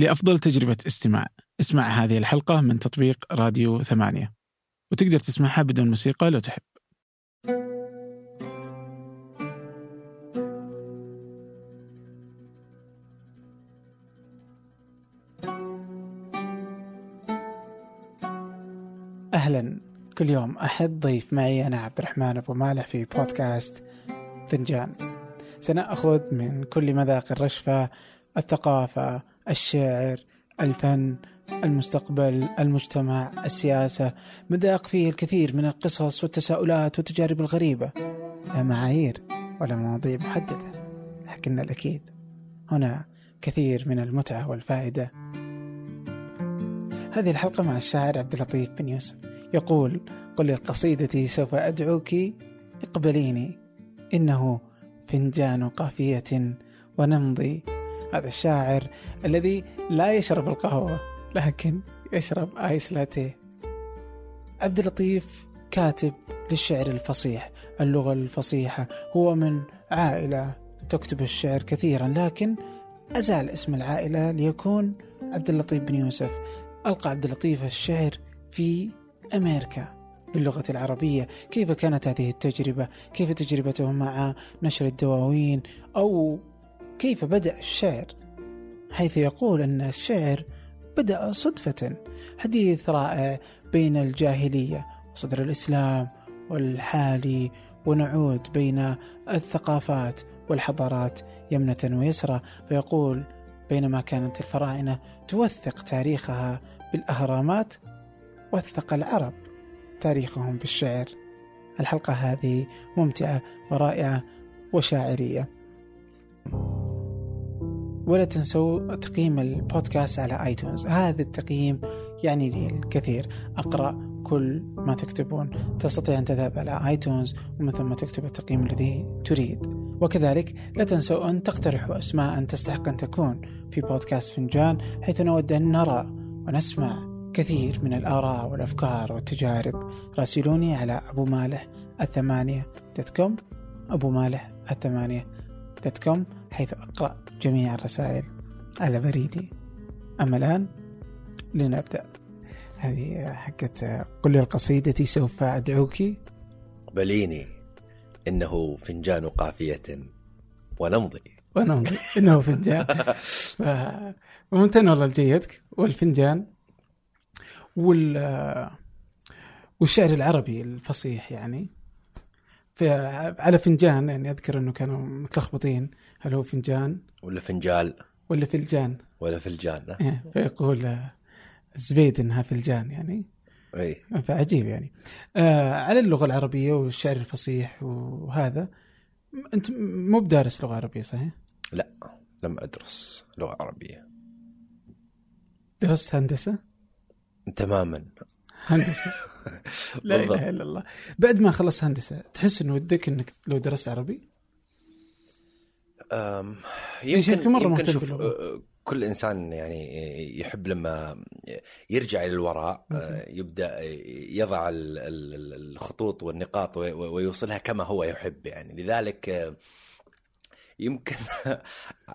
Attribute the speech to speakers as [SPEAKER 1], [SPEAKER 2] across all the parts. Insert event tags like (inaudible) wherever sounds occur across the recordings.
[SPEAKER 1] لأفضل تجربة استماع. اسمع هذه الحلقة من تطبيق راديو ثمانية. وتقدر تسمعها بدون موسيقى لو تحب. أهلا. كل يوم أحد. ضيف معي أنا عبد الرحمن أبو مالح في بودكاست فنجان. سنأخذ من كل مذاق الرشفة الثقافة الشعر الفن المستقبل المجتمع السياسة مذاق فيه الكثير من القصص والتساؤلات والتجارب الغريبة. لا معايير ولا مواضيع محددة لكن الأكيد هنا كثير من المتعة والفائدة. هذه الحلقة مع الشاعر عبد اللطيف بن يوسف. يقول قل للقصيدة سوف أدعوك اقبليني إنه فنجان قافية ونمضي هذا الشاعر الذي لا يشرب القهوة لكن يشرب آيس لاتيه. عبد اللطيف كاتب للشعر الفصيح. اللغة الفصيحة هو من عائلة تكتب الشعر كثيرا لكن أزال اسم العائلة ليكون عبد اللطيف بن يوسف. ألقى عبد اللطيف الشعر في أمريكا باللغة العربية. كيف كانت هذه التجربة؟ كيف تجربته مع نشر الدواوين؟ أو كيف بدأ الشعر؟ حيث يقول أن الشعر بدأ صدفة حديث رائع بين الجاهلية وصدر الإسلام والحالي ونعود بين الثقافات والحضارات يمنة ويسرى. فيقول بينما كانت الفراعنة توثق تاريخها بالأهرامات وثق العرب تاريخهم بالشعر. الحلقة هذه ممتعة ورائعة وشاعرية. ولا تنسوا تقييم البودكاست على آيتونز. هذا التقييم يعني لي الكثير أقرأ كل ما تكتبون. تستطيع أن تذهب على آيتونز ومن ثم تكتب التقييم الذي تريد. وكذلك لا تنسوا أن تقترحوا أسماء تستحق أن تكون في بودكاست فنجان حيث نود أن نرى ونسمع كثير من الآراء والأفكار والتجارب. راسلوني على أبو مالح at ثمانية dot com. أبو مالح at ثمانية dot com. حيث أقرأ جميع الرسائل على بريدي. أما الآن لنبدأ. هذه حقت قل القصيدة سوف أدعوك.
[SPEAKER 2] بليني إنه فنجان قافية ونمضي.
[SPEAKER 1] ونمضي. إنه فنجان. (laughs) ممتن والله لجيتك والفنجان وال والشعر العربي الفصيح يعني. على فنجان يعني أذكر أنه كانوا متلخبطين. هل هو فنجان؟
[SPEAKER 2] ولا فنجال؟
[SPEAKER 1] ولا فلجان؟
[SPEAKER 2] ولا فلجان
[SPEAKER 1] إيه فيقول زبيد إنها فلجان يعني.
[SPEAKER 2] اي
[SPEAKER 1] فعجيب يعني. آه على اللغة العربية والشعر الفصيح وهذا أنت مو بدارس لغة عربية صحيح؟
[SPEAKER 2] لا لم أدرس لغة عربية.
[SPEAKER 1] درست هندسة؟
[SPEAKER 2] تماما.
[SPEAKER 1] هندسة؟ (laughs) لا إله إلا الله. بعد ما خلصت هندسة تحس إنه ودك إنك لو درست عربي؟ يمكن,
[SPEAKER 2] يمكن
[SPEAKER 1] مرة
[SPEAKER 2] يمكن شوف
[SPEAKER 1] باللغة.
[SPEAKER 2] أه، كل إنسان يعني يحب لما يرجع إلى الوراء أه، يبدأ يضع ال- ال- الخطوط والنقاط وي- ويوصلها كما هو يحب يعني. لذلك أه، يمكن (laughs)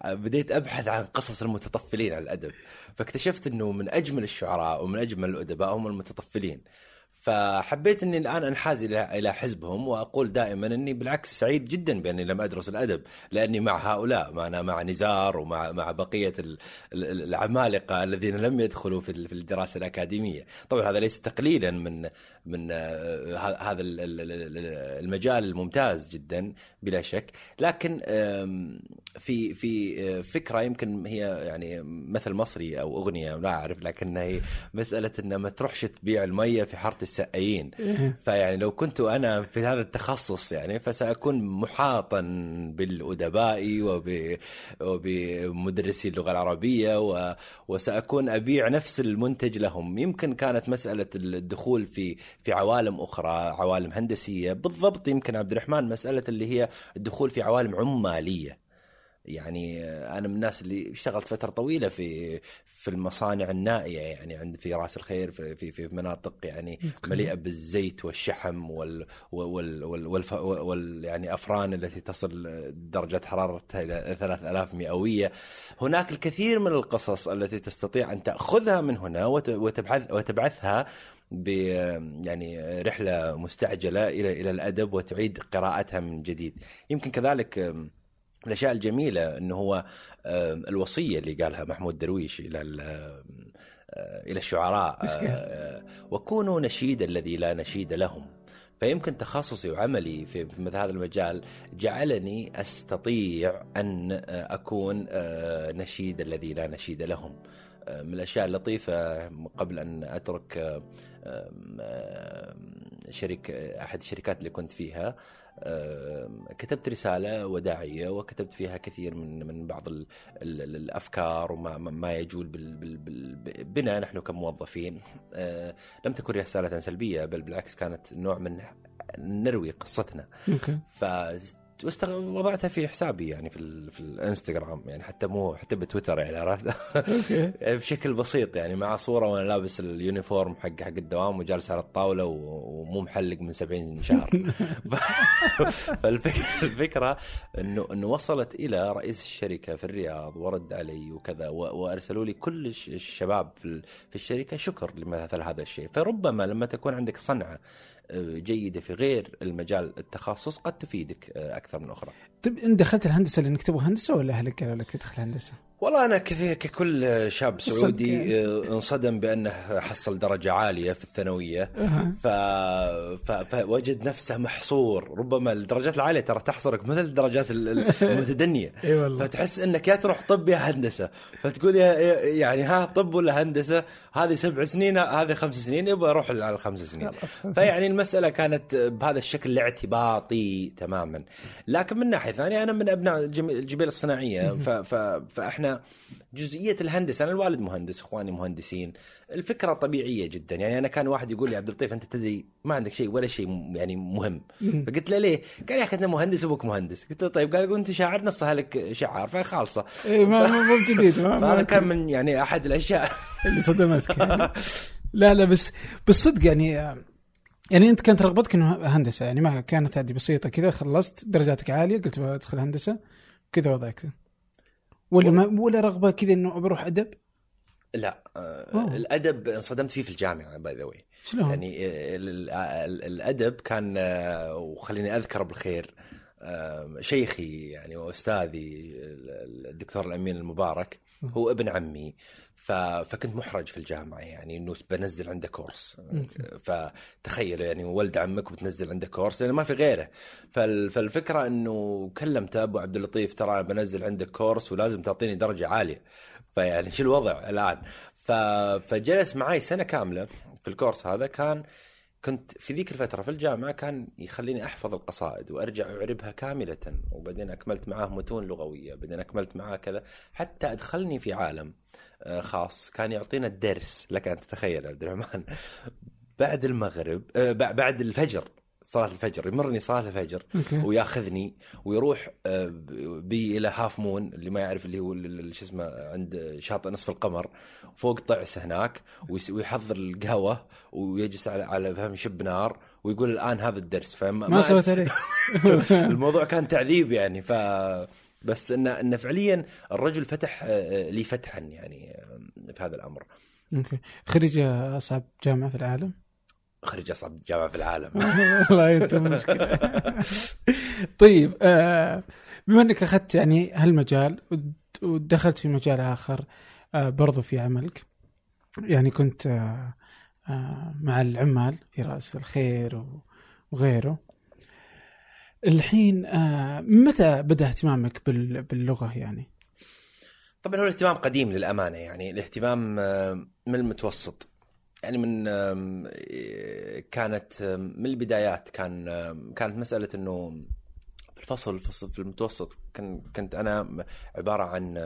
[SPEAKER 2] بديت أبحث عن قصص المتطفلين على الأدب. فاكتشفت إنه من أجمل الشعراء ومن أجمل الأدباء هم المتطفلين. فحبيت إني الآن أنحاز إلى حزبهم وأقول دائما إني بالعكس سعيد جدا بأني لم أدرس الأدب لأني مع هؤلاء معنا مع نزار ومع مع بقية ال- ال- العمالقة الذين لم يدخلوا في ال- في الدراسة الأكاديمية، طبعا هذا ليس تقليلا من من آه، هذا ال- ال- ال- المجال الممتاز جدا بلا شك، لكن في في آه، فكرة يمكن هي يعني مثل مصري أو أغنية لا أعرف لكنها هي مسألة ان ما تروحش تبيع المية في حارة السقايين (laughs)
[SPEAKER 1] إيه.
[SPEAKER 2] فيعني لو كنت أنا في هذا التخصص يعني فسأكون محاطا بالأدباء وب وبمدرسي اللغة العربية و... وسأكون أبيع نفس المنتج لهم. يمكن كانت مسألة الدخول في في عوالم أخرى عوالم هندسية. بالضبط يمكن عبد الرحمن مسألة اللي هي الدخول في عوالم عمالية. يعني أنا من الناس اللي اشتغلت فترة طويلة في في المصانع النائية يعني عند في رأس الخير في في, في مناطق يعني مليئة بالزيت والشحم وال وال وال, وال, وال يعني أفران التي تصل درجة حرارتها إلى 3000 مئوية. هناك الكثير من القصص التي تستطيع أن تأخذها من هنا وتبعث وتبعثها ب يعني رحلة مستعجلة إلى إلى الأدب وتعيد قراءتها من جديد. يمكن كذلك الأشياء الجميلة إنه هو الوصية اللي قالها محمود درويش إلى إلى الشعراء آه، وكونوا نشيد الذي لا نشيد لهم. فيمكن تخصصي وعملي في مثل هذا المجال جعلني أستطيع أن أكون آه، نشيد الذي لا نشيد لهم. آه، من الأشياء اللطيفة قبل أن أترك شريك أحد الشركات اللي كنت فيها كتبت رسالة وداعية وكتبت فيها كثير من من بعض ال ال الأفكار وما ما يجول بنا نحن كموظفين. أه، لم تكن رسالة سلبية بل بالعكس كانت نوع من نروي قصتنا.
[SPEAKER 1] okay.
[SPEAKER 2] وضعتها في حسابي يعني في في الانستغرام يعني حتى مو حتى بتويتر يعني عرفت؟ يعني (laughs) بشكل بسيط يعني مع صورة وأنا لابس ال uniform حق حق الدوام وجالس على الطاولة ومو محلق من 70 شهر. (laughs) (laughs) فالفكرة انه إنه وصلت إلى رئيس الشركة في الرياض ورد علي وكذا وأرسلوا لي كل الشباب في الشركة شكر لمثل هذا الشيء. فربما لما تكون عندك صنعة جيدة في غير المجال التخصص قد تفيدك أكثر من أخرى.
[SPEAKER 1] طيب انت دخلت الهندسة لأنك تبغى هندسة ولا أهلك قالوا لك ادخل هندسة؟
[SPEAKER 2] والله أنا كثير ككل شاب سعودي يعني. آه، انصدم بأنه حصل درجة عالية في الثانوية. ف... ف... فوجد نفسه محصور. ربما الدرجات العالية ترى تحصرك مثل الدرجات (laughs) المتدنية.
[SPEAKER 1] إي والله.
[SPEAKER 2] فتحس إنك يا تروح طب يا هندسة. فتقول يا يعني ها طب ولا هندسة؟ هذه سبع سنين هذه خمس سنين يبغى أروح على الخمس سنين. فيعني المسألة كانت بهذا الشكل الاعتباطي تماما. لكن من ناحية ثانية أنا من أبناء الجبيل الصناعية. ف... ف... فإحنا جزئية الهندسة أنا الوالد مهندس إخواني مهندسين الفكرة طبيعية جدا. يعني أنا كان واحد يقول لي عبد اللطيف أنت تدري ما عندك شيء ولا شيء يعني مهم. فقلت له ليه؟ قال يا أخي أنت مهندس أبوك مهندس. قلت له طيب قال أنت شاعر نصها لك شعار فخالصة.
[SPEAKER 1] اي ما مو جديد
[SPEAKER 2] فهذا كان من يعني أحد الأشياء.
[SPEAKER 1] اللي صدمتك لا لا بس بالصدق يعني يعني أنت كانت رغبتك إنه هندسة يعني ما كانت عادي بسيطة كذا خلصت درجاتك عالية قلت بدخل هندسة كذا وضعك. ولا ما ولا رغبة كذا إنه بروح أدب؟
[SPEAKER 2] لا آه الأدب انصدمت فيه في الجامعة by the way
[SPEAKER 1] شلون؟
[SPEAKER 2] يعني الأدب كان آه، وخليني أذكر بالخير آه، شيخي يعني وأستاذي الدكتور الأمين المبارك هو ابن عمي فكنت محرج في الجامعة يعني إنه بنزل عنده كورس. فتخيل يعني ولد عمك وبتنزل عنده كورس لأنه ما في غيره. فالفكرة إنه كلمته أبو عبد اللطيف ترى أنا بنزل عندك كورس ولازم تعطيني درجة عالية. فيعني شو الوضع الآن؟ فجلس معي سنة كاملة في الكورس هذا كان كنت في ذيك الفترة في الجامعة كان يخليني أحفظ القصائد وأرجع أعربها كاملة وبعدين أكملت معاه متون لغوية بعدين أكملت معاه كذا حتى أدخلني في عالم آه، خاص كان يعطينا الدرس لك أن تتخيل عبد الرحمن. (laughs) بعد المغرب آه، بعد الفجر صلاة الفجر يمرني صلاة الفجر وياخذني ويروح آه، بي إلى Half Moon اللي ما يعرف اللي هو شو اسمه عند شاطئ نصف القمر فوق طعس هناك ويحضر القهوة ويجلس على على فحم شب نار ويقول الآن هذا الدرس
[SPEAKER 1] فما ما سويت عليه (laughs)
[SPEAKER 2] الموضوع كان تعذيب يعني ف بس انه انه فعليا الرجل فتح آه، آه، لي فتحا يعني في هذا الأمر.
[SPEAKER 1] أوكي خريج أصعب جامعة في العالم؟
[SPEAKER 2] خريج أصعب جامعة في العالم. (laughs)
[SPEAKER 1] والله انت مشكلة. طيب آه بما أنك أخذت يعني هالمجال ودخلت في مجال آخر آه برضو في عملك يعني كنت آه مع العمال في رأس الخير وغيره. الحين متى بدأ اهتمامك باللغة يعني؟
[SPEAKER 2] طبعا هو الاهتمام قديم للأمانة يعني الاهتمام من المتوسط. يعني من كانت من البدايات كان كانت مسألة إنه في الفصل في المتوسط كنت أنا عبارة عن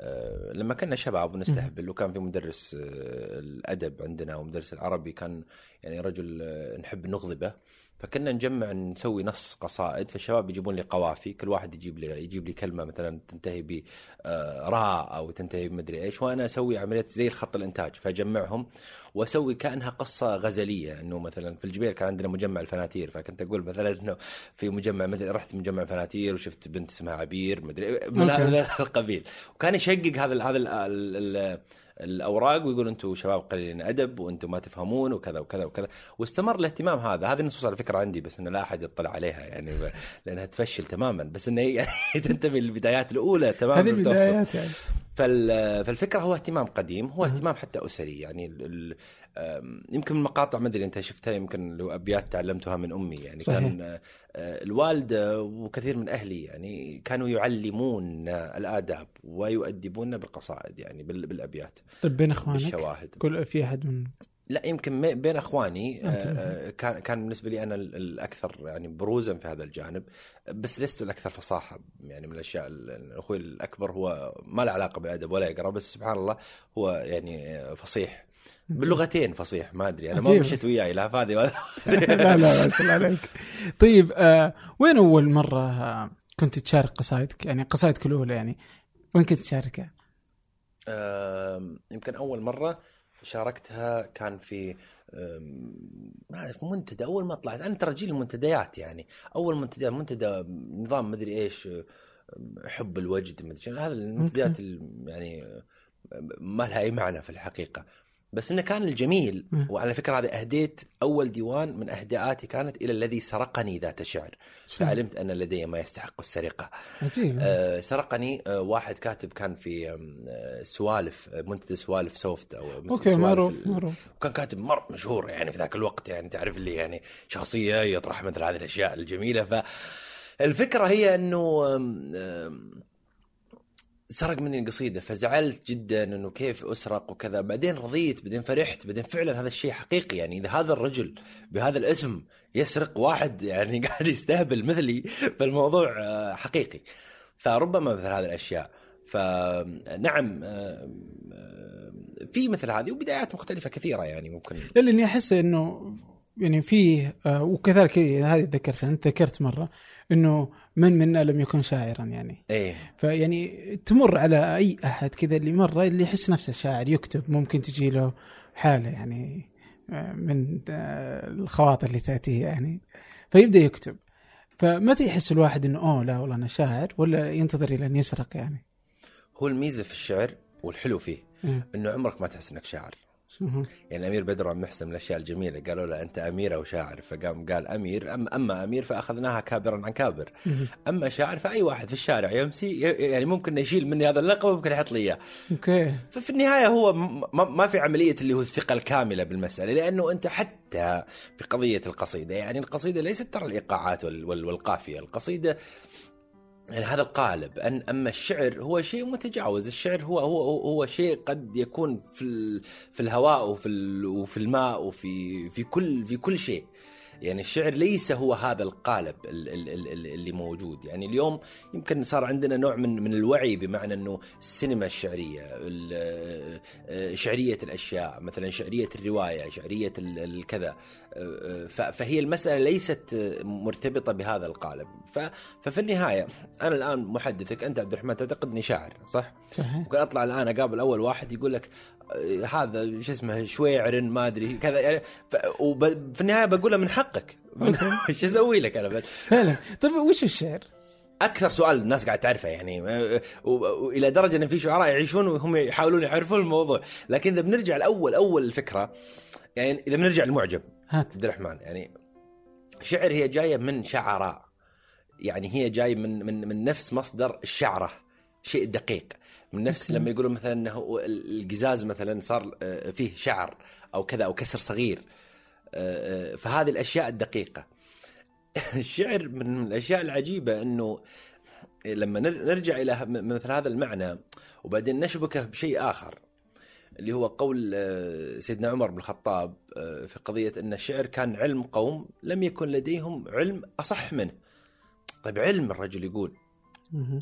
[SPEAKER 2] آه، لما كنا شباب ونستهبل وكان في مدرس آه، الأدب عندنا ومدرس العربي كان يعني رجل آه، نحب نغضبه. فكنا نجمع نسوي نص قصائد فالشباب يجيبون لي قوافي كل واحد يجيب لي يجيب لي كلمة مثلا تنتهي ب آه، راء أو تنتهي بمدري إيش وأنا أسوي عملية زي الخط الإنتاج فأجمعهم وأسوي كأنها قصة غزلية إنه مثلا في الجبيل كان عندنا مجمع الفناتير فكنت أقول مثلا إنه في مجمع مدري رحت مجمع الفناتير وشفت بنت اسمها عبير مدري من. هذا القبيل وكان يشقق هذا هذا الأوراق ويقول أنتم شباب قليلين أدب وأنتم ما تفهمون وكذا وكذا وكذا. واستمر الاهتمام هذا. هذه النصوص على فكرة عندي بس انه لا أحد يطلع عليها يعني لأنها تفشل تماما. بس انه يعني (laughs) تنتمي للبدايات الأولى تماما
[SPEAKER 1] هذه. البدايات يعني.
[SPEAKER 2] فالفكرة هو اهتمام قديم هو. اهتمام حتى أسري. يعني ال- ال- آم، يمكن المقاطع ما أدري أنت شفتها يمكن لو أبيات تعلمتها من أمي. يعني
[SPEAKER 1] صحيح.
[SPEAKER 2] كان آه، الوالده وكثير من أهلي يعني كانوا يعلمون الآداب ويؤدبون بالقصائد يعني بال- بالأبيات.
[SPEAKER 1] طيب بين إخوانك؟
[SPEAKER 2] بالشواهد.
[SPEAKER 1] كل في أحد من
[SPEAKER 2] لا يمكن بين اخواني
[SPEAKER 1] أنت.
[SPEAKER 2] آه، كان كان بالنسبة لي أنا ال- الأكثر يعني بروزا في هذا الجانب بس لست الأكثر فصاحة يعني من الأشياء ال- أخوي الأكبر هو ما له علاقة بالأدب ولا يقرأ بس سبحان الله هو يعني آه، فصيح باللغتين فصيح ما أدري أنا ما. مشيت وياه لا هذه ولا (laughs)
[SPEAKER 1] لا لا ما شاء الله عليك طيب آه وين أول مرة آه كنت تشارك قصائدك يعني قصائدك الأولى يعني وين كنت تشاركها؟
[SPEAKER 2] آم، يمكن أول مرة شاركتها كان في ما أعرف منتدى. أول ما طلعت أنا ترى جيل المنتديات يعني. أول منتدى منتدى نظام مدري إيش حب الوجد مدري شنو، هذا المنتديات ال- يعني ما لها أي معنى في الحقيقة. بس إنه كان الجميل. وعلى فكرة هذه أهديت أول ديوان من أهداءاتي كانت إلى الذي سرقني ذات شعر فعلمت أن لدي ما يستحق السرقة.
[SPEAKER 1] عجيب.
[SPEAKER 2] آه، سرقني آه، واحد كاتب كان في آه، سوالف منتدى سوالف سوفت
[SPEAKER 1] أو
[SPEAKER 2] okay
[SPEAKER 1] معروف معروف.
[SPEAKER 2] وكان كاتب مر مشهور يعني في ذاك الوقت يعني تعرف اللي يعني شخصية يطرح مثل هذه الأشياء الجميلة. فالفكرة هي إنه سرق مني القصيده فزعلت جدا إنه كيف أسرق وكذا. بعدين رضيت بعدين فرحت بعدين فعلا هذا الشيء حقيقي. يعني إذا هذا الرجل بهذا الاسم يسرق واحد (laughs) يعني قاعد يستهبل مثلي فالموضوع آه، حقيقي. فربما مثل هذه الأشياء. فنعم آه، آه، في مثل هذه وبدايات مختلفة كثيرة يعني ممكن.
[SPEAKER 1] لا لأني أحس إنه يعني فيه آه وكذلك هذه ذكرتها أنت ذكرت مرة إنه من منا لم يكن شاعرا يعني
[SPEAKER 2] إيه
[SPEAKER 1] فيعني تمر على أي أحد كذا اللي مرة اللي يحس نفسه شاعر يكتب ممكن تجي له حالة يعني آه، من آه، الخواطر اللي تأتيه يعني فيبدأ يكتب فمتى يحس الواحد إنه أوه لا والله أنا شاعر ولا ينتظر إلى أن يسرق يعني؟
[SPEAKER 2] هو الميزة في الشعر والحلو فيه
[SPEAKER 1] مم.
[SPEAKER 2] إنه عمرك ما تحس إنك شاعر. يعني الامير بدر عم محسن من الأشياء الجميلة. قالوا له أنت أمير أو شاعر؟ فقام قال أمير. أم أما أمير فأخذناها كابرا عن كابر. أما شاعر فأي واحد في الشارع يمشي ي- يعني ممكن يشيل مني هذا اللقب وممكن يحط لي إياه.
[SPEAKER 1] أوكي.
[SPEAKER 2] ففي النهاية هو ما في عملية اللي هو الثقة الكاملة بالمسألة لأنه أنت حتى في قضيه القصيدة يعني القصيدة ليست ترى الإيقاعات وال- وال- والقافية. القصيدة يعني هذا القالب أن أما الشعر هو شيء متجاوز الشعر هو هو هو- شيء قد يكون في في الهواء وفي وفي الماء وفي في كل في كل شيء. يعني الشعر ليس هو هذا القالب ال- ال- ال- ال- اللي موجود. يعني اليوم يمكن صار عندنا نوع من من الوعي بمعنى إنه السينما الشعرية ال- آه، شعرية الأشياء مثلا شعرية الرواية شعرية ال- الكذا آه، فهي المسألة ليست مرتبطة بهذا القالب. ففي النهاية أنا الآن محدثك أنت عبد الرحمن تعتقد اني شاعر صح؟
[SPEAKER 1] صحيح.
[SPEAKER 2] ممكن أطلع الآن أقابل أول واحد يقول لك آه، هذا شو اسمه شويعر ما أدري كذا يعني في النهاية بقولها من حقك. (laughs) إيش أسوي لك أنا بس؟
[SPEAKER 1] فعلا. طيب وش الشعر؟
[SPEAKER 2] أكثر سؤال الناس قاعد تعرفه يعني آه، وإلى درجة إن في شعراء يعيشون وهم يحاولون يعرفون الموضوع. لكن إذا بنرجع لأول أول الفكرة يعني إذا بنرجع للمعجم
[SPEAKER 1] هات.
[SPEAKER 2] عبد الرحمن يعني شعر هي جاية من شعراء يعني هي جاي من من من نفس مصدر الشعرة. شيء دقيق. من نفس. لما يقولون مثلا إنه القزاز مثلا صار آه، فيه شعر أو كذا أو كسر صغير. آه، آه، فهذه الأشياء الدقيقة. (laughs) الشعر من الأشياء العجيبة إنه لما نر- نرجع إلى مثل هذا المعنى وبعدين نشبكه بشيء آخر. اللي هو قول آه، سيدنا عمر بن الخطاب آه، في قضية أن الشعر كان علم قوم لم يكن لديهم علم أصح منه. طيب علم الرجل يقول.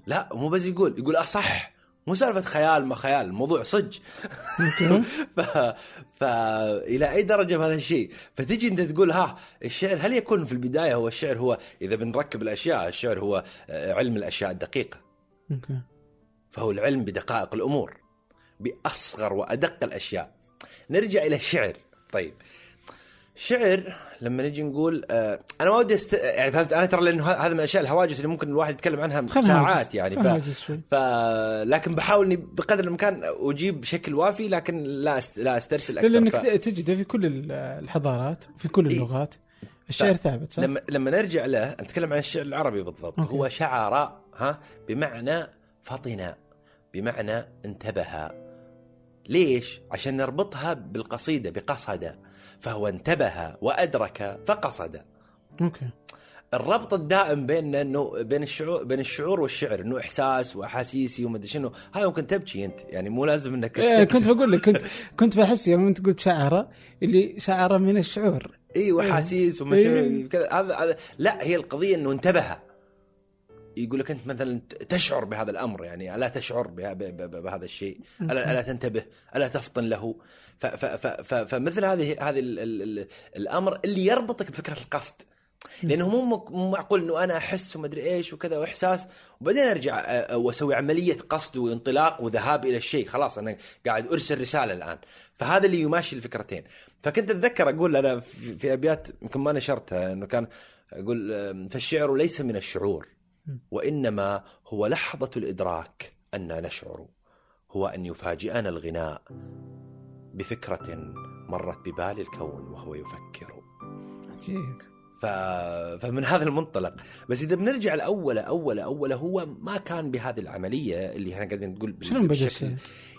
[SPEAKER 2] لا مو بس يقول يقول أصح. مو سالفة خيال ما خيال الموضوع صج. (laughs) ف... فالى أي درجة بهذا الشيء؟ فتجي أنت تقول ها الشعر هل يكون في البداية هو الشعر هو إذا بنركب الأشياء الشعر هو آه، علم الأشياء الدقيقة.
[SPEAKER 1] okay
[SPEAKER 2] فهو العلم بدقائق الأمور. بأصغر وأدق الأشياء. نرجع إلى الشعر طيب. شعر لما نجي نقول آه أنا ما ودي است... يعني فهمت؟ أنا ترى لأنه هذا من الأشياء الهواجس اللي ممكن الواحد يتكلم عنها ساعات. يعني. ف... ف لكن بحاول إني بقدر الإمكان أجيب بشكل وافي لكن لا أست... لا أسترسل أكثر.
[SPEAKER 1] لأنك
[SPEAKER 2] ف...
[SPEAKER 1] تجده في كل ال- الحضارات وفي كل
[SPEAKER 2] إيه.
[SPEAKER 1] اللغات الشعر ثابت صح؟
[SPEAKER 2] لما لما نرجع له نتكلم عن الشعر العربي بالضبط.
[SPEAKER 1] okay.
[SPEAKER 2] هو شعر ها بمعنى فطن بمعنى انتبه. ليش؟ عشان نربطها بالقصيدة بقصد. فهو انتبه وأدرك فقصد.
[SPEAKER 1] okay.
[SPEAKER 2] الربط الدائم بيننا إنه بين الشعور بين الشعور والشعر إنه إحساس وأحاسيسي وما أدري شنو. هذا ممكن تبكي أنت يعني مو لازم إنك
[SPEAKER 1] إيه كنت بقول لك كنت كنت بحس يوم أنت قلت شعر اللي شعر من الشعور.
[SPEAKER 2] اي وأحاسيس وما
[SPEAKER 1] إيه.
[SPEAKER 2] كذا. هذا هذا لا هي القضية إنه انتبه. يقول لك أنت مثلا تشعر بهذا الأمر يعني ألا تشعر بهذا الشيء؟ ألا ألا تنتبه؟ ألا تفطن له؟ ف ف ف فمثل هذه هذه ال- ال- ال- الأمر اللي يربطك بفكرة القصد. لأنه مو معقول إنه أنا أحس ومدري إيش وكذا وإحساس وبعدين أرجع وأسوي عملية قصد وانطلاق وذهاب إلى الشيء. خلاص أنا قاعد أرسل رسالة الآن. فهذا اللي يماشي الفكرتين. فكنت أتذكر أقول أنا في أبيات يمكن ما نشرتها إنه كان أقول فالشعر ليس من الشعور. وإنما هو لحظة الإدراك ان نشعر هو أن يفاجئنا الغناء بفكرة مرت ببال الكون وهو يفكر.
[SPEAKER 1] عجيب.
[SPEAKER 2] ف... فمن هذا المنطلق. بس إذا بنرجع لاول أول أول هو ما كان بهذه العملية اللي إحنا قاعدين نقول
[SPEAKER 1] شلون بدأ؟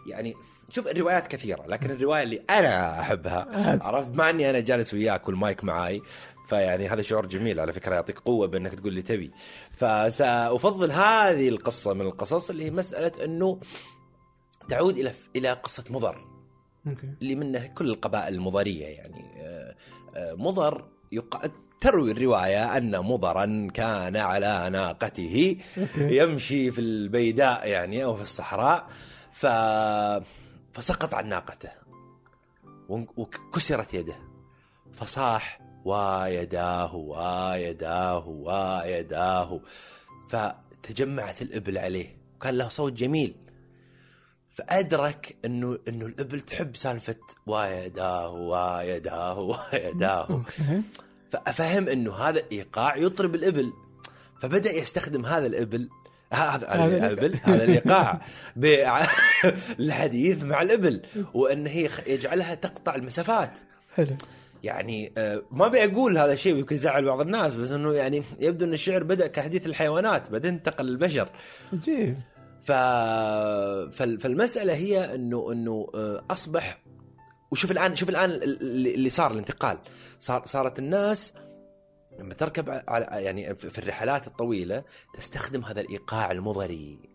[SPEAKER 2] يعني شوف الروايات كثيرة لكن الرواية اللي أنا أحبها
[SPEAKER 1] عاد.
[SPEAKER 2] عرفت؟ مع أني أنا جالس وياك والمايك معاي فيعني هذا شعور جميل على فكرة يعطيك قوة بأنك تقول لي تبي. فسأفضل هذه القصة من القصص اللي هي مسألة أنه تعود إلى إلى قصة مضر.
[SPEAKER 1] أوكي.
[SPEAKER 2] اللي منه كل القبائل المضرية يعني. آه، آه، مضر يق... تروي الرواية أن مضرا كان على ناقته يمشي في البيداء يعني أو في الصحراء ف فسقط عن ناقته. وكسرت يده. فصاح ويداه ويداه ويداه فتجمعت الإبل عليه. وكان له صوت جميل. فأدرك إنه إنه الإبل تحب سالفة ويداه ويداه ويداه (laughs) ففهم إنه هذا إيقاع يطرب الإبل. فبدأ يستخدم هذا الإبل. ه- هذا الإبل
[SPEAKER 1] هذا
[SPEAKER 2] الإيقاع. (laughs) بالحديث مع الإبل. وإن هي يجعلها تقطع المسافات.
[SPEAKER 1] حلو.
[SPEAKER 2] يعني آه، ما أبي أقول هذا الشيء يمكن يزعل بعض الناس بس إنه يعني يبدو إن الشعر بدأ كحديث الحيوانات بعدين انتقل للبشر.
[SPEAKER 1] عجيب
[SPEAKER 2] ف... فال- فالمسألة هي إنه إنه آه، أصبح وشوف الآن شوف الآن اللي صار الانتقال. صار صارت الناس لما تركب على يعني في الرحلات الطويلة تستخدم هذا الإيقاع المضري.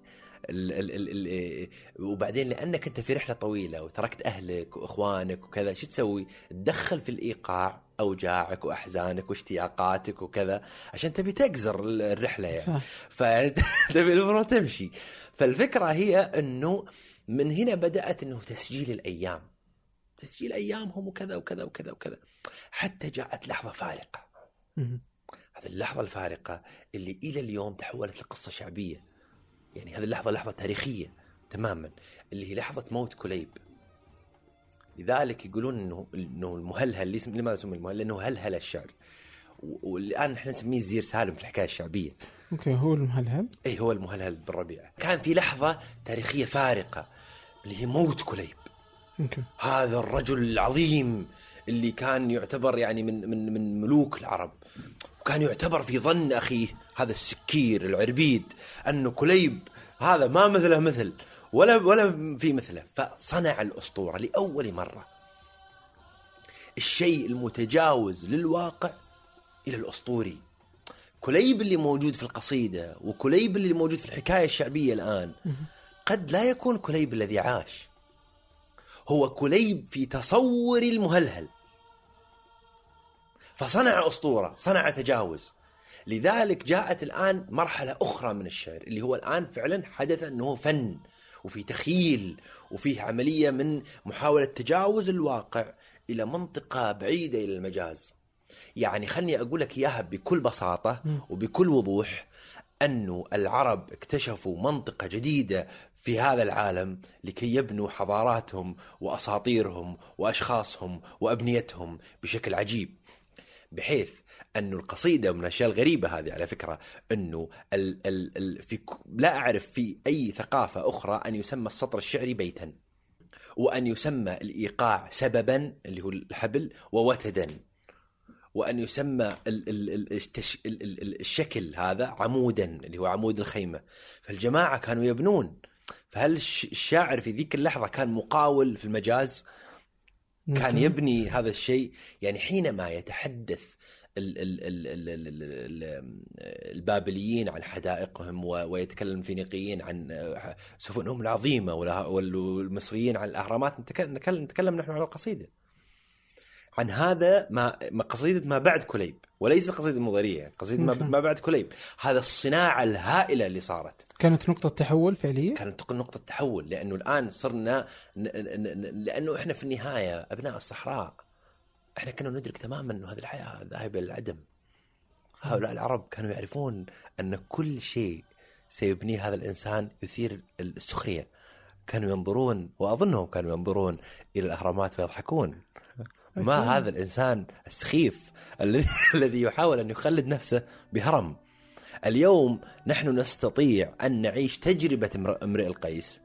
[SPEAKER 2] ال ال ال ال وبعدين لأنك أنت في رحلة طويلة وتركت أهلك وإخوانك وكذا شو تسوي؟ تدخل في الإيقاع أوجاعك وأحزانك واشتياقاتك وكذا عشان تبي تقزر الرحلة يعني.
[SPEAKER 1] صح.
[SPEAKER 2] فتبي (laughs) المفروض تمشي. فالفكرة هي إنه من هنا بدأت إنه تسجيل الأيام. تسجيل أيامهم وكذا وكذا وكذا وكذا. حتى جاءت لحظة
[SPEAKER 1] فارقة.
[SPEAKER 2] هذه اللحظة الفارقة اللي إلى اليوم تحولت لقصة شعبية. يعني هذه اللحظة لحظة تاريخية تماما اللي هي لحظة موت كليب. لذلك يقولون انه إنه المهلهل اللي اسم لماذا سمي المهلهل؟ لأنه هلهل الشعر والآن إحنا نسميه زير سالم في الحكاية الشعبية.
[SPEAKER 1] okay هو المهلهل؟
[SPEAKER 2] اي هو المهلهل بن ربيعة. كان في لحظة تاريخية فارقة اللي هي موت كليب.
[SPEAKER 1] okay.
[SPEAKER 2] هذا الرجل العظيم اللي كان يعتبر يعني من من من ملوك العرب. وكان يعتبر في ظن أخيه. هذا السكير العربيد أنه كليب هذا ما مثله مثل ولا ولا في مثله. فصنع الأسطورة لأول مرة. الشيء المتجاوز للواقع إلى الأسطوري. كليب اللي موجود في القصيدة وكليب اللي موجود في الحكاية الشعبية الآن قد لا يكون كليب الذي عاش. هو كليب في تصور المهلهل. فصنع أسطورة صنع تجاوز. لذلك جاءت الآن مرحلة أخرى من الشعر اللي هو الآن فعلا حدث أنه فن وفي تخيل وفيه عملية من محاولة تجاوز الواقع إلى منطقة بعيدة إلى المجاز. يعني خلني أقول لك إياها بكل بساطة وبكل وضوح انه العرب اكتشفوا منطقة جديدة في هذا العالم لكي يبنوا حضاراتهم وأساطيرهم وأشخاصهم وأبنيتهم بشكل عجيب. بحيث انه القصيدة من الأشياء الغريبة هذه على فكرة إنه ال ال ال في لا أعرف في أي ثقافة أخرى أن يسمى السطر الشعري بيتا وأن يسمى الإيقاع سببا اللي هو الحبل ووتدا وأن يسمى ال ال التش ال ال الشكل هذا عمودا اللي هو عمود الخيمة. فالجماعة كانوا يبنون. فهل الشاعر في ذيك اللحظة كان مقاول في المجاز؟ كان يبني هذا الشيء. يعني حينما يتحدث ال ال ال ال ال ال البابليين عن حدائقهم ويتكلم الفينيقيين عن سفنهم العظيمة والمصريين عن الأهرامات نتكلم, نتكلم نحن عن القصيدة. عن هذا ما قصيدة ما بعد كليب وليس القصيده المضاريه قصيدة ما, ما بعد كليب. هذا الصناعة الهائلة اللي صارت.
[SPEAKER 1] كانت نقطة تحول فعليا؟
[SPEAKER 2] كانت نقطة تحول لأنه الآن صرنا لأنه إحنا في النهاية أبناء الصحراء إحنا كنا ندرك تماما إنه هذه الحياة ذاهبة للعدم. هؤلاء العرب كانوا يعرفون أن كل شيء سيبنيه هذا الإنسان يثير السخرية. كانوا ينظرون وأظنهم كانوا ينظرون إلى الأهرامات ويضحكون. (laughs) ما هذا الإنسان السخيف (laughs) الذي يحاول أن يخلد نفسه بهرم. اليوم نحن نستطيع أن نعيش تجربة امرئ القيس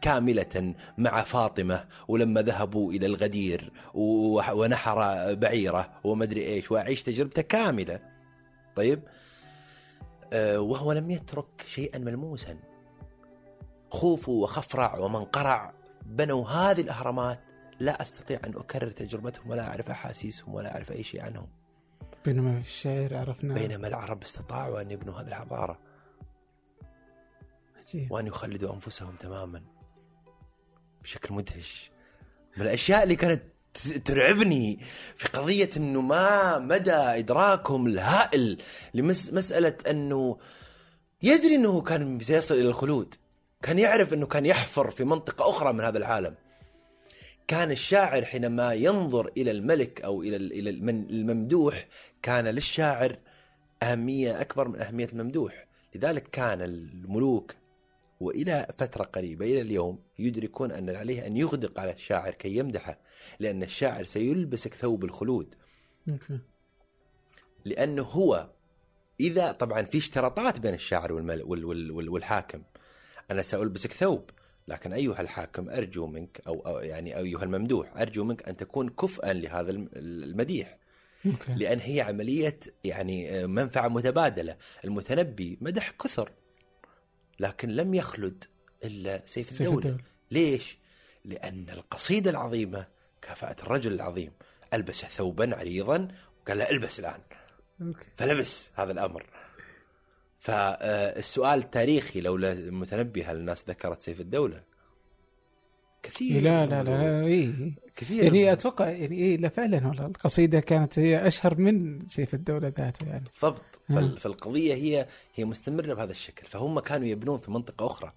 [SPEAKER 2] كاملة مع فاطمة ولما ذهبوا إلى الغدير ونحر بعيرة ومدري إيش وأعيش تجربته كاملة. طيب؟ أه وهو لم يترك شيئا ملموسا. خوفو وخفرع ومنقرع بنوا هذه الأهرامات لا أستطيع أن أكرر تجربتهم ولا أعرف أحاسيسهم ولا أعرف أي شيء عنهم.
[SPEAKER 1] بينما في الشعر عرفنا
[SPEAKER 2] بينما العرب استطاعوا أن يبنوا هذه الحضارة. عجيب. وأن يخلدوا أنفسهم تماما بشكل مدهش. من الأشياء اللي كانت ترعبني في قضية أنه ما مدى إدراكهم الهائل لمسألة أنه يدري أنه كان سيصل إلى الخلود. كان يعرف أنه كان يحفر في منطقة أخرى من هذا العالم. كان الشاعر حينما ينظر إلى الملك أو إلى إلى الممدوح كان للشاعر أهمية أكبر من أهمية الممدوح. لذلك كان الملوك وإلى فترة قريبة إلى اليوم يدركون أن عليه أن يغدق على الشاعر كي يمدحه لأن الشاعر سيلبسك ثوب الخلود. لأنه هو إذا طبعا في اشتراطات بين الشاعر والحاكم. أنا سألبسك ثوب. لكن أيها الحاكم أرجو منك أو, أو يعني أيها الممدوح أرجو منك أن تكون كفءا لهذا المديح okay. لأن هي عملية يعني منفعة متبادلة المتنبي مدح كثر لكن لم يخلد إلا سيف, سيف الدولة, الدولة. ليش؟ لأن القصيدة العظيمة كافأت الرجل العظيم ألبس ثوبا عريضا وقال له ألبس الآن okay. فلبس هذا الأمر فالسؤال التاريخي لولا المتنبي هل الناس ذكرت سيف الدولة؟ كثير
[SPEAKER 1] لا لا لا اي كثير يعني أتوقع يعني اي لا فعلا والله. القصيدة كانت هي أشهر من سيف الدولة ذاته يعني.
[SPEAKER 2] بالضبط. فالقضية هي هي مستمرة بهذا الشكل. فهم كانوا يبنون في منطقة أخرى.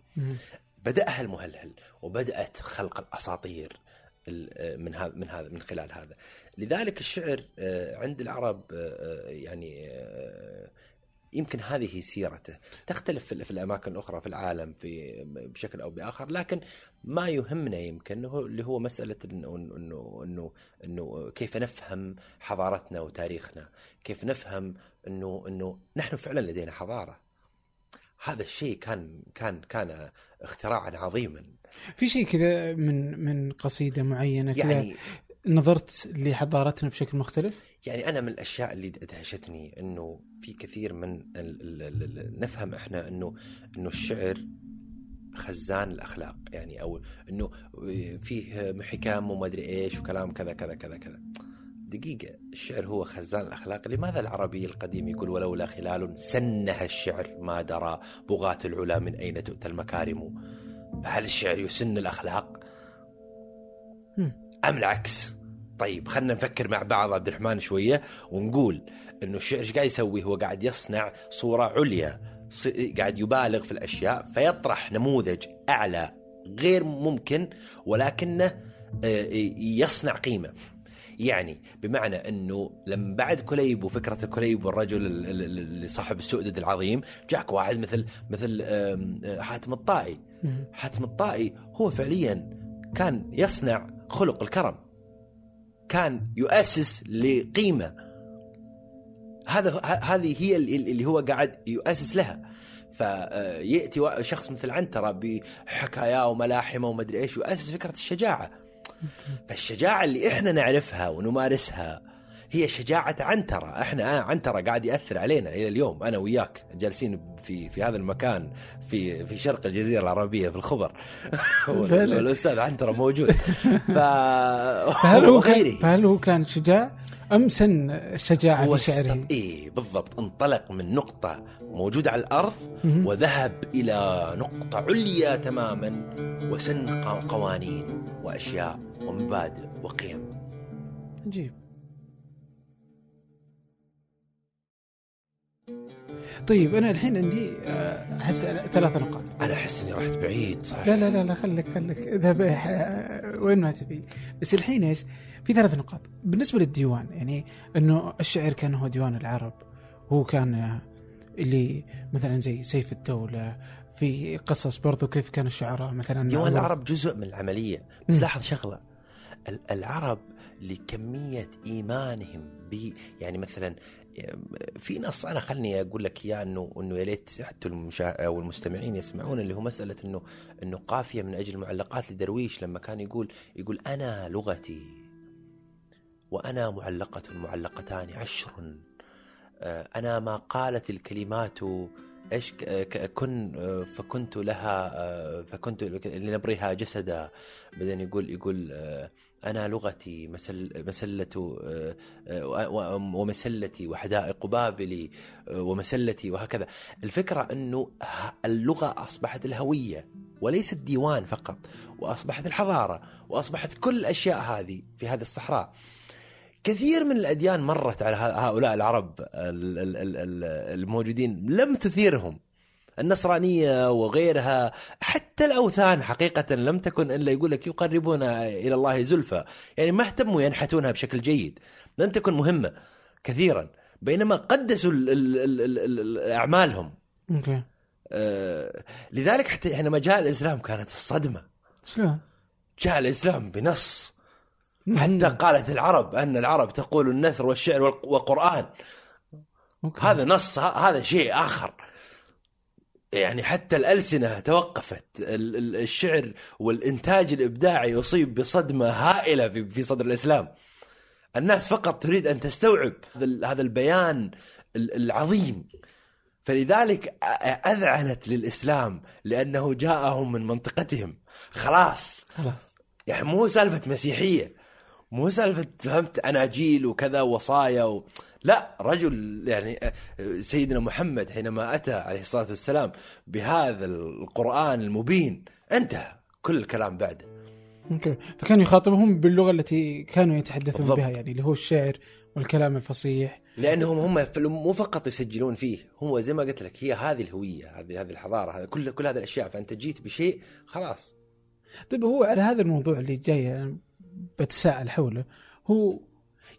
[SPEAKER 2] بدأها المهلهل وبدأت خلق الأساطير من هذا من هذا من خلال هذا. لذلك الشعر آه، عند العرب آه، يعني آه، يمكن هذه سيرته. تختلف في الأماكن الأخرى في العالم في بشكل أو بآخر لكن ما يهمنا يمكن هو اللي هو مسألة انه انه انه إنه كيف نفهم حضارتنا وتاريخنا كيف نفهم انه إنه نحن فعلا لدينا حضارة. هذا الشيء كان كان كان اختراعا عظيما.
[SPEAKER 1] في شيء كذا من من قصيدة معينة يعني نظرت لحضارتنا بشكل مختلف؟
[SPEAKER 2] يعني أنا من الأشياء اللي ادهشتني إنه في كثير من ال ال ال نفهم إحنا انه إنه الشعر خزان الأخلاق يعني أو إنه فيه حكام وما أدري إيش وكلام كذا كذا كذا كذا. دقيقة الشعر هو خزان الأخلاق. لماذا العربي القديم يقول ولولا خلال سنها الشعر ما درى بغاة العلا من أين تؤتى المكارم؟ فهل الشعر يسن الأخلاق؟ أم العكس طيب خلينا نفكر مع بعض عبد الرحمن شوية ونقول إنه الشعر إيش قاعد يسوي؟ هو قاعد يصنع صورة عليا قاعد يبالغ في الأشياء فيطرح نموذج أعلى غير ممكن ولكنه آه، يصنع قيمة يعني بمعنى إنه لما بعد كليب وفكرة كليب والرجل ال- ال- ال- اللي صاحب السؤدد العظيم جاك واحد مثل مثل آه، حاتم الطائي. حاتم الطائي هو فعليا كان يصنع خلق الكرم. كان يؤسس لقيمة. هذا هذه هي ال- ال- اللي هو قاعد يؤسس لها. فياتي وا- شخص مثل عنتره بحكاياه وملاحمة ومدري إيش يؤسس فكرة الشجاعة. فالشجاعة اللي إحنا نعرفها ونمارسها هي شجاعة عنترة، إحنا آه عنترة قاعد يأثر علينا إلى اليوم أنا وياك جالسين في في هذا المكان في في شرق الجزيرة العربية في الخبر. (laughs) والأستاذ عنترة موجود ف (laughs)
[SPEAKER 1] فهل هو كان. فهل هو كان شجاع أم سن الشجاعه
[SPEAKER 2] هو
[SPEAKER 1] في شعره؟
[SPEAKER 2] است... إيه بالضبط انطلق من نقطة موجودة على الأرض. وذهب إلى نقطة عليا تماما وسن قوانين وأشياء ومبادئ وقيم
[SPEAKER 1] عجيب طيب أنا الحين عندي آه، أحس ثلاث نقاط.
[SPEAKER 2] أنا أحس إني رحت بعيد صح؟
[SPEAKER 1] لا لا لا لا خليك خليك. اذهب آه، وين ما تبي. بس الحين إيش؟ في ثلاث نقاط. بالنسبة للديوان يعني إنه الشعر كان هو ديوان العرب هو كان آه، اللي مثلا زي سيف الدولة في قصص برضو كيف كان الشعراء مثلا.
[SPEAKER 2] ديوان العرب جزء من العملية. بس. لاحظ شغلة. ال- العرب لكمية إيمانهم ب يعني مثلا في نص أنا خلني أقول لك إياه انه إنه يا ليت حتى. أو المستمعين يسمعون اللي هو مسألة انه إنه قافية من أجل معلقات لدرويش لما كان يقول يقول أنا لغتي وأنا معلقة معلقتان عشر آه، أنا ما قالت الكلمات إيش كن آه، فكنت لها آه، فكنت لنبرها جسدا بعدين يقول يقول أنا لغتي مسل مسلة آه، آه، ومسلتي وحدائق بابلي آه، ومسلتي وهكذا. الفكرة إنه ه- اللغة أصبحت الهوية وليست ديوان فقط وأصبحت الحضارة وأصبحت كل الأشياء هذه في هذه الصحراء. كثير من الأديان مرت على هؤلاء العرب ال- ال- ال- ال- الموجودين لم تثيرهم. النصرانية وغيرها حتى الأوثان حقيقة لم تكن إلا يقول لك يقربون إلى الله زلفى. يعني ما اهتموا ينحتونها بشكل جيد. لم تكن مهمة كثيرا. بينما قدسوا ال- ال- ال- ال- ال- أعمالهم.
[SPEAKER 1] okay.
[SPEAKER 2] آه، لذلك حتى حينما جاء الإسلام كانت الصدمة.
[SPEAKER 1] شلون؟
[SPEAKER 2] جاء الإسلام بنص. حتى قالت العرب أن العرب تقول النثر والشعر والق- والقرآن.
[SPEAKER 1] okay.
[SPEAKER 2] هذا نص هذا شيء آخر. يعني حتى الألسنة توقفت. ال- ال- الشعر والإنتاج الإبداعي اصيب بصدمة هائلة في صدر الإسلام. الناس فقط تريد أن تستوعب هذا ال- هذا البيان ال- العظيم. فلذلك أ- أذعنت للإسلام لأنه جاءهم من منطقتهم. خلاص.
[SPEAKER 1] خلاص.
[SPEAKER 2] يعني مو سالفة مسيحية. مو سالفة فهمت أناجيل وكذا وصايا و... لا رجل يعني سيدنا محمد حينما أتى عليه الصلاة والسلام بهذا القرآن المبين انتهى كل الكلام بعده.
[SPEAKER 1] أوكي فكانوا يخاطبهم باللغة التي كانوا يتحدثون
[SPEAKER 2] بالضبط.
[SPEAKER 1] بها يعني اللي هو الشعر والكلام الفصيح.
[SPEAKER 2] لأنهم هم مو فقط يسجلون فيه هو زي ما قلت لك هي هذه الهوية هذه هذه الحضارة هذا كل كل هذه الأشياء فأنت جيت بشيء خلاص.
[SPEAKER 1] طيب هو على هذا الموضوع اللي جاي أنا بتساءل حوله هو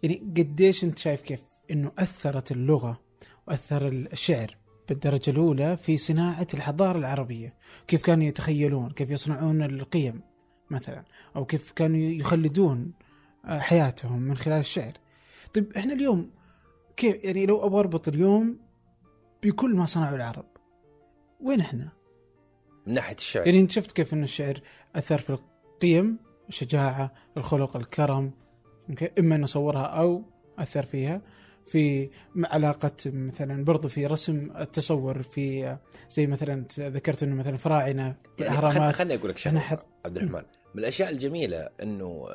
[SPEAKER 1] يعني قديش أنت شايف كيف إنه أثرت اللغة وأثر الشعر بالدرجة الأولى في صناعة الحضارة العربية، كيف كانوا يتخيلون، كيف يصنعون القيم مثلا، أو كيف كانوا يخلدون آه، حياتهم من خلال الشعر. طيب إحنا اليوم كيف؟ يعني لو أبغى أربط اليوم بكل ما صنعه العرب وين إحنا؟
[SPEAKER 2] من ناحية الشعر.
[SPEAKER 1] يعني أنت شفت كيف ان الشعر أثر في القيم الشجاعة الخلق الكرم أوكي؟ إما انه صورها أو أثر فيها. في علاقة مثلا برضو في رسم التصور في زي مثلا ذكرت إنه مثلا فراعنة في
[SPEAKER 2] يعني
[SPEAKER 1] الأهرامات.
[SPEAKER 2] خلني أقول لك شغله
[SPEAKER 1] حط
[SPEAKER 2] عبد الرحمن. من الأشياء الجميلة إنه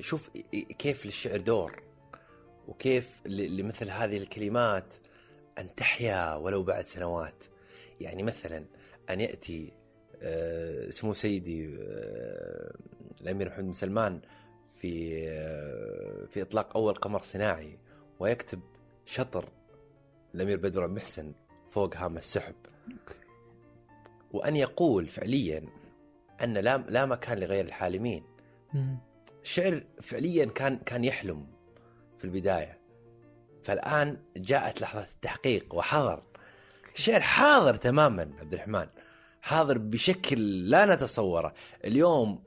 [SPEAKER 2] شوف كيف للشعر دور وكيف لمثل هذه الكلمات أن تحيا ولو بعد سنوات. يعني مثلا أن يأتي آه، سمو سيدي آه، الأمير محمد بن سلمان في آه، في إطلاق أول قمر صناعي. ويكتب شطر الأمير بدر بن محسن فوق هام السحب. وأن يقول فعليا أن لا لا مكان لغير الحالمين. الشعر فعليا كان كان يحلم في البداية. فالآن جاءت لحظة التحقيق وحضر الشعر حاضر تماما عبد الرحمن. حاضر بشكل لا نتصوره. اليوم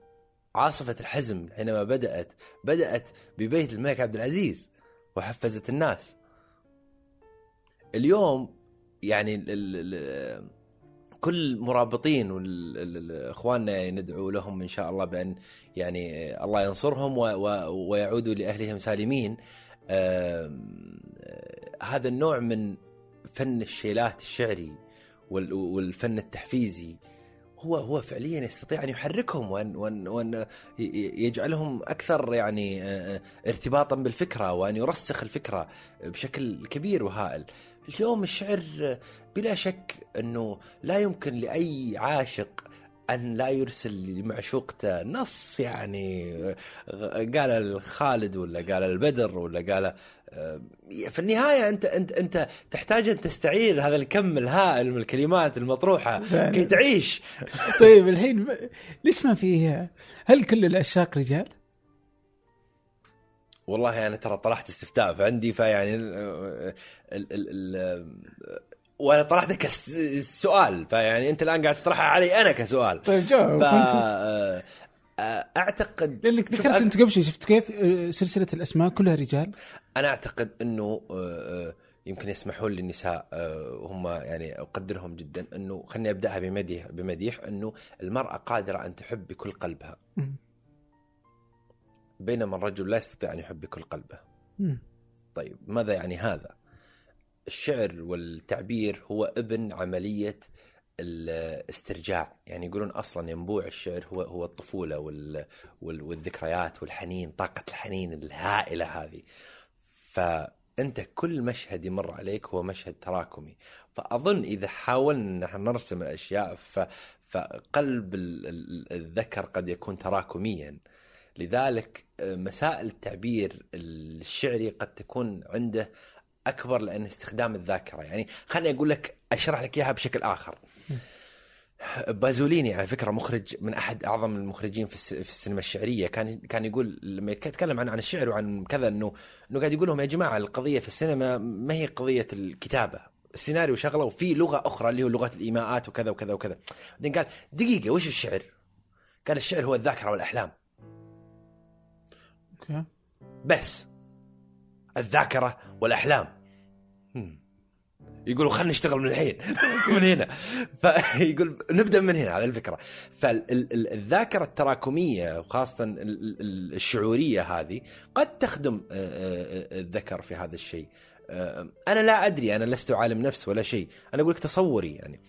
[SPEAKER 2] عاصفة الحزم حينما بدأت بدأت ببيت الملك عبد العزيز. وحفزت الناس. اليوم يعني ال ال ال كل مرابطين واخواننا يعني ندعو لهم إن شاء الله بأن يعني الله ينصرهم ويعودوا لأهلهم سالمين. هذا النوع من فن الشيلات الشعري وال- والفن التحفيزي هو هو فعليا يستطيع أن يحركهم وأن وأن وأن يجعلهم أكثر يعني آه، آه، ارتباطا بالفكرة وأن يرسخ الفكرة بشكل كبير وهائل. اليوم الشعر بلا شك أنه لا يمكن لأي عاشق أن لا يرسل لمعشوقته نص يعني قال الخالد ولا قال البدر ولا قال آه، في النهاية أنت أنت أنت تحتاج أن تستعير هذا الكم الهائل من الكلمات المطروحة
[SPEAKER 1] فعلا.
[SPEAKER 2] كي تعيش (laughs)
[SPEAKER 1] طيب الحين ليش ما في هل كل العشاق رجال؟
[SPEAKER 2] والله أنا ترى طرحت استفتاء فعندي فيعني ال ال ال ال وأنا طرحته كسؤال فيعني انت الآن قاعد تطرحها علي أنا كسؤال
[SPEAKER 1] طيب جاوب
[SPEAKER 2] ف. آه، آه،
[SPEAKER 1] أعتقد
[SPEAKER 2] لأنك
[SPEAKER 1] ذكرت أنت قبل شيء شفت كيف آه، سلسلة الأسماء كلها رجال
[SPEAKER 2] أنا أعتقد إنه يمكن يسمحون للنساء وهم يعني أقدرهم جدا إنه خليني أبدأها بمديح بمديح إنه المرأة قادرة أن تحب بكل قلبها. بينما الرجل لا يستطيع أن يحب بكل قلبه. طيب ماذا يعني هذا؟ الشعر والتعبير هو ابن عملية الاسترجاع. يعني يقولون أصلا ينبوع الشعر هو هو الطفولة وال وال والذكريات والحنين طاقة الحنين الهائلة هذه. فأنت كل مشهد يمر عليك هو مشهد تراكمي. فأظن إذا حاولنا نرسم الأشياء ف فقلب ال- ال- الذكر قد يكون تراكميا. لذلك آه، مسائل التعبير الشعري قد تكون عنده أكبر لأن استخدام الذاكرة. يعني خليني أقول لك أشرح لك إياها بشكل آخر. بازوليني على فكرة مخرج من أحد أعظم المخرجين في في السينما الشعرية. كان كان يقول لما يتكلم عن عن الشعر وعن كذا إنه إنه قاعد يقول لهم يا جماعة القضية في السينما ما هي قضية الكتابة. السيناريو شغلة وفي لغة أخرى اللي هو لغة الإيماءات وكذا وكذا وكذا. بعدين قال دقيقة وش الشعر؟ قال الشعر هو الذاكرة والأحلام.
[SPEAKER 1] أوكي.
[SPEAKER 2] بس. الذاكرة والأحلام. هم. يقولوا خلينا نشتغل من الحين. (laughs) من هنا. فيقول نبدأ من هنا على الفكرة. فالذاكره التراكمية وخاصة ال- ال- الشعورية هذه قد تخدم آه، آه، الذكر في هذا الشيء. آه، أنا لا أدري أنا لست عالم نفس ولا شيء. أنا أقول لك تصوري يعني.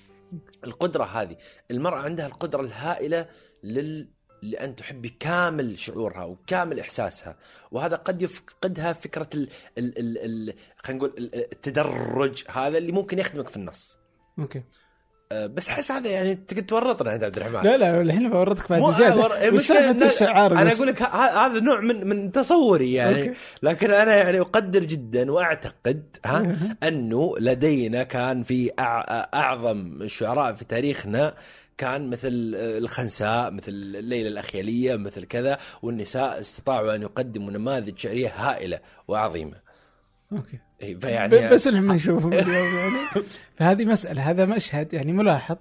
[SPEAKER 2] القدرة هذه المرأة عندها القدرة الهائلة لل لأن تحب كامل شعورها وكامل إحساسها. وهذا قد يفقدها فكرة ال ال ال ال خلينا نقول ال- التدرج هذا اللي ممكن يخدمك في النص. okay. بس أحس هذا يعني تقدر تورطنا عند عبد الرحمن.
[SPEAKER 1] لا لا الحين بورطك بعد زيادة.
[SPEAKER 2] ور-
[SPEAKER 1] وسالفه
[SPEAKER 2] إن-
[SPEAKER 1] الشعار أنا.
[SPEAKER 2] أقول لك هذا نوع من من تصوري يعني.
[SPEAKER 1] okay.
[SPEAKER 2] لكن أنا يعني أقدر جدا وأعتقد ها أنه لدينا كان في أع- أعظم الشعراء في تاريخنا كان مثل الخنساء مثل ليلى الأخيلية مثل كذا والنساء استطاعوا أن يقدموا نماذج شعرية هائلة وعظيمة. أوكي.
[SPEAKER 1] ب-
[SPEAKER 2] فيعني
[SPEAKER 1] بس نشوفهم اليوم يعني. (laughs) فهذه مسألة هذا مشهد يعني ملاحظ.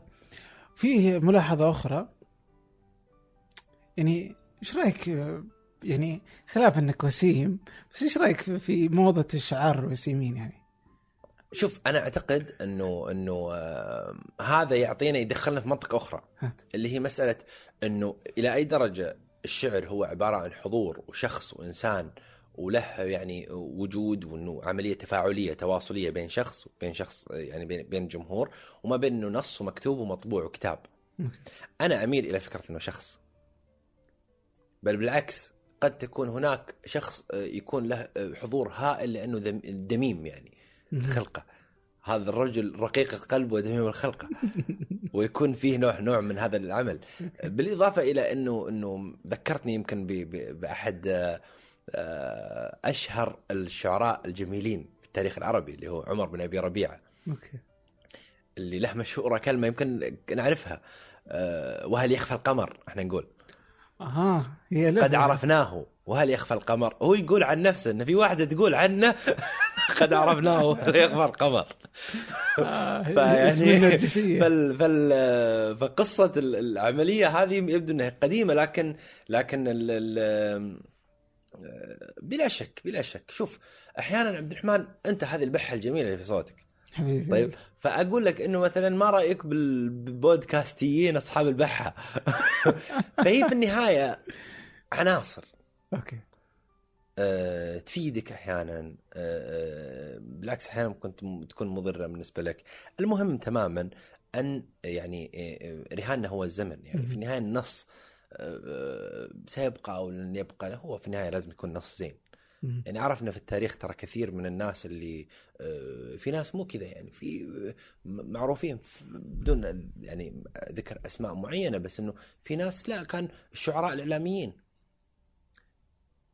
[SPEAKER 1] فيه ملاحظة أخرى. يعني إيش رأيك؟ يعني خلاف إنك وسيم بس إيش رأيك في موضة الشعار الوسيمين يعني؟
[SPEAKER 2] شوف أنا أعتقد أنه أنه آه، هذا يعطينا يدخلنا في منطقة أخرى
[SPEAKER 1] هات.
[SPEAKER 2] اللي هي مسألة أنه إلى أي درجة الشعر هو عبارة عن حضور وشخص وإنسان وله يعني وجود وإنه عملية تفاعلية تواصلية بين شخص وبين شخص يعني بين بين جمهور وما بين إنه نص ومكتوب ومطبوع وكتاب. أنا أميل إلى فكرة إنه شخص. بل بالعكس قد تكون هناك شخص آه، يكون له آه، حضور هائل لأنه دميم يعني الخلقة. هذا الرجل رقيق القلب ودميم الخلقة (laughs) ويكون فيه نوع نوع من هذا العمل بالإضافة إلى إنه إنه ذكرتني يمكن بأحد آه، أشهر الشعراء الجميلين في التاريخ العربي اللي هو عمر بن أبي ربيعة.
[SPEAKER 1] أوكي.
[SPEAKER 2] اللي له مشهورة كلمة يمكن نعرفها آه، وهل يخفى القمر؟ إحنا نقول.
[SPEAKER 1] أها هي.
[SPEAKER 2] قد عرفناه وهل يخفى القمر؟ هو يقول عن نفسه إن في واحدة تقول عنه (laughs) قد عرفناه وهل يخفى القمر؟
[SPEAKER 1] آه،
[SPEAKER 2] فيعني. (laughs) فال فال فقصة ال- العملية هذه يبدو إنها قديمة لكن لكن ال ال بلا شك بلا شك. شوف أحيانا عبد الرحمن أنت هذه البحة الجميلة اللي في صوتك.
[SPEAKER 1] حبيبي
[SPEAKER 2] طيب فأقول لك إنه مثلا ما رأيك بال- بالبودكاستيين أصحاب البحة. (laughs) فهي في النهاية عناصر.
[SPEAKER 1] أوكي.
[SPEAKER 2] أه، تفيدك أحيانا. أه، أه، بالعكس أحيانا ممكن تكون مضرة بالنسبة لك. المهم تماما أن يعني أه، رهاننا هو الزمن. يعني في النهاية النص أه، سيبقى أو لن يبقى هو في النهاية لازم يكون نص زين. يعني عرفنا في التاريخ ترى كثير من الناس اللي آه، في ناس مو كذا يعني في آه، معروفين بدون يعني ذكر أسماء معينة بس إنه في ناس لا كان الشعراء الإعلاميين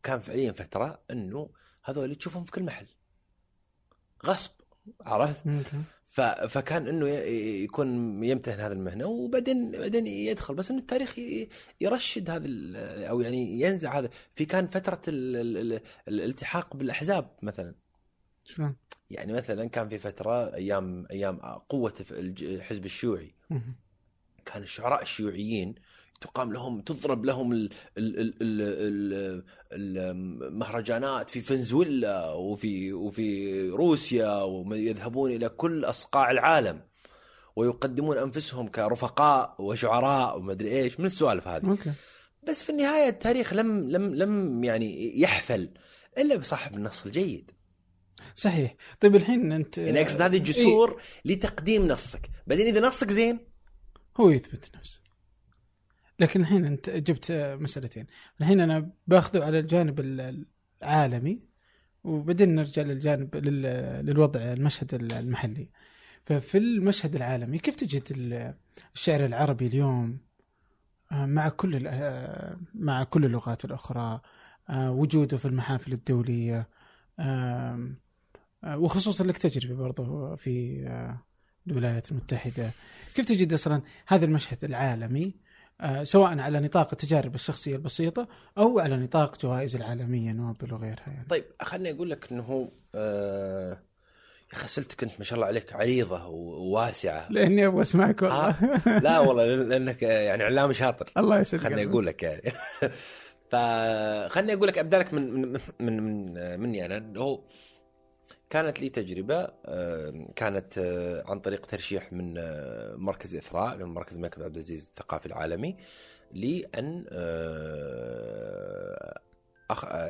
[SPEAKER 2] كان فعليا فترة إنه هذول تشوفهم في كل محل غصب عرفت. فكان إنه يكون يمتهن هذه المهنة وبعدين بعدين يدخل بس إنه التاريخ يرشد هذا أو يعني ينزع هذا في كان فترة ال... ال... ال... الالتحاق بالأحزاب مثلا
[SPEAKER 1] شلون؟
[SPEAKER 2] يعني مثلا كان في فترة أيام أيام قوة الحزب الشيوعي. كان الشعراء الشيوعيين تقام لهم تضرب لهم ال- ال- ال- ال- ال- المهرجانات في فنزويلا وفي وفي روسيا ويذهبون إلى كل أصقاع العالم ويقدمون أنفسهم كرفقاء وشعراء وما أدري إيش من السوالف هذه. بس في النهاية التاريخ لم لم لم يعني يحفل إلا بصاحب النص الجيد.
[SPEAKER 1] صحيح. طيب الحين أنت
[SPEAKER 2] يعني أقصد هذه الجسور لتقديم نصك. بعدين إذا نصك زين؟
[SPEAKER 1] إيه هو يثبت نفسه. لكن الحين انت جبت مسألتين. الحين أنا باخذه على الجانب ال- العالمي وبعدين نرجع للجانب لل- للوضع المشهد المحلي. ففي المشهد العالمي كيف تجد ال- الشعر العربي اليوم؟ آه، مع كل آه، مع كل اللغات الأخرى آه، وجوده في المحافل الدولية وخصوصا لك تجربة برضه في الولايات المتحدة. كيف تجد أصلا هذا المشهد العالمي؟ سواء على نطاق التجارب الشخصية البسيطة أو على نطاق جوائز العالمية نوبل وغيرها يعني.
[SPEAKER 2] طيب خليني أقول لك إنه آه يا أخي اسئلتك أنت ما شاء الله عليك عريضة وواسعة
[SPEAKER 1] لأني أبغى أسمعك والله
[SPEAKER 2] آه (laughs) لا والله لأنك يعني علامي شاطر
[SPEAKER 1] الله يسعدك
[SPEAKER 2] خليني
[SPEAKER 1] قلبك.
[SPEAKER 2] أقول لك يعني فخليني أقول لك ابدا لك من من من, من مني أنا اللي هو كانت لي تجربة آه، كانت آه، عن طريق ترشيح من آه، مركز إثراء من مركز الملك عبد العزيز الثقافي العالمي لأن آه،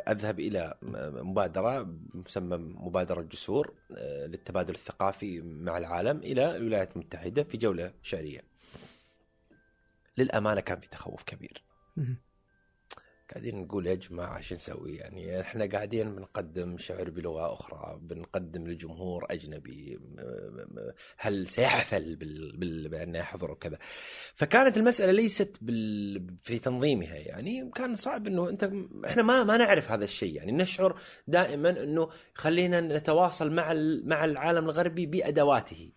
[SPEAKER 2] أذهب إلى مبادرة مسمى مبادرة جسور آه، للتبادل الثقافي مع العالم إلى الولايات المتحدة في جولة شعريه. للأمانة كان في تخوف كبير. قاعدين نقول يا جماعة شو نسوي؟ يعني إحنا قاعدين بنقدم شعر بلغة أخرى بنقدم لجمهور م- هل سيحفل بال... بال... يحضر وكذا. فكانت المسألة ليست بال... في تنظيمها يعني كان صعب إنه أنت إحنا ما ما نعرف هذا الشيء. يعني نشعر دائما إنه خلينا نتواصل مع ال... مع العالم الغربي بأدواته.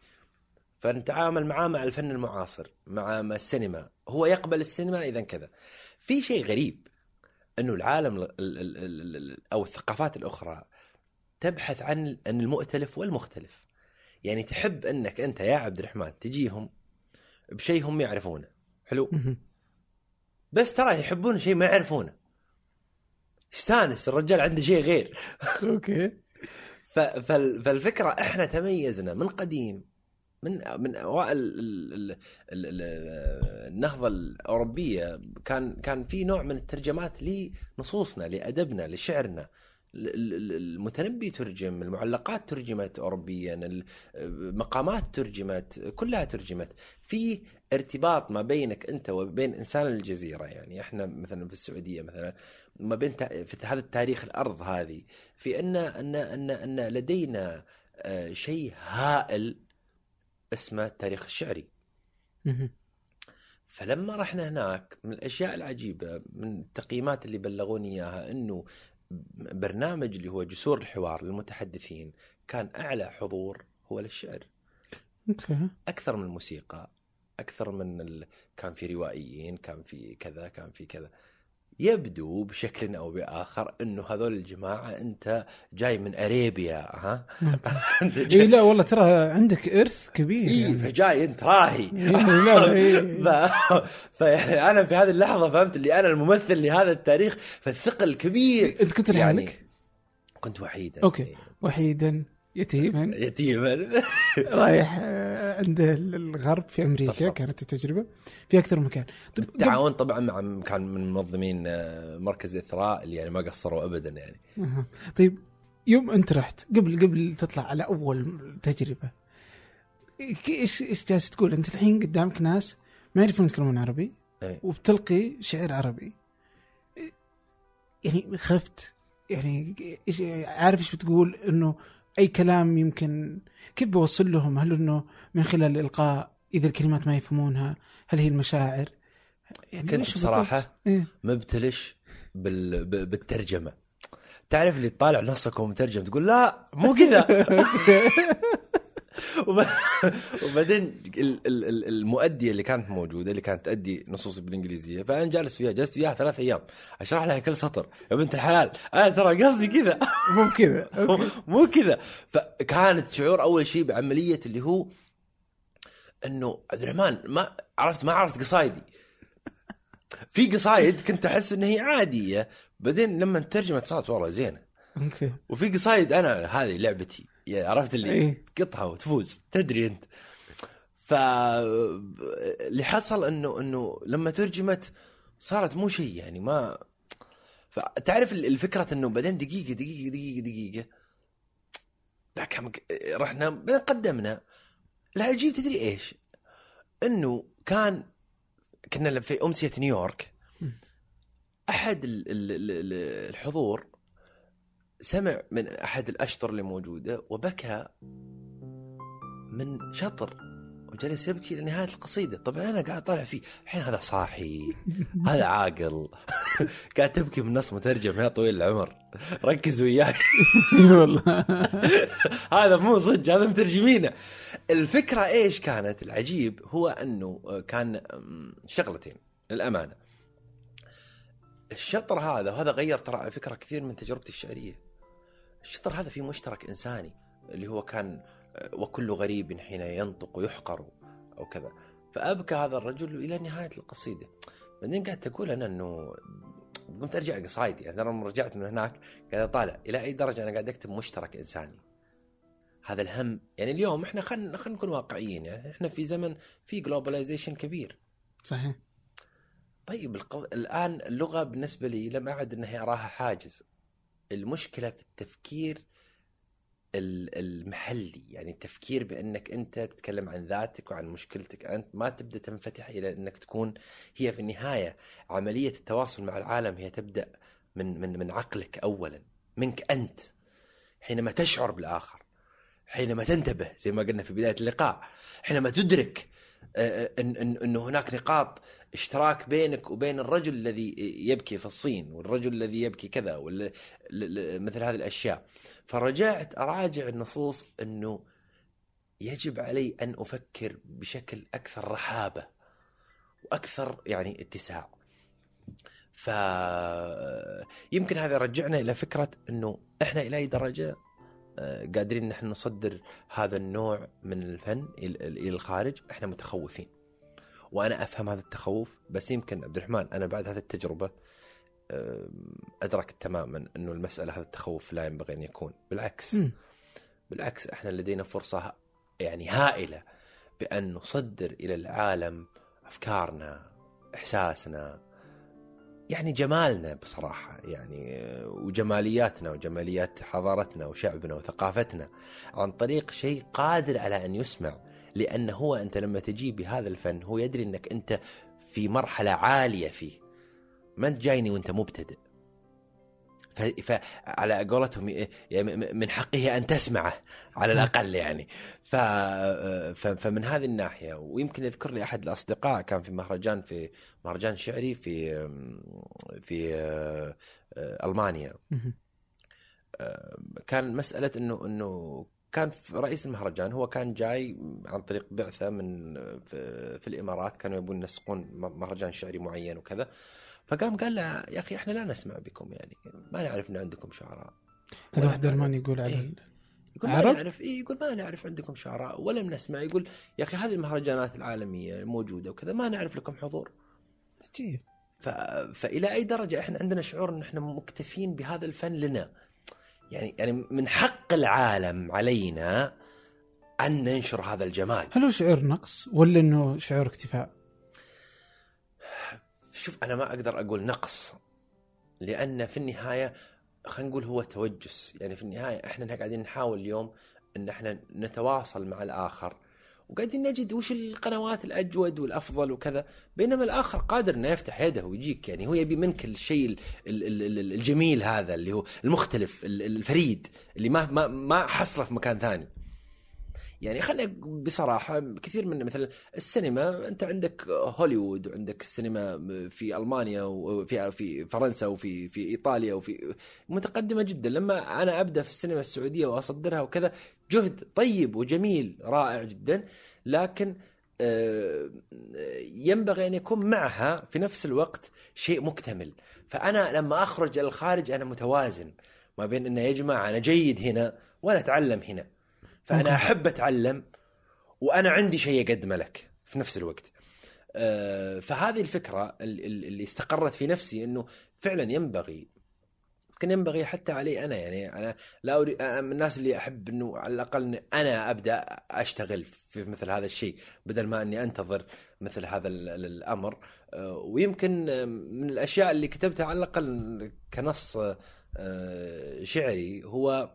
[SPEAKER 2] فنتعامل معاه مع الفن المعاصر مع السينما. هو يقبل السينما إذا كذا. في شيء غريب. أنه العالم ال- ال- ال- ال- ال- أو الثقافات الأخرى تبحث عن عن المؤتلف والمختلف. يعني تحب أنك أنت يا عبد الرحمن تجيهم بشيء هم يعرفونه. حلو. بس ترى يحبون شيء ما يعرفونه. يستانس الرجال عنده شيء غير. (laughs) أوكي. فالفكرة إحنا تميزنا من قديم من من أوائل ال- ال- ال- ال- النهضة الأوروبية. كان كان في نوع من الترجمات لنصوصنا لأدبنا لشعرنا. ال- ال- المتنبي ترجم المعلقات ترجمت اوروبيا المقامات ترجمت كلها ترجمت. في ارتباط ما بينك أنت وبين إنسان الجزيرة. يعني إحنا مثلا في السعودية مثلا ما بين في هذا التاريخ الأرض هذه في أن أن أن أن لدينا آه، شيء هائل اسمه التاريخ الشعري. فلما رحنا هناك من الأشياء العجيبة من التقييمات اللي بلغوني إياها إنه برنامج اللي هو جسور الحوار للمتحدثين كان أعلى حضور هو للشعر. أكثر من الموسيقى أكثر من ال... كان في روائيين كان في كذا كان في كذا. يبدو بشكل أو بآخر إنه هذول الجماعة أنت جاي من أريبيا ها؟ (laughs) إي
[SPEAKER 1] لا والله ترى عندك إرث كبير
[SPEAKER 2] إي
[SPEAKER 1] يعني.
[SPEAKER 2] فجاي أنت راهي.
[SPEAKER 1] إيه، لا، (laughs) إيه.
[SPEAKER 2] ف... فيعني أنا في هذه اللحظة فهمت اللي أنا الممثل لهذا التاريخ فالثقل كبير.
[SPEAKER 1] أنت كنت
[SPEAKER 2] يعني
[SPEAKER 1] لحالك؟
[SPEAKER 2] كنت وحيدا.
[SPEAKER 1] أوكي. وحيدا يتيما.
[SPEAKER 2] يتيما.
[SPEAKER 1] رايح آه، عند الغرب في أمريكا
[SPEAKER 2] بالضبط.
[SPEAKER 1] كانت التجربة في أكثر من مكان طب قبل-
[SPEAKER 2] بالتعاون طبعا مع كان من منظمين آه، مركز إثراء اللي يعني ما قصروا ابدا يعني
[SPEAKER 1] أها. طيب يوم أنت رحت قبل قبل تطلع على أول تجربة إيش إيش جالس تقول أنت الحين قدامك ناس ما يعرفون يتكلمون عربي
[SPEAKER 2] إيه.
[SPEAKER 1] وبتلقي شعر عربي يعني خفت يعني إيش عارف إيش بتقول إنه أي كلام يمكن كيف بوصل لهم هل إنه من خلال الالقاء إذا الكلمات ما يفهمونها هل هي المشاعر يعني
[SPEAKER 2] كنت
[SPEAKER 1] بالضبط؟ إيه؟
[SPEAKER 2] مبتلش بال... ب- بالترجمة تعرف اللي تطالع نصك ومترجم تقول لا مو كذا (laughs) (laughs) وبعدين ال- ال- ال- المؤدية اللي كانت موجودة اللي كانت تؤدي نصوصي بالإنجليزية فأنا جالس وياها جلست وياها ثلاث أيام. أشرح لها كل سطر. يا بنت الحلال أنا ترى قصدي كذا. (laughs)
[SPEAKER 1] مو كذا
[SPEAKER 2] مو- كذا. فكانت شعور أول شيء بعملية اللي هو إنه عبد الرحمن ما عرفت ما عرفت قصايدي. في قصايد كنت أحس ان هي عادية. بعدين لما ترجمت صارت والله زينة.
[SPEAKER 1] أوكي.
[SPEAKER 2] وفي قصايد أنا هذه لعبتي. عرفت اللي
[SPEAKER 1] إيه.
[SPEAKER 2] تقطها وتفوز. تدري أنت. ف اللي حصل انه إنه لما ترجمت صارت مو شيء يعني ما فتعرف ال- الفكرة إنه بعدين دقيقه دقيقه دقيقه دقيقة بعد كم رحنا بعدين قدمنا. العجيب تدري إيش؟ إنه كان كنا في أمسية نيويورك. أحد ال- ال- ال- ال- الحضور سمع من أحد الأشطر اللي موجودة وبكى من شطر وجلس يبكي لنهاية القصيدة. طبعا أنا قاعد طالع فيه. الحين هذا صاحي. (laughs) هذا عاقل. (laughs) قاعد تبكي من نص مترجم يا طويل العمر. ركز وياي. (laughs)
[SPEAKER 1] والله.
[SPEAKER 2] هذا مو صدق هذا مترجمينه. الفكرة إيش كانت؟ العجيب هو أنه كان شغلتين للأمانة. الشطر هذا وهذا غير ترى على فكرة كثير من تجربتي الشعرية. الشطر هذا فيه مشترك إنساني اللي هو كان وكل غريب حين ينطق يحقر أو كذا. فأبكى هذا الرجل إلى نهاية القصيدة. بعدين قعدت أقول أنا إنه قمت أرجع قصايدي. يعني أنا لما رجعت من هناك قاعد أطالع. إلى أي درجة أنا قاعد أكتب مشترك إنساني؟ هذا الهم. يعني اليوم إحنا خلينا خلينا نكون واقعيين. يعني إحنا في زمن في جلوبلايزيشن كبير.
[SPEAKER 1] صحيح.
[SPEAKER 2] طيب القض... الآن اللغة بالنسبة لي لم أعد إنها اراها حاجز. المشكلة في التفكير ال- المحلي. يعني التفكير بأنك أنت تتكلم عن ذاتك وعن مشكلتك أنت ما تبدأ تنفتح إلى أنك تكون هي في النهاية عملية التواصل مع العالم هي تبدأ من من من عقلك اولا منك أنت. حينما تشعر بالآخر حينما تنتبه زي ما قلنا في بداية اللقاء حينما تدرك آه، ان ان انه هناك نقاط اشتراك بينك وبين الرجل الذي يبكي في الصين والرجل الذي يبكي كذا مثل هذه الأشياء. فرجعت أراجع النصوص إنه يجب علي أن أفكر بشكل أكثر رحابة وأكثر يعني اتساع. ف يمكن هذا يرجعنا إلى فكرة إنه إحنا إلى أي درجة آه، قادرين نحن نصدر هذا النوع من الفن إلى الخارج. إحنا متخوفين. وأنا أفهم هذا التخوف بس يمكن عبد الرحمن أنا بعد هذه التجربة أدركت تماما إنه المسألة هذا التخوف لا ينبغي أن يكون بالعكس
[SPEAKER 1] مم.
[SPEAKER 2] بالعكس إحنا لدينا فرصة يعني هائلة بأن نصدر إلى العالم أفكارنا إحساسنا يعني جمالنا بصراحة يعني آه، وجمالياتنا وجماليات حضارتنا وشعبنا وثقافتنا عن طريق شيء قادر على أن يسمع لأن هو أنت لما تجي بهذا الفن هو يدري أنك أنت في مرحلة عالية فيه. ما أنت جايني وأنت مبتدئ. فعلى قولتهم يعني من حقه أن تسمعه على الأقل يعني. ف فمن هذه الناحية ويمكن يذكر لي أحد الأصدقاء كان في مهرجان في مهرجان شعري في في ألمانيا.
[SPEAKER 1] مهم.
[SPEAKER 2] كان مسألة انه إنه كان رئيس المهرجان هو كان جاي عن طريق بعثة من في, في الإمارات كانوا يبون ينسقون مهرجان شعري معين وكذا. فقام قال له يا أخي إحنا لا نسمع بكم يعني ما نعرف إن عندكم شعراء.
[SPEAKER 1] هذا واحد ألماني يقول على
[SPEAKER 2] إيه. يقول ما
[SPEAKER 1] عرب؟
[SPEAKER 2] نعرف إيه يقول ما نعرف عندكم شعراء ولم نسمع. يقول يا أخي هذه المهرجانات العالمية موجودة وكذا ما نعرف لكم حضور.
[SPEAKER 1] عجيب.
[SPEAKER 2] ف... فإلى أي درجة إحنا عندنا شعور إن إحنا مكتفين بهذا الفن لنا. يعني يعني من حق العالم علينا أن ننشر هذا الجمال.
[SPEAKER 1] هل هو شعور نقص ولا إنه شعور اكتفاء؟
[SPEAKER 2] شوف أنا ما أقدر أقول نقص لأن في النهاية خلينا نقول هو توجس. يعني في النهاية إحنا قاعدين نحاول اليوم إن إحنا نتواصل مع الآخر. وقاعدين نجد وش القنوات الأجود والأفضل وكذا. بينما الآخر قادر إنه يفتح يده ويجيك يعني هو يبي منك الشيء ال- ال- ال- الجميل هذا اللي هو المختلف ال- الفريد اللي ما ما ما حصله في مكان ثاني. يعني خلينا بصراحة كثير من مثلا السينما أنت عندك هوليوود وعندك السينما في ألمانيا وفي في فرنسا وفي في إيطاليا وفي متقدمة جدا. لما أنا أبدأ في السينما السعودية وأصدرها وكذا جهد طيب وجميل رائع جدا. لكن آه، ينبغي أن يكون معها في نفس الوقت شيء مكتمل. فأنا لما أخرج الخارج أنا متوازن ما بين أنه يا جماعة أنا جيد هنا وأنا أتعلم هنا.
[SPEAKER 1] فأنا.
[SPEAKER 2] أحب أتعلم وأنا عندي شيء اقدمه لك في نفس الوقت. آه، فهذه الفكرة ال- ال- اللي استقرت في نفسي إنه فعلا ينبغي يمكن ينبغي حتى علي أنا. يعني أنا لا أريد أنا من الناس اللي أحب إنه على الأقل أنا أبدأ أشتغل في مثل هذا الشيء بدل ما إني أنتظر مثل هذا ال- ال- الأمر. آه، ويمكن من الأشياء اللي كتبتها على الأقل كنص آه، شعري هو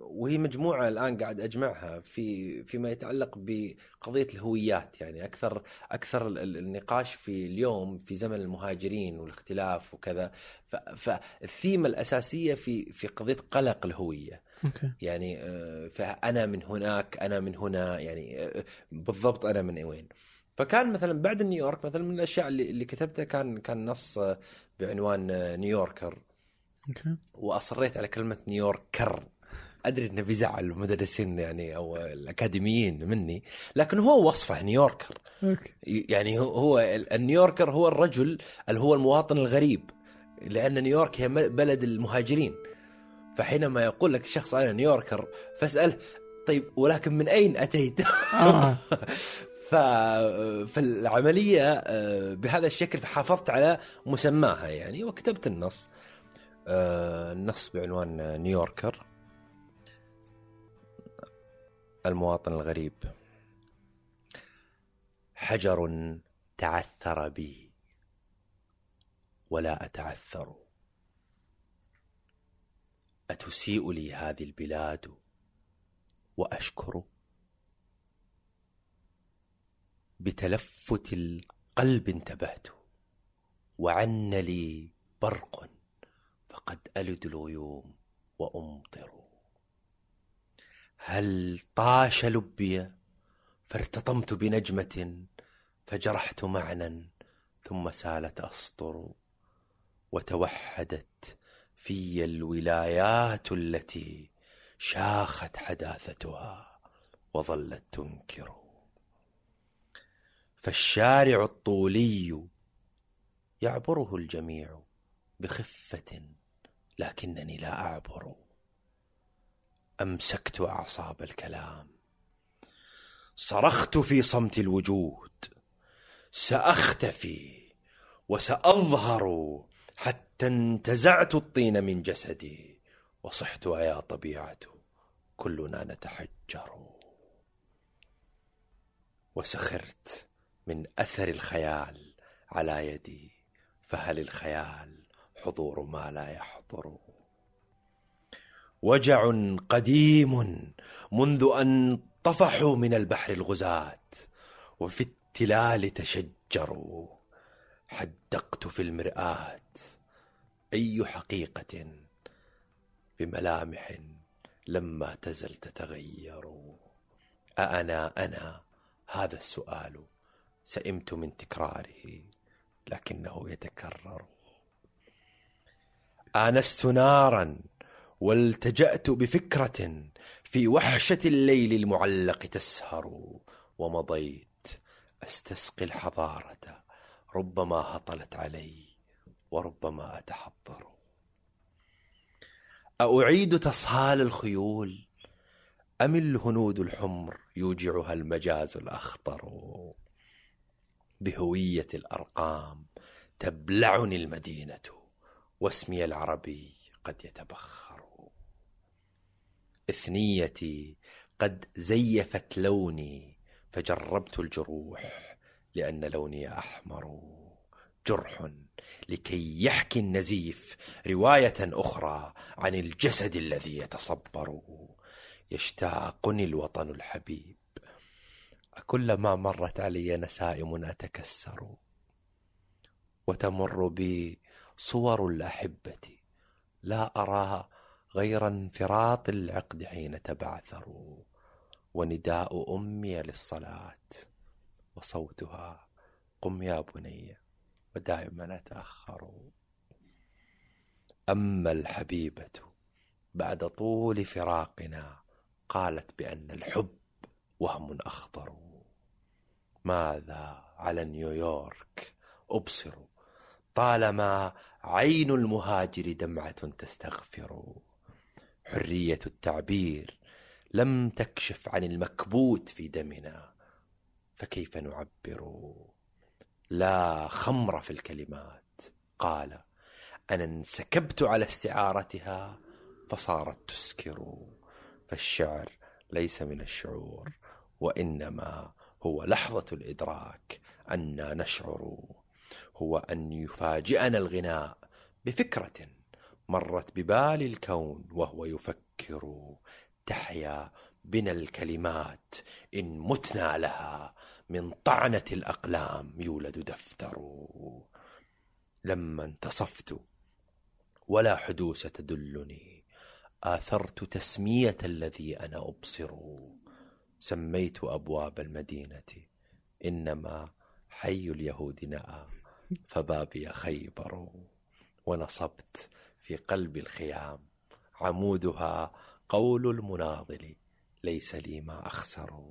[SPEAKER 2] وهي مجموعة الآن قاعد أجمعها في فيما يتعلق بقضية الهويات. يعني أكثر أكثر ال- ال- النقاش في اليوم في زمن المهاجرين والاختلاف وكذا. فالثيمه الأساسية في في قضية قلق الهوية.
[SPEAKER 1] okay.
[SPEAKER 2] يعني آه، فأنا من هناك أنا من هنا يعني آه، بالضبط أنا من وين. فكان مثلا بعد نيويورك مثلا من الأشياء اللي اللي كتبتها كان كان نص آه، بعنوان New Yorker.
[SPEAKER 1] okay.
[SPEAKER 2] وأصريت على كلمة New Yorker أدري إنه بيزعل المدرسين يعني أو الأكاديميين مني لكن هو وصفه New
[SPEAKER 1] Yorker okay.
[SPEAKER 2] يعني هو- هو ال- ال New Yorker هو الرجل اللي هو المواطن الغريب لأن نيويورك هي بلد المهاجرين. فحينما يقول لك الشخص أنا نيويوركر فاسأله طيب ولكن من أين أتيت؟
[SPEAKER 1] آه. (laughs)
[SPEAKER 2] ف... فالعملية آه، بهذا الشكل فحافظت على مسماها يعني وكتبت النص. آه، النص بعنوان آه، نيويوركر. المواطن الغريب. حجر تعثر بي ولا أتعثر. أتسيء لي هذه البلاد وأشكر بتلفت القلب انتبهت وعن لي برق فقد ألد الغيوم وأمطر. هل طاش لبي فارتطمت بنجمة فجرحت معنى ثم سالت أسطر وتوحدت في الولايات التي شاخت حداثتها وظلت تنكر. فالشارع الطولي يعبره الجميع بخفة لكنني لا أعبر. أمسكت أعصاب الكلام. صرخت في صمت الوجود. سأختفي وسأظهر حتى انتزعت الطين من جسدي. وصحت يا طبيعة كلنا نتحجر. وسخرت من أثر الخيال على يدي. فهل الخيال حضور ما لا يحضر. وجع قديم منذ أن طفحوا من البحر الغزاة وفي التلال تشجروا. حدقت في المرآة أي حقيقة بملامح لما تزل تتغير. أأنا أنا هذا السؤال سئمت من تكراره لكنه يتكرر. آنست نارا والتجأت بفكرة في وحشة الليل المعلق تسهر ومضيت أستسقي الحضارة ربما هطلت علي وربما أتحضر. أعيد تصهال الخيول؟ أم الهنود الحمر يوجعها المجاز الأخضر بهوية الأرقام تبلعني المدينة. واسمي العربي قد يتبخر. إثنيتي قد زيفت لوني فجربت الجروح لأن لوني أحمر. جرح لكي يحكي النزيف رواية أخرى عن الجسد الذي يتصبر. يشتاقني الوطن الحبيب. أكلما مرت علي نسائم أتكسر. وتمر بي صور الأحبة. لا أرى غير انفراط العقد حين تبعثروا ونداء أمي للصلاة وصوتها قم يا بني ودائما أتأخر. أما الحبيبة بعد طول فراقنا قالت بأن الحب وهم أخضر. ماذا على نيويورك؟ أبصر طالما عين المهاجر دمعة تستغفر. حرية التعبير لم تكشف عن المكبوت في دمنا فكيف نعبر؟ لا خمر في الكلمات. قال أنا انسكبت على استعارتها فصارت تسكر. فالشعر ليس من الشعور وإنما هو لحظة الإدراك أنا نشعر. هو أن يفاجئنا الغناء بفكرة مرت ببال الكون وهو يفكر تحيا بنا الكلمات إن متنا لها من طعنة الأقلام يولد دفتر. لما انتصفت ولا حدوث تدلني آثرت تسمية الذي أنا أبصر. سميت أبواب المدينة إنما حي اليهود نأى فبابي خيبر ونصبت في قلب الخيام. عمودها قول المناضل ليس لي ما أخسر.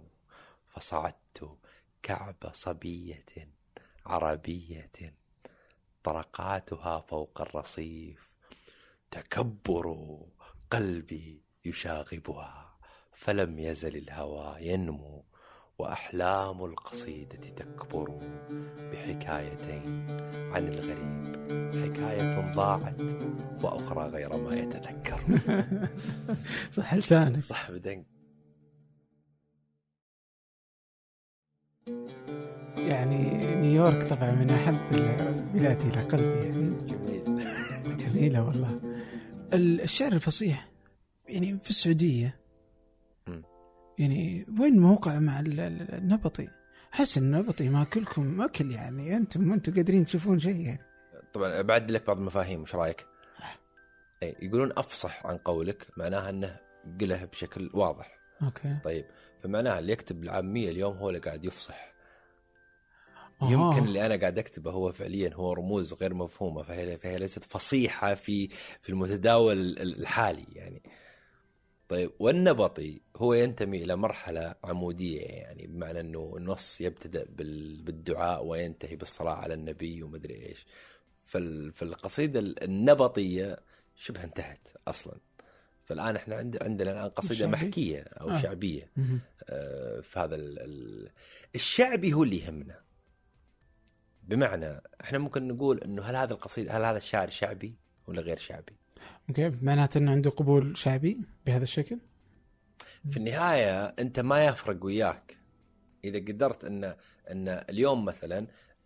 [SPEAKER 2] فصعدت كعب صبية عربية طرقاتها فوق الرصيف. تكبر قلبي يشاغبها فلم يزل الهوى ينمو. وأحلام القصيدة تكبر بحكايتين عن الغريب. حكاية ضاعت وأخرى غير ما يتذكر. (laughs)
[SPEAKER 1] صح لسانك.
[SPEAKER 2] صح بدنك.
[SPEAKER 1] يعني نيويورك طبعا من أحب البلاد إلى قلبي يعني.
[SPEAKER 2] جميل.
[SPEAKER 1] جميلة والله. الشعر الفصيح يعني في السعودية. يعني وين موقع مع ال- ال- النبطي؟ حس النبطي ماكلكم ماكل يعني أنتم ما أنتم قادرين تشوفون شيء يعني
[SPEAKER 2] طبعا بعد لك بعض المفاهيم وش رأيك؟ أي يقولون أفصح عن قولك معناها إنه قله بشكل واضح
[SPEAKER 1] أوكي
[SPEAKER 2] طيب فمعناها اللي يكتب العاميه اليوم هو اللي قاعد يفصح
[SPEAKER 1] آه.
[SPEAKER 2] يمكن اللي أنا قاعد أكتبه هو فعليا هو رموز غير مفهومة فهي فهي ليست فصيحة في في المتداول ال- الحالي يعني طيب والنبطي هو ينتمي إلى مرحلة عمودية يعني بمعنى إنه النص يبتدأ بال- بالدعاء وينتهي بالصلاة على النبي ومدري إيش فال- فالقصيدة النبطية شبه انتهت أصلا فالآن إحنا عند عندنا الآن
[SPEAKER 1] قصيدة؟
[SPEAKER 2] محكية أو
[SPEAKER 1] آه. شعبية.
[SPEAKER 2] آه، في هذا ال- ال- الشعبي هو اللي يهمنا بمعنى إحنا ممكن نقول إنه هل هذا القصيدة هل هذا الشاعر شعبي ولا غير شعبي؟
[SPEAKER 1] أوكي معناته انه عنده قبول شعبي بهذا الشكل؟
[SPEAKER 2] في النهاية أنت ما يفرق وياك. إذا قدرت أن أن اليوم مثلا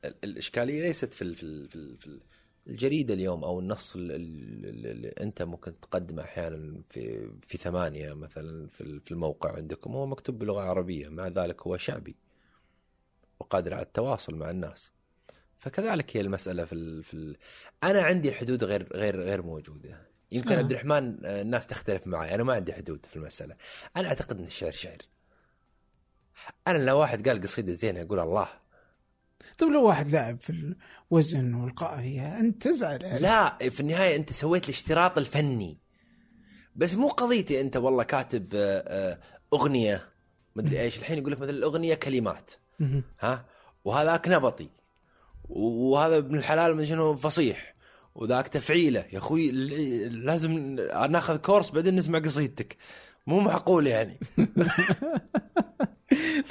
[SPEAKER 2] ال- الإشكالية ليست في في في, ال في ال- الجريدة اليوم أو النص ال- ال- اللي أنت ممكن تقدمه أحيانا في في ثمانية مثلا في ال- في الموقع عندكم. هو مكتوب بلغة عربية مع ذلك هو شعبي وقادر على التواصل مع الناس. فكذلك هي المسألة في في أنا عندي الحدود غير غير غير موجودة. يمكن
[SPEAKER 1] آه.
[SPEAKER 2] عبد الرحمن آه، الناس تختلف معي. أنا ما عندي حدود في المسألة. أنا أعتقد ان الشعر شعر أنا لو واحد قال قصيدة زينة أقول الله.
[SPEAKER 1] طيب لو واحد لاعب في الوزن والقافيه أنت تزعل. يعني.
[SPEAKER 2] لا في النهاية أنت سويت الاشتراط الفني. بس مو قضيتي أنت والله كاتب آه، أغنية مدري إيش. الحين يقول لك مثلا الأغنية كلمات. ها؟ وهذاك نبطي. وهذا ابن الحلال من شنو؟ فصيح. وذاك تفعيله. يا أخوي لازم ناخذ كورس بعدين نسمع قصيدتك. مو معقول يعني. (laughs)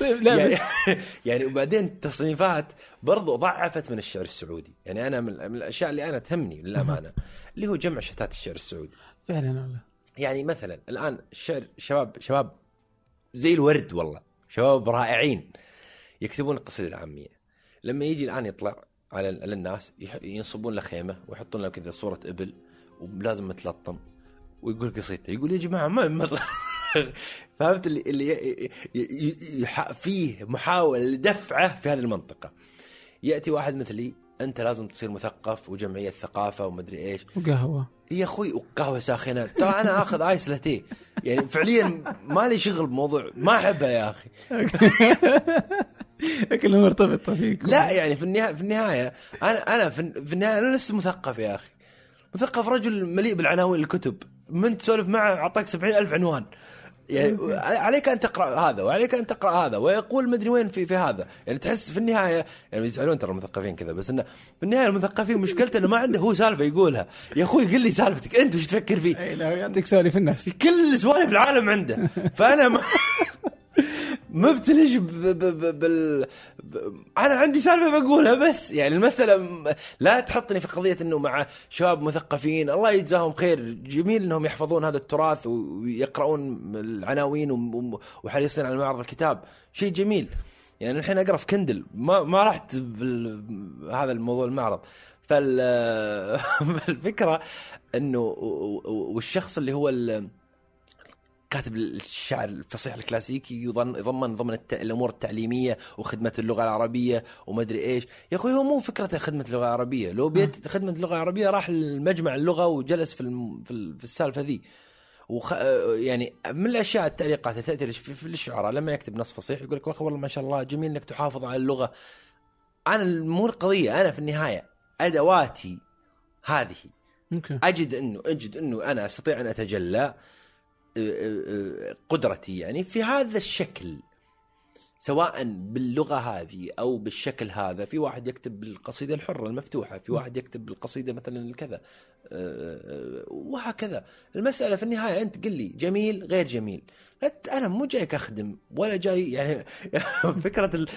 [SPEAKER 1] طيب لا
[SPEAKER 2] يعني, (laughs) يعني وبعدين التصنيفات برضو ضعفت من الشعر السعودي. يعني أنا من الأشياء اللي أنا تهمني للأمانة (laughs) اللي هو جمع شتات الشعر السعودي.
[SPEAKER 1] فعلا والله.
[SPEAKER 2] يعني مثلا الآن الشعر شباب شباب زي الورد والله شباب رائعين يكتبون القصيدة العامية. لما يجي الآن يطلع على على الناس ينصبون له خيمة ويحطون له كذا صورة إبل ولازم متلطم ويقول قصيدته يقول يا جماعة ما (laughs) فهمت اللي اللي فيه محاولة لدفعه في هذه المنطقة. يأتي واحد مثلي أنت لازم تصير مثقف وجمعية ثقافة ومدري إيش.
[SPEAKER 1] وقهوة.
[SPEAKER 2] يا أخوي وقهوة ساخنة. ترى أنا آخذ آيس لاتيه. يعني فعليا ما لي شغل بموضوع ما احبها يا أخي. (laughs) (laughs)
[SPEAKER 1] كلها مرتبطه فيك
[SPEAKER 2] لا يعني في النهايه في النهاية أنا أنا في النهاية أنا لست مثقف يا أخي. مثقف رجل مليء بالعناوين الكتب. من تسولف معه أعطاك سبعين ألف عنوان. يعني عليك أن تقرأ هذا وعليك أن تقرأ هذا ويقول مدري وين في في هذا. يعني تحس في النهاية يعني يزعلون ترى المثقفين كذا بس إنه في النهاية المثقفين مشكلته إنه ما عنده هو سالفة يقولها. يا أخوي قل لي سالفتك أنت وش تفكر فيه؟
[SPEAKER 1] أي لا يعطيك سواليف الناس.
[SPEAKER 2] كل سوالف العالم عنده. فأنا ما (laughs) مبتلش ب... ب... بال. أنا عندي سالفة بقولها بس يعني المسألة لا تحطني في قضية إنه مع شباب مثقفين. الله يجزاهم خير. جميل إنهم يحفظون هذا التراث ويقرؤون العناوين وم- وحريصين على معرض الكتاب. شيء جميل. يعني الحين أقرأ في Kindle. ما ما رحت بال... هذا الموضوع المعرض. فال (laughs) فالفكرة إنه و- و- والشخص اللي هو ال... كاتب الشعر الفصيح الكلاسيكي يضمن ضمن الت... الأمور التعليمية وخدمة اللغة العربية وما ادري إيش، يا أخوي هو مو فكرته خدمة اللغة العربية، لو يبي خدمة اللغة العربية راح المجمع اللغة وجلس في الم... في, ال... في السالفة ذي. وخ... يعني من الأشياء التعليقات اللي تأتي في, في الشعراء لما يكتب نص فصيح يقول لك "يا أخي والله ما شاء الله جميل إنك تحافظ على اللغة. أنا مو القضية أنا في النهاية أدواتي هذه. أجد انه أجد إنه أنا أستطيع أن أتجلى. آه، آه، آه، قدرتي يعني في هذا الشكل سواء باللغة هذه أو بالشكل هذا في واحد يكتب بالقصيدة الحرة المفتوحة في واحد يكتب بالقصيدة مثلا الكذا آه، آه، وهكذا. المسألة في النهاية أنت قل لي جميل غير جميل. أنا مو جايك اخدم ولا جاي يعني (laughs) فكرة ال...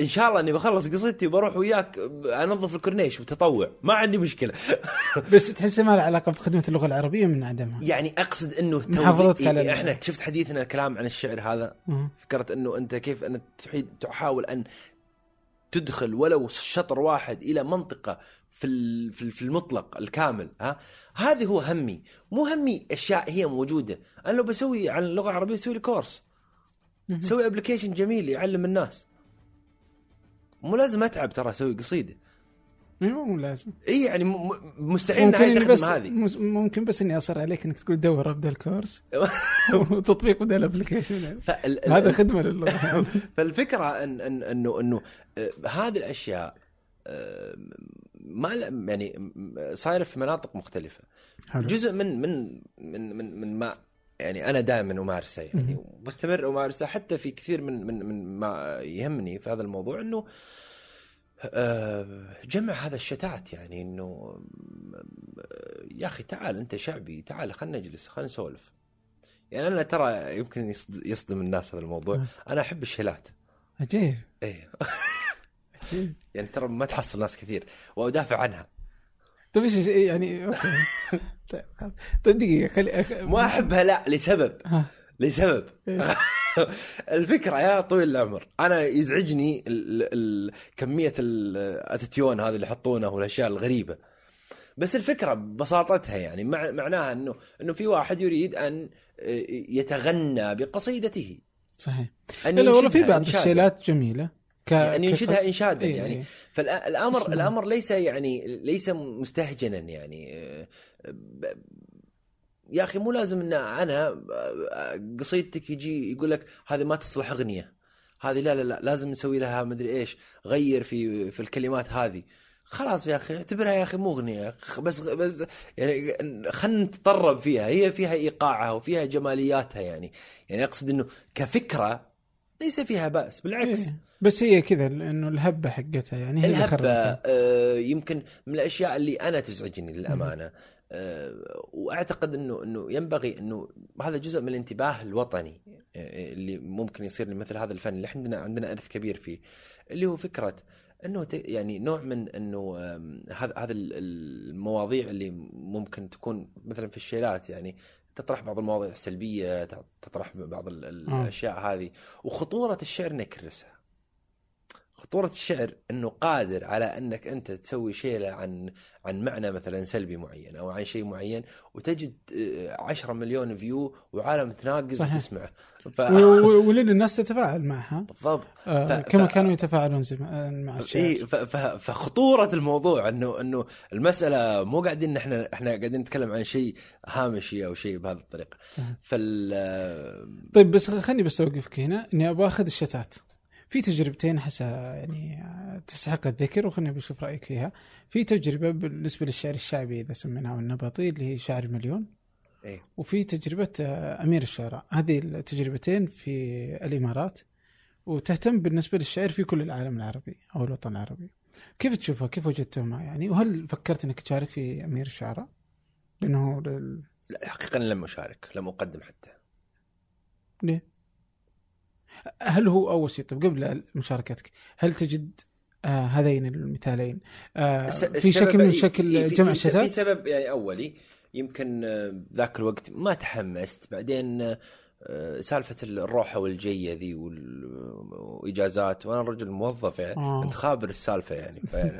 [SPEAKER 2] إن شاء الله إني بخلص قصيدتي وبروح وياك أنظف الكورنيش وتطوع. ما عندي مشكلة. (laughs)
[SPEAKER 1] بس تحس ما له علاقة بخدمة اللغة العربية من عدمها.
[SPEAKER 2] يعني أقصد إنه
[SPEAKER 1] محافظتك على
[SPEAKER 2] إحنا شفت حديثنا الكلام عن الشعر هذا. فكرة إنه أنت كيف ان تحيد تحاول أن تدخل ولو شطر واحد إلى منطقة في في ال- في المطلق الكامل ها؟ هذه هو همي. مو همي أشياء هي موجودة. أنا لو بسوي عن اللغة العربية أسوي لي
[SPEAKER 1] course.
[SPEAKER 2] سوي application جميل يعلم الناس. مو لازم أتعب ترى أسوي قصيدة.
[SPEAKER 1] مو لازم.
[SPEAKER 2] إي يعني مستحيل
[SPEAKER 1] إني
[SPEAKER 2] تخدم
[SPEAKER 1] بس
[SPEAKER 2] هذه.
[SPEAKER 1] ممكن بس إني اصر عليك إنك تقول دور ابدا ال course. (laughs) وتطبيق بدل ال application
[SPEAKER 2] فال-
[SPEAKER 1] هذا خدمة للغة. (laughs)
[SPEAKER 2] فالفكرة ان ان انه أنه آه، هذه الأشياء آه، ما يعني صايره في مناطق مختلفة.
[SPEAKER 1] حلو.
[SPEAKER 2] جزء من من من من, من ما يعني أنا دائما أمارسه يعني ومستمر أمارسه حتى في كثير من من من ما يهمني في هذا الموضوع إنه آه، جمع هذا الشتات يعني إنه يا أخي تعال أنت شعبي تعال خلينا نجلس خلينا نسولف. يعني أنا ترى يمكن يصد- يصدم الناس هذا الموضوع.
[SPEAKER 1] مم.
[SPEAKER 2] أنا أحب الشيلات
[SPEAKER 1] عجيب إيه. (laughs) (laughs)
[SPEAKER 2] يعني ترى ما تحصل ناس كثير وأدافع عنها.
[SPEAKER 1] طيب إيش يعني أوكي. طيب. طيب دقيقة خلي أخ...
[SPEAKER 2] ما أحبها لا لسبب. لسبب؟ (laughs) الفكرة يا طويل العمر أنا يزعجني ال ال كمية الأتيتيون هذا اللي يحطونه والأشياء الغريبة. بس الفكرة ببساطتها يعني مع معناها انه إنه في واحد يريد أن يتغنى بقصيدته.
[SPEAKER 1] صحيح. لا والله في بعض. الشيلات جميلة. ك... كف-
[SPEAKER 2] ينشدها إنشادا
[SPEAKER 1] إيه،
[SPEAKER 2] يعني.
[SPEAKER 1] إيه.
[SPEAKER 2] فالامر
[SPEAKER 1] اسمه.
[SPEAKER 2] الأمر ليس يعني ليس مستهجنا يعني. ب- يا أخي مو لازم إن أنا قصيدتك يجي يقول لك هذه ما تصلح أغنية. هذه لا لا لا لازم نسوي لها مدري إيش غير في في الكلمات هذه. خلاص يا أخي اعتبرها يا أخي مو أغنية. بس بس يعني خلينا نتطرب فيها. هي فيها إيقاعها وفيها جمالياتها يعني. يعني أقصد إنه كفكرة ليس فيها بأس بالعكس
[SPEAKER 1] إيه. بس هي كذا انه الهبة حقتها يعني هي الهبة.
[SPEAKER 2] آه، يمكن من الأشياء اللي أنا تزعجني للأمانة آه، وأعتقد إنه إنه ينبغي إنه هذا جزء من الانتباه الوطني آه، اللي ممكن يصير لمثل هذا الفن اللي عندنا عندنا ارث كبير فيه اللي هو فكرة إنه يعني نوع من إنه هذا هذا ال- المواضيع اللي ممكن تكون مثلا في الشيلات يعني تطرح بعض المواضيع السلبية تطرح بعض ال-. الأشياء هذه وخطورة الشعر إنه يكرسها خطورة الشعر إنه قادر على إنك أنت تسوي شيله عن عن معنى مثلا سلبي معين أو عن شيء معين وتجد آه، 10 مليون فيو وعالم تناقز
[SPEAKER 1] صحيح.
[SPEAKER 2] وتسمعه. ف...
[SPEAKER 1] و- و- ولين الناس تتفاعل معها.
[SPEAKER 2] بالضبط.
[SPEAKER 1] آه
[SPEAKER 2] ف-
[SPEAKER 1] كما
[SPEAKER 2] ف-
[SPEAKER 1] كانوا يتفاعلون زمان مع الشعر.
[SPEAKER 2] ف... ف... فخطورة الموضوع إنه إنه المسألة مو قاعدين إحنا إحنا قاعدين نتكلم عن شيء هامشي أو شيء بهذه الطريقة. فال آه،
[SPEAKER 1] طيب بس خليني بس أوقفك هنا إني أبغى أخذ الشتات. في تجربتين احسها يعني تستحق الذكر وخليني بشوف رأيك فيها. في تجربة بالنسبة للشعر الشعبي إذا سميناه النبطي اللي هي شاعر مليون.
[SPEAKER 2] إيه.
[SPEAKER 1] وفي تجربة آه، أمير الشعراء. هذه التجربتين في الإمارات. وتهتم بالنسبة للشعر في كل العالم العربي أو الوطن العربي. كيف تشوفها؟ كيف وجدتهما؟ يعني وهل فكرت إنك تشارك في أمير الشعراء؟ لأنه لل...
[SPEAKER 2] لا حقيقة لم أشارك لم أقدم حتى.
[SPEAKER 1] ليه؟ هل هو اول شيء طيب قبل مشاركتك هل تجد آه هذين المثالين آه في شكل من
[SPEAKER 2] إيه-
[SPEAKER 1] شكل
[SPEAKER 2] إيه،
[SPEAKER 1] جمع
[SPEAKER 2] في- في
[SPEAKER 1] الشتات؟
[SPEAKER 2] سبب يعني أولي يمكن آه، ذاك الوقت ما تحمست بعدين آه، سالفة الروحة والجيه ذي وإجازات وأنا رجل موظف يعني
[SPEAKER 1] آه.
[SPEAKER 2] انت خابر السالفة يعني (laughs)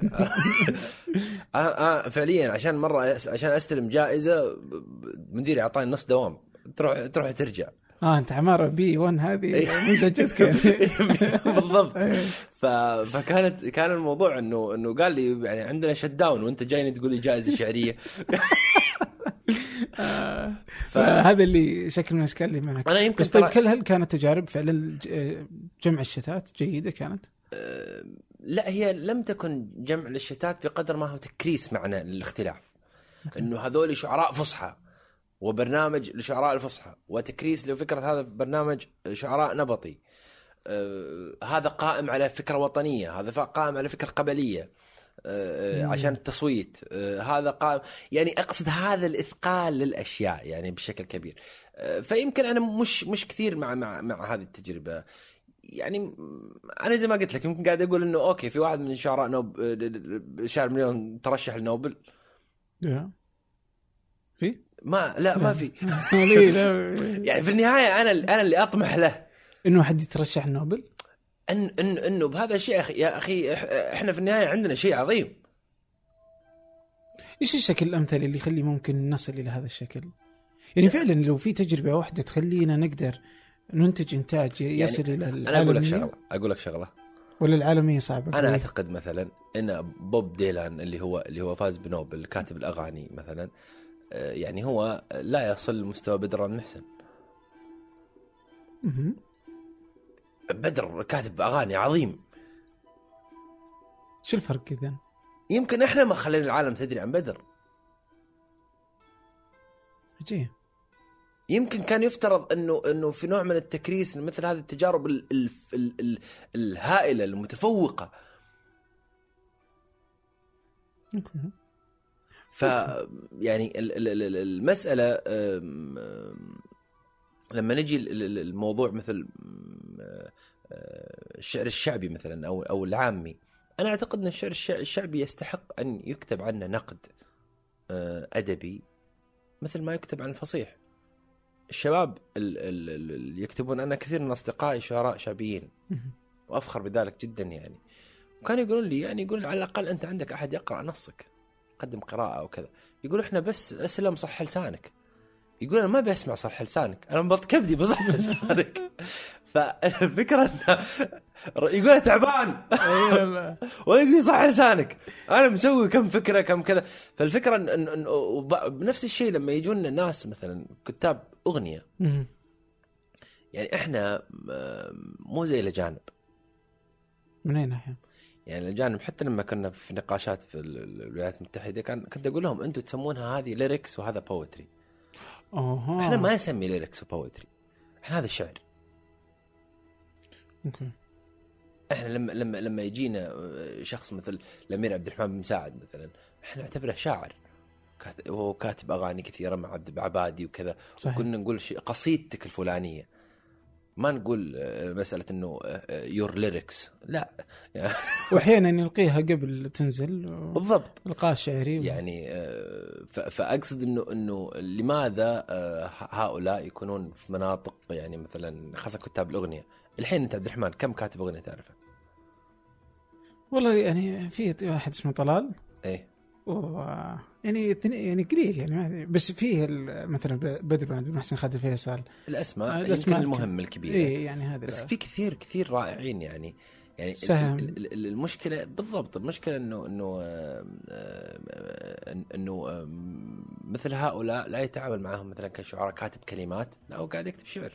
[SPEAKER 2] أنا فعليا عشان مرة عشان أستلم جائزة مديري أعطاني نص دوام تروح تروح ترجع
[SPEAKER 1] آه أنت عمارة B 1 هذه
[SPEAKER 2] إيه.
[SPEAKER 1] مزجتك (laughs)
[SPEAKER 2] بالضبط. (laughs)
[SPEAKER 1] إيه.
[SPEAKER 2] ف... فكانت كان الموضوع انه إنه قال لي يعني عندنا shutdown وأنت جايني تقول لي جائزة شعرية. (laughs)
[SPEAKER 1] آه، فهذا اللي شكل من الاشكال اللي معك
[SPEAKER 2] أنا يمكن
[SPEAKER 1] بس طيب
[SPEAKER 2] ترى-
[SPEAKER 1] هل كانت تجارب فعلا آه، جمع الشتات جيدة كانت؟
[SPEAKER 2] آه، لا هي لم تكن جمع للشتات بقدر ما هو تكريس معنى الاختلاف. إنه هذول شعراء فصحى. وبرنامج لشعراء الفصحى وتكريس لفكرة هذا برنامج شعراء نبطي آه، هذا قائم على فكرة وطنية هذا قائم على فكرة قبلية آه،. عشان التصويت آه، هذا قائم يعني أقصد هذا الإثقال للأشياء يعني بشكل كبير فيمكن أنا مش مش كثير مع مع مع هذه التجربة يعني أنا زي ما قلت لك يمكن قاعد أقول إنه أوكي في واحد من شعراء نوب آه، شاعر مليون ترشح لنوبل
[SPEAKER 1] يا. في؟
[SPEAKER 2] ما لا ما في. (laughs) (laughs) يعني في النهاية أنا أنا اللي أطمح له
[SPEAKER 1] إنه حد يترشح النوبل؟
[SPEAKER 2] ان ان إنه بهذا الشيء يا أخي يا أخي إحنا في النهاية عندنا شيء عظيم
[SPEAKER 1] إيش الشكل الأمثل اللي يخلي ممكن نصل إلى هذا الشكل؟ يعني فعلا لو في تجربة واحدة تخلينا نقدر ننتج إنتاج يصل إلى
[SPEAKER 2] أنا أقول لك
[SPEAKER 1] العالمية
[SPEAKER 2] شغلة أقول لك شغلة
[SPEAKER 1] ولا العالمية صعبة؟
[SPEAKER 2] أنا
[SPEAKER 1] قوية؟
[SPEAKER 2] أعتقد مثلا إن بوب ديلان اللي هو اللي هو فاز بنوبل كاتب الأغاني مثلا يعني هو لا يصل لمستوى بدر المحسن. بدر كاتب أغاني عظيم
[SPEAKER 1] شو الفرق اذا؟
[SPEAKER 2] يمكن إحنا ما خلينا العالم تدري عن بدر
[SPEAKER 1] عجيب
[SPEAKER 2] يمكن كان يفترض إنه إنه في نوع من التكريس مثل هذه التجارب ال ال ال ال الهائلة
[SPEAKER 1] المتفوقة.
[SPEAKER 2] ف يعني ال- ال- ال- ال- المسألة لما نجي ال- ال- الموضوع مثل أه، الشعر الشعبي مثلا أو أو العامي أنا أعتقد إن الشعر الشع- الشعبي يستحق أن يكتب عنه نقد أه، أدبي مثل ما يكتب عن الفصيح. الشباب ال- ال- ال- اللي يكتبون أنا كثير من أصدقائي شعراء شعبيين. وأفخر بذلك جدا يعني. وكانوا يقولون لي يعني يقولون على الأقل أنت عندك أحد يقرأ نصك. قدم قراءة أو كذا. يقول إحنا بس أسلم صح لسانك. يقول أنا ما بسمع صح لسانك. أنا مبط كبدي بصح لسانك. (laughs) فالفكرة إنه يقول أنا تعبان. (laughs) ويقول صح لسانك. أنا مسوي كم فكرة كم كذا. فالفكرة ان إن- وب- بنفس الشيء لما يجون ناس مثلا كتاب
[SPEAKER 1] أغنية.
[SPEAKER 2] يعني إحنا مو زي الأجانب.
[SPEAKER 1] من اي ناحيه؟
[SPEAKER 2] يعني الاجانب حتى لما كنا في نقاشات في ال- ال- الولايات المتحدة كان كنت أقول لهم أنتم تسمونها هذه lyrics وهذا poetry
[SPEAKER 1] اوه
[SPEAKER 2] إحنا ما نسمي lyrics و poetry إحنا هذا شعر
[SPEAKER 1] okay.
[SPEAKER 2] إحنا لما لما لما يجينا شخص مثل الأمير عبد الرحمن بن مساعد مثلا إحنا نعتبره شاعر. وهو كاتب أغاني كثيرة مع عبد العبادي وكذا.
[SPEAKER 1] صحيح.
[SPEAKER 2] كنا نقول شيء قصيدتك الفلانية. ما نقول آه، مسألة إنه يور ليركس لا. يعني (laughs)
[SPEAKER 1] وأحيانا يلقيها قبل تنزل
[SPEAKER 2] بالضبط.
[SPEAKER 1] القاء شعري و...
[SPEAKER 2] يعني آه، فأقصد إنه إنه لماذا آه، هؤلاء يكونون في مناطق يعني مثلا خاصة كتاب الأغنية. الحين أنت عبد الرحمن كم كاتب أغنية تعرفه؟
[SPEAKER 1] والله يعني في واحد اسمه طلال. إيه. يعني اثنين- يعني قليل يعني. بس فيه مثلا بدر بن عبد المحسن خالد الفيصل
[SPEAKER 2] الأسماء
[SPEAKER 1] آه،
[SPEAKER 2] يمكن
[SPEAKER 1] الأسماء
[SPEAKER 2] المهم الكبيرة
[SPEAKER 1] اي يعني هذا
[SPEAKER 2] بس. في كثير كثير رائعين يعني يعني
[SPEAKER 1] سهم.
[SPEAKER 2] ال- ال- المشكلة بالضبط المشكلة انه إنه آه، آه، إنه مثل هؤلاء لا يتعامل معهم مثلا كشعراء كاتب كلمات لا هو قاعد يكتب شعر.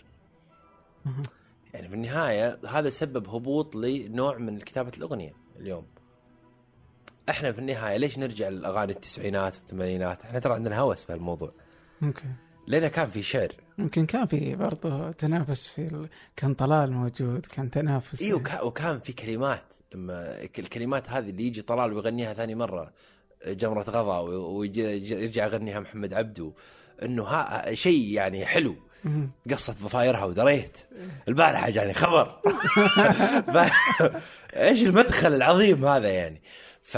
[SPEAKER 2] يعني في النهاية هذا سبب هبوط لنوع من كتابة الأغنية اليوم إحنا في النهاية ليش نرجع للأغاني التسعينات والثمانينات؟ إحنا ترى عندنا هوس بهالموضوع
[SPEAKER 1] أوكي.
[SPEAKER 2] لأن كان في شعر
[SPEAKER 1] يمكن كان في برضه تنافس في ال... كان طلال موجود كان تنافس.
[SPEAKER 2] اي وكان, وكان في كلمات. لما الكلمات هذه اللي يجي طلال ويغنيها ثاني مرة جمرة غضا ويرجع يغنيها محمد عبدو إنه ها شيء يعني حلو. قصت ضفايرها ودريت. البارحة جاني خبر. (laughs) (laughs) إيش المدخل العظيم هذا يعني؟ ف...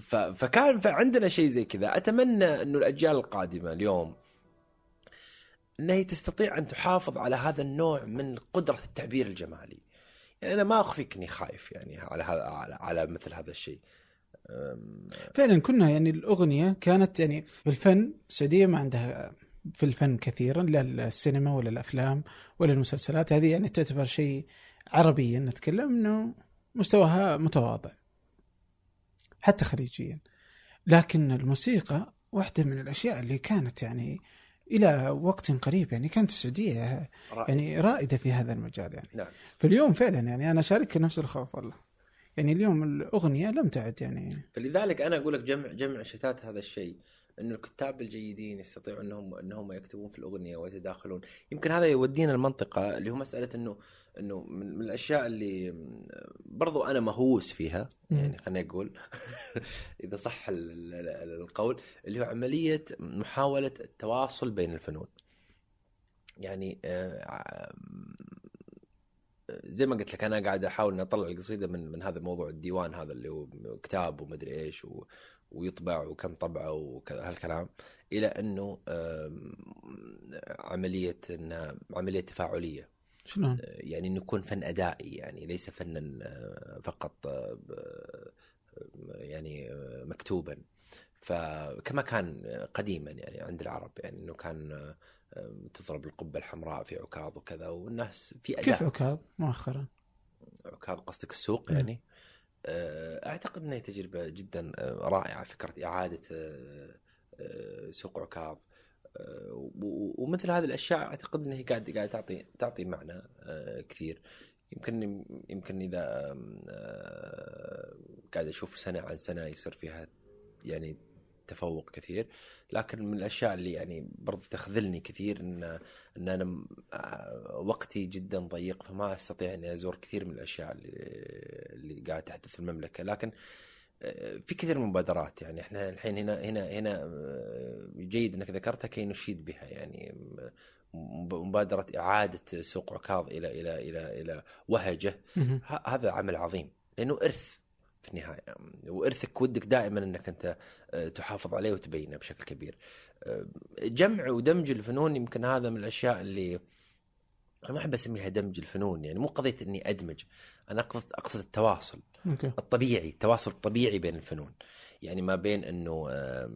[SPEAKER 2] ف... فكان عندنا شيء زي كذا. أتمنى انه الأجيال القادمة اليوم إنها هي تستطيع أن تحافظ على هذا النوع من قدرة التعبير الجمالي. يعني أنا ما أخفيك إني خايف يعني على هذا على, على مثل هذا الشيء.
[SPEAKER 1] فعلا كنا يعني الأغنية كانت يعني في الفن السعوديه ما عندها في الفن كثيرا لا السينما ولا الأفلام ولا المسلسلات. هذه يعني تعتبر شيء عربيا نتكلم إنه مستواها متواضع. حتى خليجيا. لكن الموسيقى واحدة من الأشياء اللي كانت يعني إلى وقت قريب يعني كانت السعودية
[SPEAKER 2] رائع.
[SPEAKER 1] يعني رائدة في هذا المجال يعني.
[SPEAKER 2] نعم.
[SPEAKER 1] فاليوم فعلا يعني أنا أشارك نفس الخوف والله. يعني اليوم الأغنية لم تعد يعني.
[SPEAKER 2] فلذلك أنا أقول لك جمع جمع شتات هذا الشيء إنه الكتاب الجيدين يستطيعوا إنهم إنهم يكتبون في الأغنية ويتداخلون. يمكن هذا يودينا المنطقة اللي هو مسألة إنه إنه من, من الأشياء اللي برضو أنا مهووس فيها يعني خليني أقول. (laughs) إذا صح ال- ال- ال- القول اللي هو عملية محاولة التواصل بين الفنون. يعني آه، زي ما قلت لك أنا قاعد أحاول إني أطلع القصيدة من من هذا الموضوع الديوان هذا اللي هو كتاب ومدري إيش و ويطبع وكم طبعة وكذا هالكلام إلى إنه عملية عملية تفاعلية.
[SPEAKER 1] شلون؟
[SPEAKER 2] يعني إنه يكون فن أدائي يعني ليس فنا آه، فقط آه، ب- يعني آه، مكتوبا فكما كان قديما يعني عند العرب يعني إنه كان آه، تضرب القبة الحمراء في عكاظ وكذا والناس في أداء
[SPEAKER 1] كيف عكاظ مؤخرا؟
[SPEAKER 2] عكاظ قصدك السوق
[SPEAKER 1] مم.
[SPEAKER 2] يعني آه، أعتقد إنها تجربة جدا آه، رائعة فكرة إعادة آه، آه، سوق عكاظ آه، ومثل هذه الأشياء أعتقد إنها قاعد قاعد تعطي تعطي معنى آه، كثير. يمكن يمكن إذا آه، قاعد أشوف سنة عن سنة يصير فيها يعني تفوق كثير. لكن من الأشياء اللي يعني برضو تخذلني كثير إن إن أنا آه، وقتي جدا ضيق فما أستطيع إني أزور كثير من الأشياء اللي اللي قاعد تحدث في المملكة. لكن في كثير من المبادرات يعني. إحنا الحين هنا هنا هنا آه، جيد إنك ذكرتها كي نشيد بها يعني. مبادرة إعادة سوق عكاظ إلى إلى إلى
[SPEAKER 1] إلى
[SPEAKER 2] وهجة. هذا عمل عظيم لأنه إرث في النهاية. وإرثك ودك دائما إنك أنت آه، تحافظ عليه وتبينه بشكل كبير. آه، جمع ودمج الفنون يمكن هذا من الأشياء اللي أنا ما أحب أسميها دمج الفنون يعني مو قضية إني أدمج أنا اقصد أقصد التواصل.
[SPEAKER 1] أوكي.
[SPEAKER 2] الطبيعي التواصل الطبيعي بين الفنون. يعني ما بين إنه آه،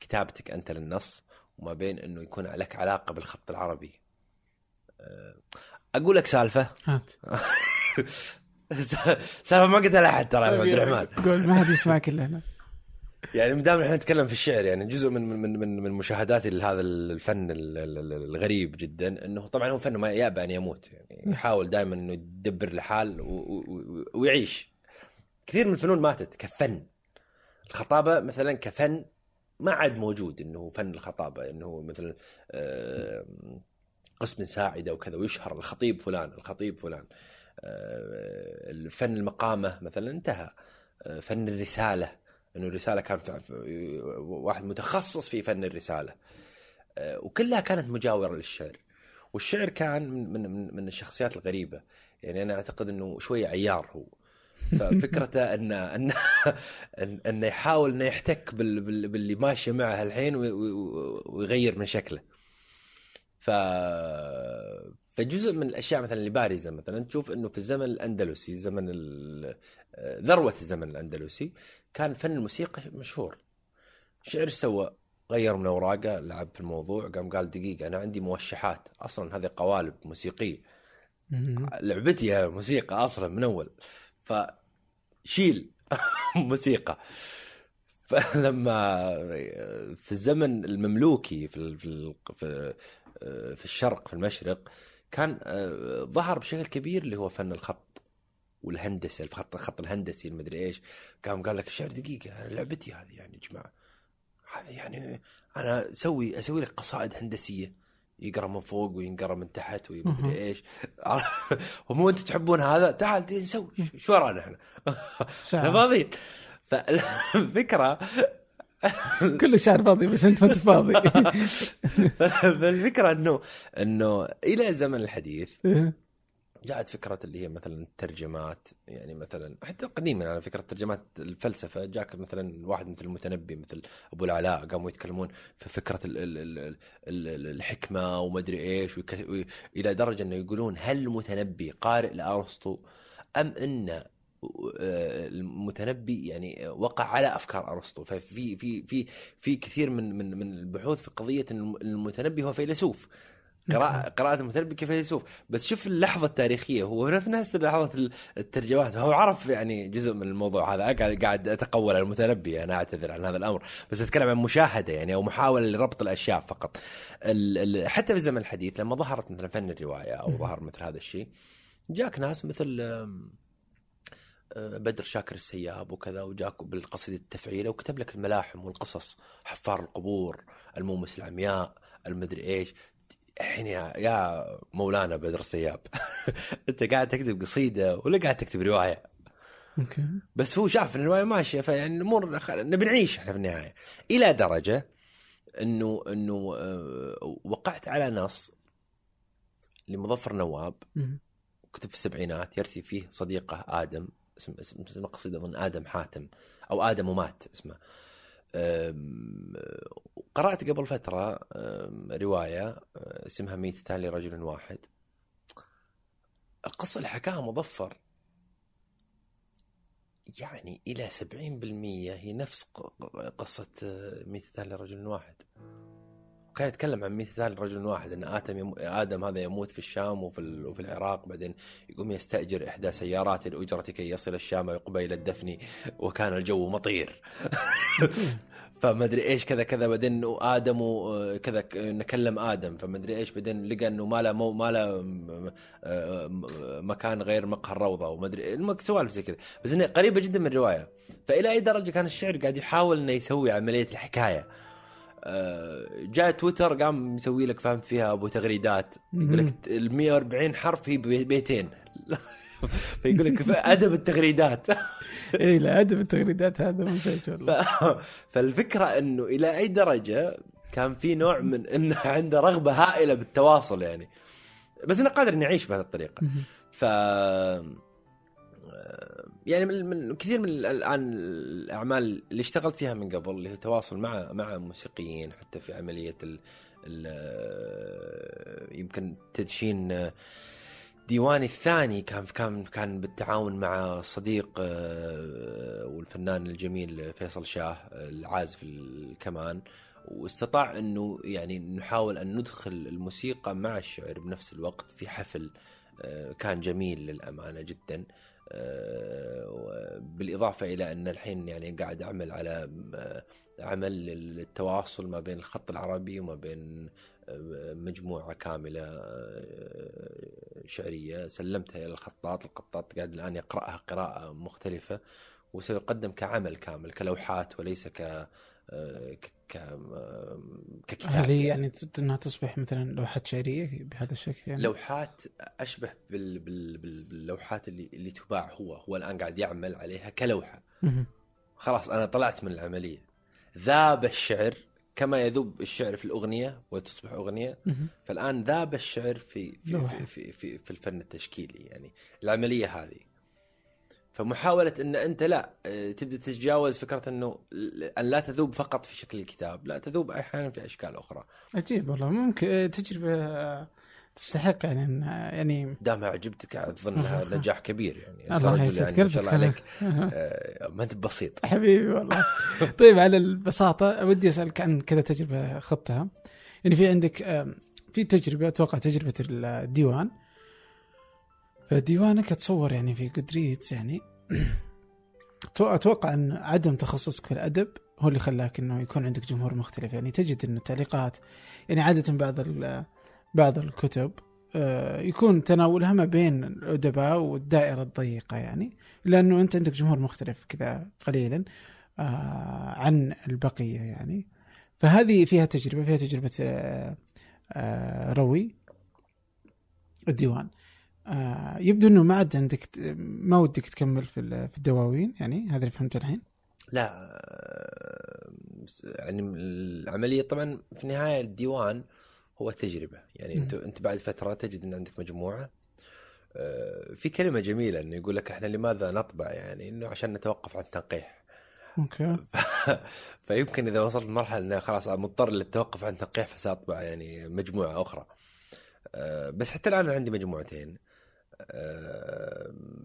[SPEAKER 2] كتابتك أنت للنص وما بين إنه يكون لك علاقة بالخط العربي. آه، أقول لك سالفة.
[SPEAKER 1] هات. (laughs)
[SPEAKER 2] سالفة ما قلتها لأحد ترى يا عبد الرحمن.
[SPEAKER 1] قول ما حد يسمعك إلا أنا.
[SPEAKER 2] يعني ما دام إحنا نتكلم في الشعر يعني جزء من من من من مشاهداتي لهذا الفن ال- ال- ال- الغريب جدا إنه طبعا هو فن ما يأبى أن يموت يعني يحاول دائما إنه يدبر له حال و- و- و- ويعيش. كثير من الفنون ماتت كفن. الخطابة مثلا كفن ما عاد موجود إنه فن الخطابة إنه مثلا آه، قسم ساعدة وكذا ويشهر الخطيب فلان الخطيب فلان آه، فن المقامة مثلا انتهى آه، فن الرسالة. إنه الرسالة كان واحد متخصص في فن الرسالة. وكلها كانت مجاورة للشعر. والشعر كان من من من الشخصيات الغريبة. يعني أنا أعتقد إنه شوية عيار هو. ففكرته (laughs) ان ان أنه يحاول إنه يحتك باللي ماشي معه الحين ويغير من شكله. ف فجزء من الأشياء مثلا اللي بارزة مثلا تشوف إنه في الزمن الأندلسي زمن ذروة الزمن الأندلسي كان فن الموسيقى مشهور. شعر سوى غير من أوراقه لعب في الموضوع قام قال دقيقة أنا عندي موشحات أصلا هذه قوالب موسيقية. لعبتي موسيقى أصلا من أول. فشيل (laughs) موسيقى. فلما في الزمن المملوكي في في في, في الشرق في المشرق كان ظهر بشكل كبير اللي هو فن الخط. والهندسة الخط الخط الهندسي المدري إيش قام قال لك الشعر دقيقة لعبتي هذه يعني يا جماعة. هذا يعني أنا أسوي أسوي لك قصائد هندسية. يقرأ من فوق وينقرأ من تحت ومدري إيش. (laughs) ومو أنتم تحبون هذا؟ تعال نسوي. شو ورانا إحنا؟ (laughs) إحنا فاضيين. فالفكرة (laughs)
[SPEAKER 1] كل الشعر فاضي بس أنت ما أنت فاضي.
[SPEAKER 2] فالفكرة انه إنه إلى زمن الحديث إيه. جاءت فكرة اللي هي مثلا الترجمات يعني مثلا حتى قديما على فكرة ترجمات الفلسفة جاك مثلا واحد مثل المتنبي مثل أبو العلاء قاموا يتكلمون في فكرة ال ال ال ال الحكمة ومدري إيش إلى درجة أنه يقولون هل المتنبي قارئ لأرسطو أم أن المتنبي يعني وقع على أفكار أرسطو. ففي في في في كثير من من من البحوث في قضية المتنبي هو فيلسوف. قراءة قراءة المتنبي كفيلسوف بس شوف اللحظة التاريخية. هو في نفس لحظة الترجمات. هو عرف يعني جزء من الموضوع هذا. قاعد قاعد أتقول على المتنبي. أنا أعتذر عن هذا الأمر. بس أتكلم عن مشاهدة يعني أو محاولة لربط الأشياء فقط. حتى في الزمن الحديث لما ظهرت مثلا فن الرواية أو ظهر مثل هذا الشيء جاك ناس مثل آه، بدر شاكر السياب وكذا وجاك بالقصيدة التفعيلة وكتب لك الملاحم والقصص. حفار القبور المومس العمياء المدري إيش. الحين يا يا مولانا بدر السياب (laughs) انت قاعد تكتب قصيدة ولا قاعد تكتب رواية؟ أوكي. بس هو شاف إن الرواية ماشية فيعني الأمور نبي نعيش إحنا في النهاية. إلى درجة انه إنه آه، وقعت على نص لمظفر نواب. كتب في السبعينات يرثي فيه صديقه آدم اسم اسم, اسم القصيده أظن آدم حاتم أو آدم ومات اسمه. قرأت قبل فترة رواية آه، اسمها ميتتان لرجل واحد. القصة اللي حكاها مظفر. يعني إلى 70% هي نفس قصة آه، ميتتان لرجل واحد. وكان يتكلم عن مثال رجل واحد إن آدم يم... آدم هذا يموت في الشام وفي, وفي العراق بعدين يقوم يستأجر إحدى سيارات الاجره كي يصل الشام قبيل الدفن وكان الجو مطير. (laughs) فما أدري إيش كذا كذا بعدين آدم وكذا نكلم آدم فما أدري إيش بعدين لقى إنه ما له ما له مكان غير مقهى الروضة وما أدري سوالف زي كذا. بس انها قريبة جدا من الرواية. فإلى أي درجة كان الشعر قاعد يحاول إنه يسوي عملية الحكاية. جاء تويتر قام مسوي لك فهمت فيها أبو تغريدات. يقول لك ال 140 حرف هي بيتين. (laughs) فيقول لك أدب التغريدات. (laughs)
[SPEAKER 1] اي لا أدب التغريدات هذا مسج والله
[SPEAKER 2] فالفكرة إنه إلى أي درجة كان في نوع من انه عنده رغبة هائلة بالتواصل يعني. بس إنه قادر إنه يعيش بهذه الطريقة. ف يعني من, من كثير من الان الأعمال اللي اشتغلت فيها من قبل اللي هو تواصل مع مع موسيقيين حتى في عملية ال ال يمكن تدشين ديواني الثاني كان كان كان بالتعاون مع صديق آه، والفنان الجميل فيصل شاه العازف الكمان واستطاع إنه يعني نحاول أن ندخل الموسيقى مع الشعر بنفس الوقت في حفل كان جميل للأمانة جدا. آه، بالاضافه إلى أن الحين يعني قاعد أعمل على آه، عمل للتواصل ما بين الخط العربي وما بين آه، مجموعة كاملة شعرية. سلمتها إلى الخطاط، الخطاط قاعد الآن يقرأها قراءة مختلفة وسيقدم كعمل كامل كلوحات وليس ك
[SPEAKER 1] ككتاب. هل هي يعني إنها تصبح مثلا لوحات شعرية بهذا الشكل يعني؟
[SPEAKER 2] لوحات أشبه بال... بال... باللوحات اللي اللي تباع هو. هو الآن قاعد يعمل عليها كلوحة. خلاص أنا طلعت من العملية. ذاب الشعر كما يذوب الشعر في الأغنية وتصبح أغنية. فالآن ذاب الشعر في في في, في في في الفن التشكيلي يعني. العملية هذه. فمحاولة إن أنت لا آه، تبدأ تتجاوز فكرة إنه أن لا تذوب فقط في شكل الكتاب، لا تذوب أحيانا في أشكال أخرى.
[SPEAKER 1] عجيب والله. ممكن آه، تجربة آه، تستحق يعني يعني
[SPEAKER 2] دامها عجبتك اظنها نجاح كبير يعني.
[SPEAKER 1] الله يسعدك يعني ما شاء الله عليك. (laughs)
[SPEAKER 2] ما أنت بسيط.
[SPEAKER 1] حبيبي والله. (laughs) طيب على البساطة ودي أسألك عن كذا تجربة خضتها. يعني في عندك في تجربة أتوقع تجربة الديوان. فديوانك أتصور يعني في جودريدز يعني أتوقع أن عدم تخصصك في الأدب هو اللي خلاك إنه يكون عندك جمهور مختلف. يعني تجد انه التعليقات يعني عادة بعض بعض الكتب آه، يكون تناولها ما بين الأدباء والدائرة الضيقة يعني لأنه أنت عندك جمهور مختلف كذا قليلا آه، عن البقية يعني. فهذه فيها تجربة فيها تجربة آه، روي الديوان. آه يبدو إنه ما عاد عندك ما ودك تكمل في في الدواوين يعني هذا اللي فهمته الحين.
[SPEAKER 2] لا آه، يعني العملية طبعا في النهاية الديوان هو تجربة. يعني أنت أنت بعد فترة تجد إن عندك مجموعة آه، في كلمة جميلة إنه يقول لك إحنا لماذا نطبع؟ يعني إنه عشان نتوقف عن التنقيح
[SPEAKER 1] أوكي. (laughs)
[SPEAKER 2] فيمكن إذا وصلت لمرحلة إنه خلاص مضطر للتوقف عن التنقيح فسأطبع يعني مجموعة أخرى. بس حتى الآن عندي مجموعتين.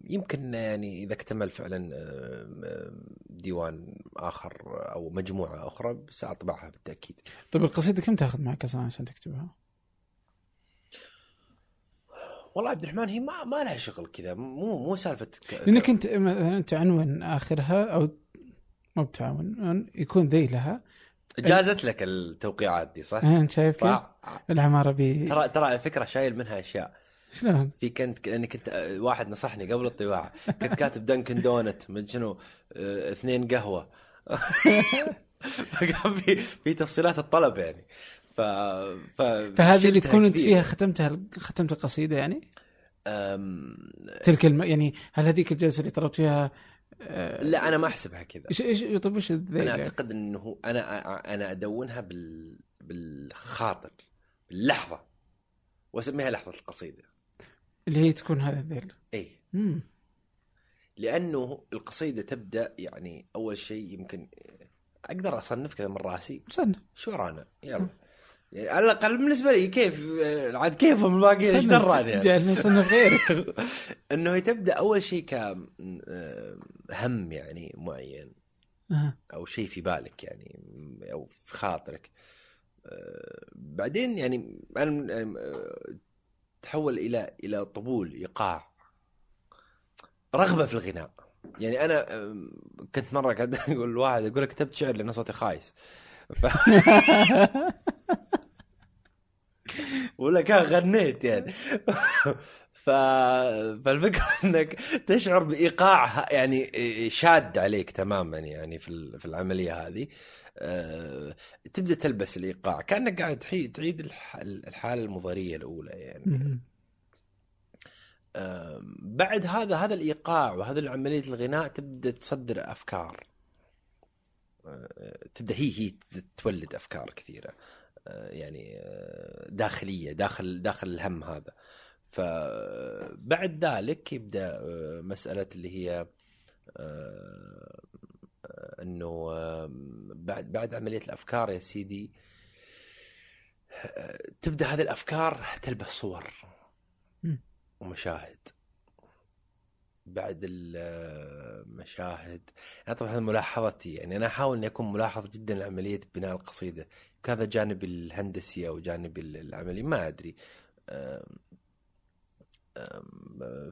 [SPEAKER 2] يمكن يعني إذا اكتمل فعلا ديوان آخر أو مجموعة أخرى سأطبعها بالتأكيد.
[SPEAKER 1] طيب القصيدة كم تأخذ معك أصلا عشان تكتبها؟
[SPEAKER 2] والله عبد الرحمن هي ما ما لها شغل كذا مو مو سالفة
[SPEAKER 1] لأنك أنت انت عنون آخرها أو مو بتعاون يكون ذي لها
[SPEAKER 2] جازت لك التوقيعات دي صح؟
[SPEAKER 1] انت شايف كيف؟ العماره بي
[SPEAKER 2] ترى ترى على فكرة شايل منها أشياء
[SPEAKER 1] شلون؟
[SPEAKER 2] في كنت لأني كنت واحد نصحني قبل الطباعة. كنت كاتب دنكن دونت من شنو؟ آه اثنين قهوة. (laughs) فكان في في تفصيلات الطلب يعني. ف, ف...
[SPEAKER 1] فهذه اللي تكون أنت فيها ختمتها ختمت القصيدة يعني؟
[SPEAKER 2] أم...
[SPEAKER 1] تلك الم... يعني هل هذيك الجلسة اللي طلبت فيها
[SPEAKER 2] أه... لا أنا ما أحسبها كذا.
[SPEAKER 1] إيش إيش طيب وش
[SPEAKER 2] أنا أعتقد إنه أنا أنا أدونها بال بالخاطر باللحظة. وأسميها لحظة القصيدة.
[SPEAKER 1] اللي هي تكون هذا الذيل.
[SPEAKER 2] إي. لأنه القصيدة تبدأ يعني أول شيء يمكن أقدر أصنف كذا من رأسي.
[SPEAKER 1] صنف.
[SPEAKER 2] شو ورانا يلا. يعني على الأقل بالنسبة لي كيف عاد كيفهم الباقيين؟ إيش دراني؟ يعني
[SPEAKER 1] جعلني اصنف غيرك (laughs)
[SPEAKER 2] إنه تبدأ أول شيء كهم يعني معين. أو شيء في بالك يعني أو في خاطرك. بعدين يعني أنا تحول إلى إلى طبول إيقاع. رغبة في الغناء. يعني أنا كنت مرة قاعد (laughs) أقول لواحد أقول كتبت شعر لأن صوتي خايس. ف... (laughs) ولا كان غنيت يعني. (laughs) ف... فالفكرة (laughs) إنك تشعر بإيقاع يعني شاد عليك تماما يعني في في العملية هذه. أه... تبدأ تلبس الإيقاع كأنك قاعد تعيد الحالة المضارية الأولى يعني. أه... بعد هذا هذا الإيقاع وهذا عمليه الغناء تبدأ تصدر أفكار. أه... تبدأ هي هي تولد أفكار كثيرة. يعني داخلية داخل داخل الهم هذا. فبعد ذلك يبدأ آه، مسألة اللي هي آه، إنه آه، بعد بعد عملية الأفكار يا سيدي تبدأ هذه الأفكار تلبس صور ومشاهد. بعد المشاهد يعني طبعا هذا ملاحظتي يعني أنا أحاول إني أكون ملاحظ جدا لعملية بناء القصيدة. كذا جانب الهندسي أو جانب العملي ما أدري.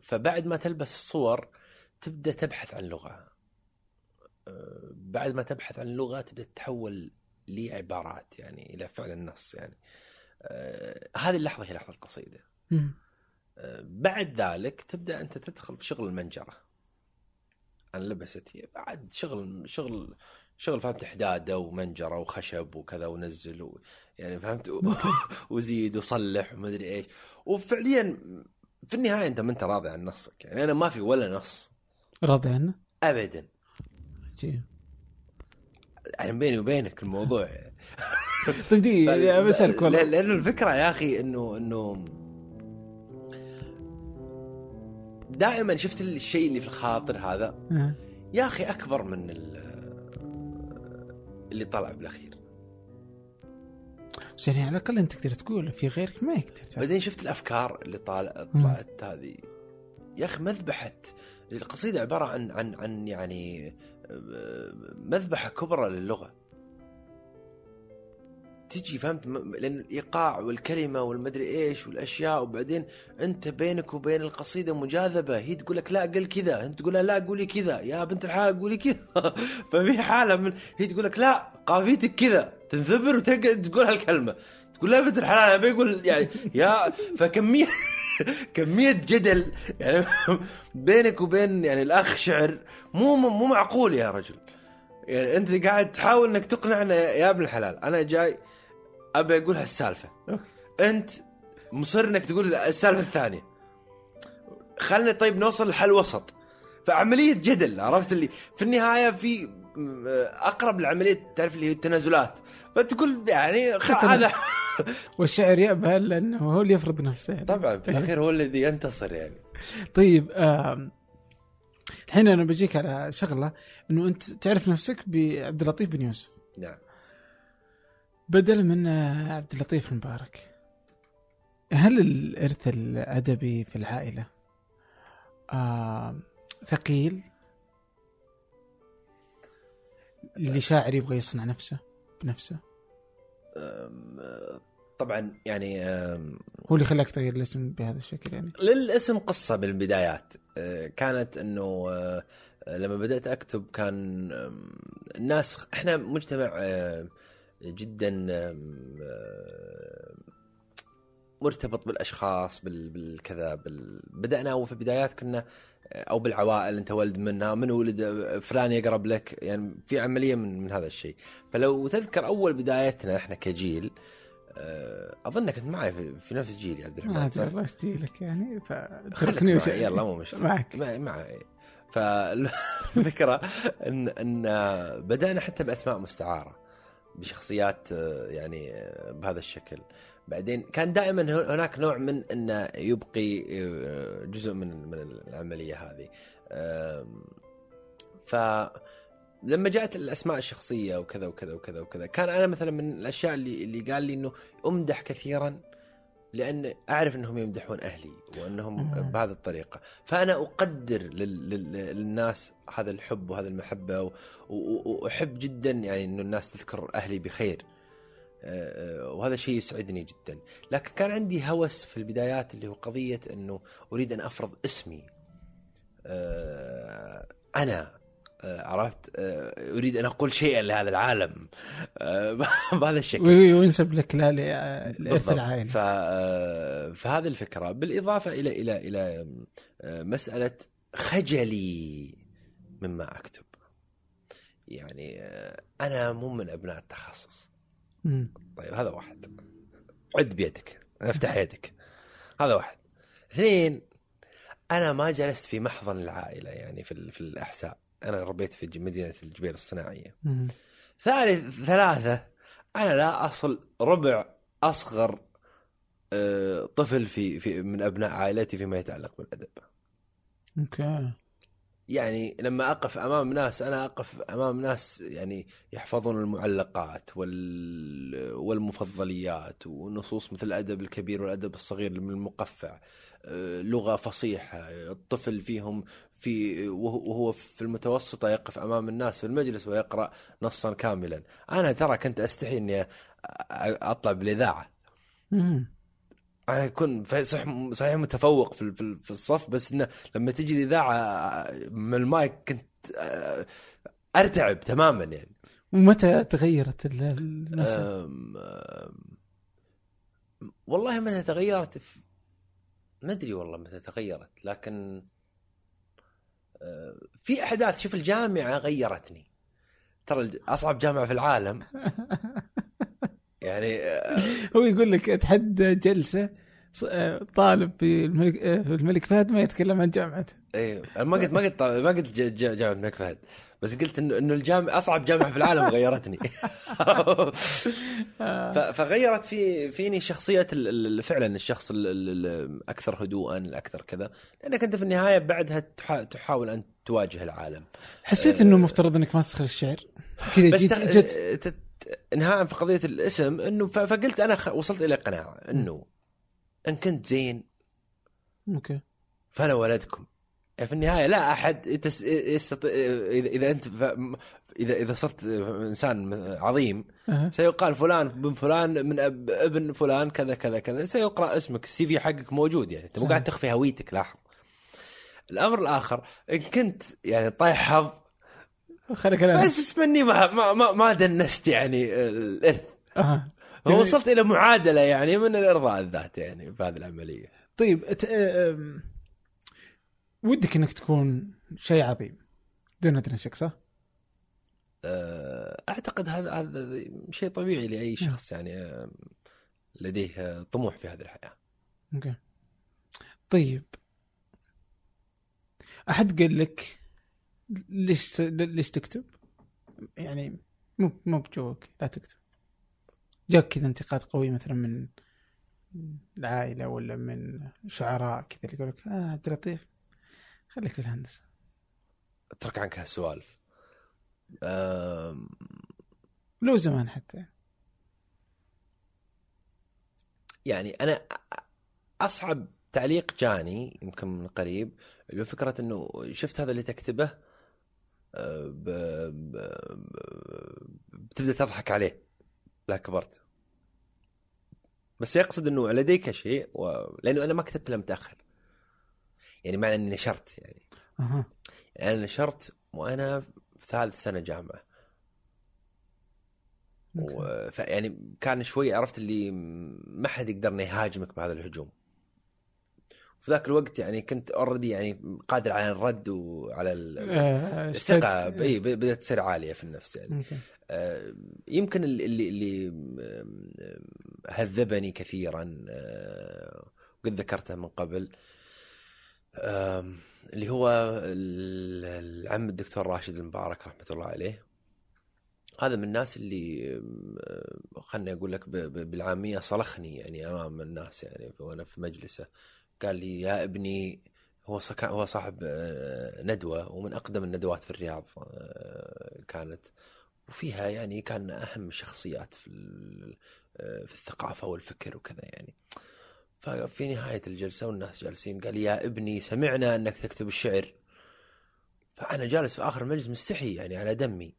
[SPEAKER 2] فبعد ما تلبس الصور تبدأ تبحث عن لغة. بعد ما تبحث عن لغة تبدأ تتحول لعبارات يعني إلى فعل النص يعني. آه، هذه اللحظة هي لحظة
[SPEAKER 1] القصيدة.
[SPEAKER 2] آه، بعد ذلك تبدأ أنت تدخل في شغل المنجرة. عن لبست هي بعد شغل شغل شغل فهمت حداده ومنجرة وخشب وكذا ونزل و يعني فهمت (laughs) وزيد وصلح وما ادري إيش. وفعليا في النهاية أنت ما أنت راضي عن نصك. يعني أنا ما في ولا نص.
[SPEAKER 1] راضي عنه؟
[SPEAKER 2] ابدا.
[SPEAKER 1] عجيب.
[SPEAKER 2] يعني بيني وبينك الموضوع (laughs)
[SPEAKER 1] طيب دقيقة بسألك
[SPEAKER 2] لا-
[SPEAKER 1] والله.
[SPEAKER 2] لأنه الفكرة يا أخي انه إنه دائما شفت الشيء اللي في الخاطر هذا؟
[SPEAKER 1] آه.
[SPEAKER 2] يا أخي أكبر من ال- اللي طلع بالأخير.
[SPEAKER 1] بس يعني على الأقل أنت تقدر تقول في غيرك ما يقدر.
[SPEAKER 2] بعدين شفت الأفكار اللي طالع طلعت هذه؟ يا أخي مذبحة القصيدة عبارة عن عن عن يعني مذبحة كبرى للغة. تجي فهمت؟ لأن الإيقاع والكلمة والمدري إيش والأشياء وبعدين أنت بينك وبين القصيدة مجاذبة. هي تقول لك لا قل كذا. أنت تقول لها لا قولي كذا. يا بنت الحلال قولي كذا. (laughs) ففي حالة من هي تقول لك لا قافيتك كذا. تنثبر وتقعد تقول هالكلمة. تقول لا بنت الحلال أنا بيقول يعني يا فكمية (laughs) كمية جدل يعني (laughs) بينك وبين يعني الأخ شعر مو مو معقول يا رجل. يعني أنت قاعد تحاول إنك تقنعنا يا ابن الحلال. أنا جاي أبي أقول
[SPEAKER 1] هالسالفة.
[SPEAKER 2] أنت مصر إنك تقول السالفة الثانية. خلنا طيب نوصل لحل وسط. فعملية جدل عرفت اللي؟ في النهاية في أقرب لعملية تعرف اللي هي التنازلات. فتقول يعني هذا (laughs)
[SPEAKER 1] والشاعر يأبى لأنه هو اللي يفرض نفسه يعني.
[SPEAKER 2] طبعا في الأخير هو الذي ينتصر يعني.
[SPEAKER 1] طيب الحين أنا بجيك على شغلة أنه أنت تعرف نفسك بعبد اللطيف بن يوسف.
[SPEAKER 2] نعم.
[SPEAKER 1] بدل من آه، عبد اللطيف المبارك هل الإرث الأدبي في العائلة آم، ثقيل؟ اللي شاعر يبغى يصنع نفسه بنفسه.
[SPEAKER 2] طبعا يعني
[SPEAKER 1] هو اللي خلاك تغير الاسم بهذا الشكل يعني.
[SPEAKER 2] للاسم قصة بالبدايات. آه، كانت إنه آه، لما بدأت أكتب كان الناس إحنا مجتمع آه، جدا مرتبط بالأشخاص بال- بالكذا بال... بدأنا في البدايات كنا أو بالعوائل أنت ولد منها من ولد فلان يقرب لك يعني في عملية من من هذا الشيء. فلو تذكر أول بدايتنا إحنا كجيل آه، أظنك أنت معي في, نفس جيلي يا عبد الرحمن صح؟
[SPEAKER 1] الله إيش لك يعني فتركني
[SPEAKER 2] معي يلا مو مشكلة.
[SPEAKER 1] معك.
[SPEAKER 2] معي معي. فالفكرة (laughs) إن إن بدأنا حتى بأسماء مستعارة بشخصيات آه، يعني آه، بهذا الشكل. بعدين كان دائما هناك نوع من انه يبقي آه، جزء من من العملية هذه ف لما جاءت الأسماء الشخصية وكذا وكذا وكذا وكذا كان أنا مثلا من الأشياء اللي اللي قال لي إنه أمدح كثيرا لأن أعرف إنهم يمدحون أهلي وإنهم
[SPEAKER 1] مم.
[SPEAKER 2] بهذه الطريقة فأنا أقدر لل... لل... للناس هذا الحب وهذه المحبة. و... وأحب جدا يعني إنه الناس تذكر أهلي بخير وهذا شيء يسعدني جدا. لكن كان عندي هوس في البدايات اللي هو قضية إنه أريد أن أفرض اسمي. آه، أنا آه، عرفت؟ آه، أريد أن أقول شيئا لهذا العالم. آه، (laughs) بهذا الشكل.
[SPEAKER 1] وي- وينسب لك لا
[SPEAKER 2] لإرث.
[SPEAKER 1] العائله
[SPEAKER 2] ف... آه، فهذه الفكرة. بالإضافة إلى إلى إلى آه، مسألة خجلي مما أكتب. يعني آه، أنا مو من أبناء التخصص.
[SPEAKER 1] مم.
[SPEAKER 2] طيب هذا واحد. عد بيدك افتح يدك. هذا واحد. اثنين أنا ما جلست في محضن العائلة يعني في في الأحساء. أنا ربيت في مدينة الجبيل الصناعية.
[SPEAKER 1] مم.
[SPEAKER 2] ثالث ثلاثة أنا لا أصل ربع أصغر آه، طفل في في من أبناء عائلتي فيما يتعلق بالأدب.
[SPEAKER 1] أوكي.
[SPEAKER 2] يعني لما أقف أمام ناس أنا أقف أمام ناس يعني يحفظون المعلقات وال والمفضليات ونصوص مثل الأدب الكبير والأدب الصغير من المقفع آه، لغة فصيحة الطفل فيهم في وهو في المتوسطة يقف أمام الناس في المجلس ويقرأ نصا كاملا أنا ترى كنت أ- أطلع بالإذاعة
[SPEAKER 1] مم.
[SPEAKER 2] أنا اكون ف- صح صحيح متفوق في في ال- في الصف بس إنه لما تجي الإذاعة من المايك كنت آه، أرتعب تماما يعني.
[SPEAKER 1] ومتى تغيرت ال- المسألة؟
[SPEAKER 2] والله متى تغيرت؟ في- ما أدري والله متى تغيرت لكن أه، في أحداث شوف الجامعة غيرتني. ترى أصعب جامعة في العالم. (laughs) يعني أه، (laughs)
[SPEAKER 1] هو يقول لك اتحدى جلسة آه، طالب في الملك آه، في الملك فهد ما يتكلم عن جامعته
[SPEAKER 2] إيه أنا ما قلت ما قلت ما قلت جامعة الملك فهد بس قلت إنه إنه الجامعة أصعب جامعة في العالم غيرتني. (laughs) فغيرت في فيني شخصية فعلا الشخص ال- ال- الاكثر هدوءا الاكثر كذا لانك انت في النهاية بعدها تحا- تحاول أن تواجه العالم.
[SPEAKER 1] حسيت إنه مفترض إنك ما تدخل الشعر؟ كذا جيت
[SPEAKER 2] تت... انهاء في قضية الاسم انه. فقلت أنا. وصلت إلى قناعة انه ان كنت زين
[SPEAKER 1] okay
[SPEAKER 2] فانا ولدكم يعني في النهاية لا أحد. يستطيع اذا أنت. اذا إذا صرت إنسان عظيم
[SPEAKER 1] أه.
[SPEAKER 2] سيقال فلان بن فلان من أب... ابن فلان كذا كذا كذا سيقرأ اسمك ال CV حقك موجود يعني أنت مو. قاعد تخفي هويتك لاحظ الأمر الآخر إن كنت يعني طايح حظ
[SPEAKER 1] خليك الان
[SPEAKER 2] بس اسمني ما ما ما, ما دنست يعني الإرث.
[SPEAKER 1] أه. جميل.
[SPEAKER 2] وصلت إلى معادلة يعني من الإرضاء الذات يعني في هذه العملية.
[SPEAKER 1] طيب أت... أم... ودك إنك تكون شيء عظيم دون أدنى شك صح؟
[SPEAKER 2] أه، أعتقد هذا هذا شيء طبيعي لأي شخص يعني أه، لديه أه، طموح في هذه الحياة.
[SPEAKER 1] أوكي. طيب. أحد قال لك ليش ليش تكتب؟ يعني مو مو بجوك لا تكتب جاك كذا انتقاد قوي مثلا من العائلة ولا من شعراء كذا اللي يقول لك آه عبد اللطيف خليك في الهندسه
[SPEAKER 2] أترك عنك هالسوالف أم،
[SPEAKER 1] لو زمان حتى
[SPEAKER 2] يعني أنا أصعب تعليق جاني يمكن من قريب اللي هو فكرة إنه شفت هذا اللي تكتبه. بتبدأ تضحك عليه لا كبرت. بس يقصد إنه لديك شيء و... لأنه أنا ما كتبت إلا متأخر. يعني معنى إني نشرت يعني. يعني أنا نشرت وأنا في ثالث سنة
[SPEAKER 1] جامعة.
[SPEAKER 2] و... فيعني كان شوي عرفت اللي ما حد يقدر إنه يهاجمك بهذا الهجوم. في ذاك الوقت يعني كنت اوريدي يعني قادر على الرد وعلى
[SPEAKER 1] آه، الثقة.
[SPEAKER 2] إي بدأت تصير عالية في النفس يعني. آه، يمكن اللي اللي, آم، هذبني كثيرا آه، وقد ذكرته من قبل اللي هو ال- العم الدكتور راشد المبارك رحمة الله عليه. هذا من الناس اللي خلني أقول لك بالعامية صلخني يعني أمام الناس يعني وأنا في مجلسه. قال لي يا ابني هو صك- هو صاحب آه، ندوة ومن أقدم الندوات في الرياض آه، كانت. وفيها يعني كان أهم الشخصيات في آه، في الثقافة والفكر وكذا يعني. ففي نهاية الجلسة والناس جالسين قال لي يا ابني سمعنا أنك تكتب الشعر. فأنا جالس في آخر المجلس مستحي يعني على دمي.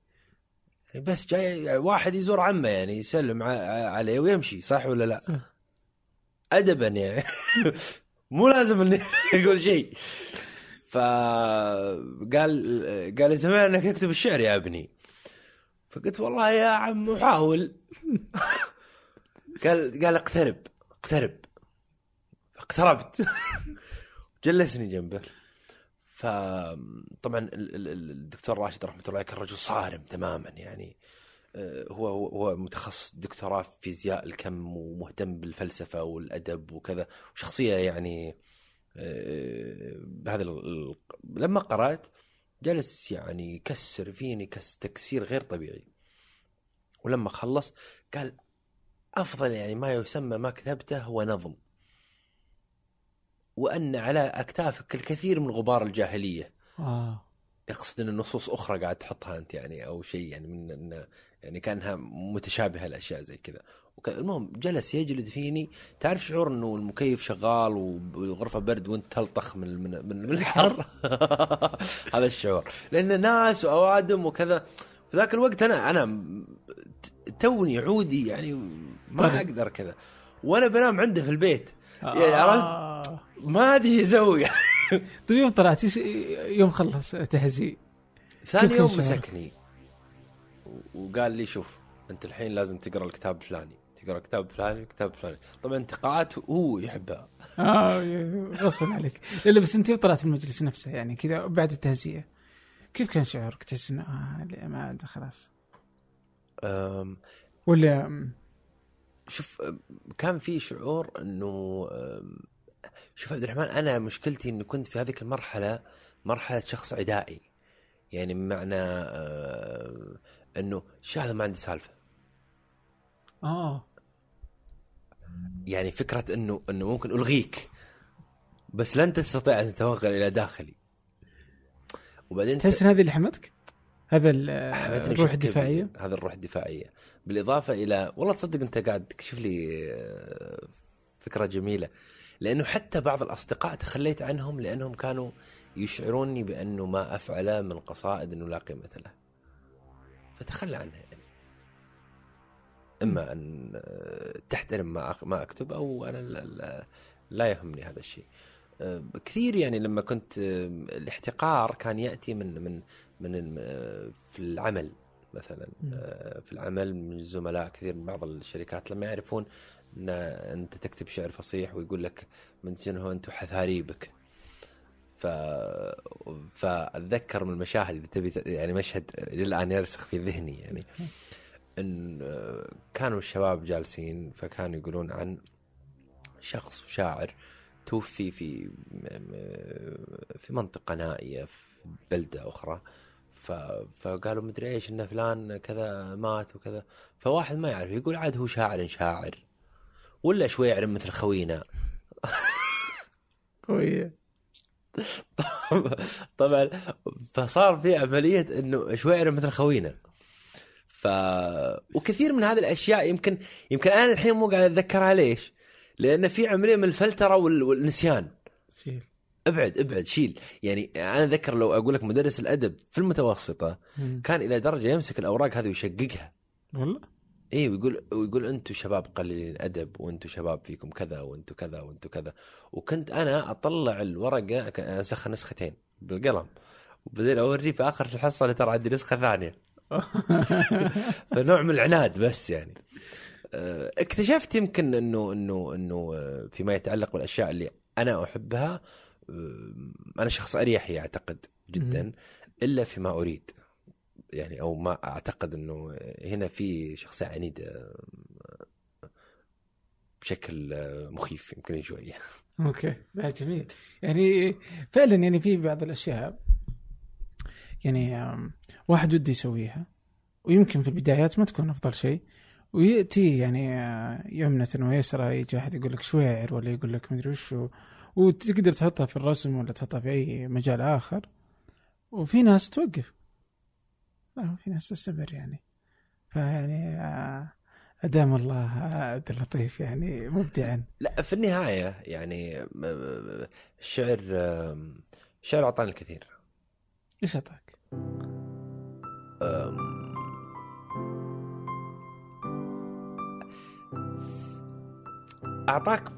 [SPEAKER 2] يعني بس جاي واحد يزور عمه يعني يسلم عليه ويمشي صح ولا لا؟ ادبا يعني. (laughs) مو لازم إني (laughs) يقول شيء. فقال قال لي سمعنا إنك تكتب الشعر يا ابني. فقلت والله يا عم احاول قال قال اقترب اقترب. اقتربت. جلسني جنبه. فطبعا ال- ال- ال- الدكتور راشد رحمة الله كان رجل صارم تماما يعني. هو هو هو متخصص دكتوراه في فيزياء الكم ومهتم بالفلسفة والأدب وكذا. وشخصية يعني آه، بهذا ال- لما قرأت جلس يعني يكسر فيني كس تكسير غير طبيعي. ولما خلص قال أفضل يعني ما يسمى ما كتبته هو نظم. وأن على أكتافك الكثير من غبار الجاهلية.
[SPEAKER 1] آه.
[SPEAKER 2] يقصد إن نصوص أخرى قاعد تحطها أنت يعني أو شيء يعني من يعني كانها متشابهة الاشياء زي كذا. المهم جلس يجلد فيني. تعرف شعور إنه المكيف شغال والغرفه برد وإنت تلطخ من من من, الحر؟ (laughs) هذا الشعور. لأن ناس وأوادم وكذا. في ذاك الوقت أنا أنا توني عودي يعني ما
[SPEAKER 1] طيب.
[SPEAKER 2] أقدر كذا. وأنا بنام عنده في البيت. يعني عرفت؟
[SPEAKER 1] آه.
[SPEAKER 2] ما أدري إيش أسوي. (laughs)
[SPEAKER 1] طيب يوم طلعت يوم خلص تهزيء.
[SPEAKER 2] ثاني يوم؟ مسكني. وقال لي شوف أنت الحين لازم تقرأ الكتاب الفلاني. تقرأ الكتاب الفلاني الكتاب الفلاني. طبعا انتقاءات هو يحبها. (laughs)
[SPEAKER 1] آه غصبا عليك. لا بس أنت طلعت من المجلس نفسه يعني كذا بعد التهزئه كيف كان شعورك؟ تحس إنه آه ما عاد خلاص.
[SPEAKER 2] أم،
[SPEAKER 1] ولا؟ أم،
[SPEAKER 2] شوف كان في شعور إنه شوف عبد الرحمن أنا مشكلتي انه كنت في هذيك المرحلة مرحلة شخص عدائي. يعني بمعنى انه شو هذا ما عندي سالفة؟
[SPEAKER 1] آه.
[SPEAKER 2] يعني فكرة انه انه ممكن ألغيك بس لن تستطيع أن تتوغل إلى داخلي. وبعدين
[SPEAKER 1] تحس إن هذه اللي حمتك؟ هذا الروح
[SPEAKER 2] الدفاعية؟ هذا الروح الدفاعية. بالإضافة إلى والله تصدق أنت قاعد تكشف لي آه، فكرة جميلة. لأنه حتى بعض الأصدقاء تخليت عنهم لأنهم كانوا يشعروني بأنه ما أفعله من قصائد إنه لا قيمة له. فتخلى عنها يعني. إما أن آه، تحترم ما ما أكتب أو أنا لا- لا- لا يهمني هذا الشيء. آه، كثير يعني لما كنت آه، الاحتقار كان يأتي من من من في العمل مثلا. في العمل من الزملاء كثير من بعض الشركات لما يعرفون إن أنت تكتب شعر فصيح ويقول لك من شنو أنت حثاريبك فأتذكر من المشاهد اذا تبي يعني مشهد للآن يرسخ في ذهني يعني إن آه، كانوا الشباب جالسين فكانوا يقولون عن شخص شاعر توفي في في منطقة نائية في بلدة أخرى ف... فقالوا مدري إيش ان فلان كذا مات وكذا فواحد ما يعرف يقول عاد هو شاعر شاعر ولا شويعر مثل خوينا. (laughs)
[SPEAKER 1] قويه (laughs)
[SPEAKER 2] طبعا فصار في عملية إنه شويعر مثل خوينا. ف وكثير من هذه الأشياء يمكن يمكن أنا الحين مو قاعد اتذكرها ليش؟ لأن في عملية من الفلترة وال... والنسيان.
[SPEAKER 1] شيل.
[SPEAKER 2] ابعد ابعد شيل. يعني أنا أتذكر لو أقول لك مدرس الأدب في المتوسطة
[SPEAKER 1] مم.
[SPEAKER 2] كان إلى درجة يمسك الأوراق هذه ويشققها.
[SPEAKER 1] والله؟
[SPEAKER 2] اي ويقول ويقول أنتم شباب قليلين أدب وأنتم شباب فيكم كذا وأنتم كذا وأنتم كذا. وكنت أنا أطلع الورقة أنسخها نسختين بالقلم. وبعدين اوريه في آخر الحصة ترى عندي نسخة ثانية. (laughs) فنوع من العناد بس يعني. آه، اكتشفت يمكن انه انه إنه آه، فيما يتعلق بالأشياء اللي أنا أحبها آه، أنا شخص أريحي أعتقد جدا إلا فيما أريد. يعني أو ما أعتقد إنه هنا في شخصية عنيدة آه، بشكل آه، مخيف يمكن شوية.
[SPEAKER 1] أوكي لا جميل. يعني فعلا يعني في بعض الأشياء يعني واحد وده يسويها ويمكن في البدايات ما تكون أفضل شيء ويأتي يعني آه، يمنة ويسرى يجي احد يقول لك شويعر ولا يقول لك مدري وش وتقدر تحطها في الرسم ولا تحطها في أي مجال آخر وفي ناس توقف. لا في ناس تستمر يعني. فيعني آه، أدام الله عبد اللطيف يعني مبدعا.
[SPEAKER 2] لا في النهاية يعني آه، آه، الشعر آه، الشعر اعطاني الكثير.
[SPEAKER 1] إيش
[SPEAKER 2] أعطاك؟ أعطاك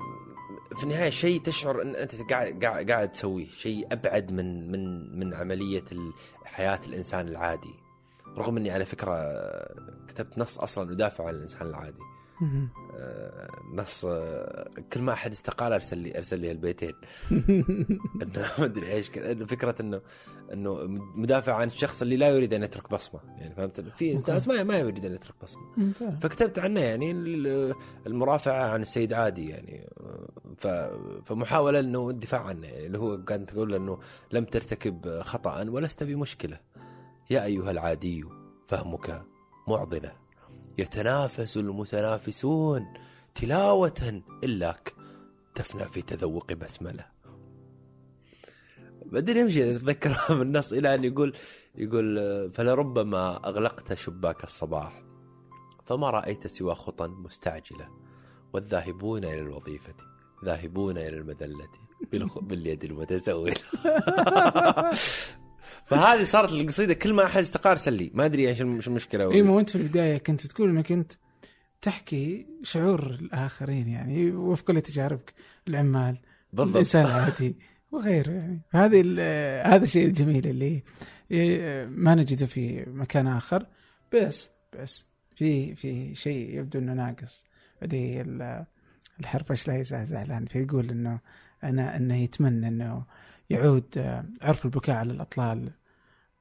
[SPEAKER 2] في النهاية شيء تشعر إن أنت قاعد قاعد تسويه شيء أبعد من من من عملية حياه الإنسان العادي. رغم إني على فكرة كتبت نص أصلا أدافع عن الإنسان العادي. آه، نص آه، كل ما أحد استقال أرسل لي أرسل لي البيتين (laughs) إنه ما أدري إيش كذا. فكرة إنه إنه مدافع عن الشخص اللي لا يريد أن يترك بصمة. يعني فهمت؟ في. ناس ما ما يريد أن يترك
[SPEAKER 1] بصمة.
[SPEAKER 2] فكتبت عنه يعني ال- المرافعة عن السيد عادي يعني. فمحاولة إنه الدفاع عنه يعني. اللي هو كانت تقول إنه لم ترتكب خطأ ولست بمشكله يا أيها العادي فهمك معضلة. يتنافس المتنافسون تلاوة الاك تفنى في تذوق بسملة. بعدين يمشي اتذكر من (laughs) النص إلى أن يقول يقول فلربما أغلقت شباك الصباح فما رأيت سوى خطى مستعجلة. والذاهبون إلى الوظيفة ذاهبون إلى المذلة باليد المتسولة. (laughs) فهذه صارت القصيدة كل ما أحد استقال ارسل لي ما أدري إيش المشكلة
[SPEAKER 1] اي ما أنت في البداية كنت تقول إنك أنت تحكي شعور الآخرين يعني وفق لتجاربك العمال
[SPEAKER 2] بالضبط.
[SPEAKER 1] الإنسان العادي وغيره يعني. هذه هذا الشيء الجميل اللي ما نجده في مكان آخر. بس بس في في شيء يبدو إنه ناقص. بعدين ال- الحربش لا يزال زعلان فيقول إنه أنا إنه يتمنى إنه يعود آه، عرف البكاء على الأطلال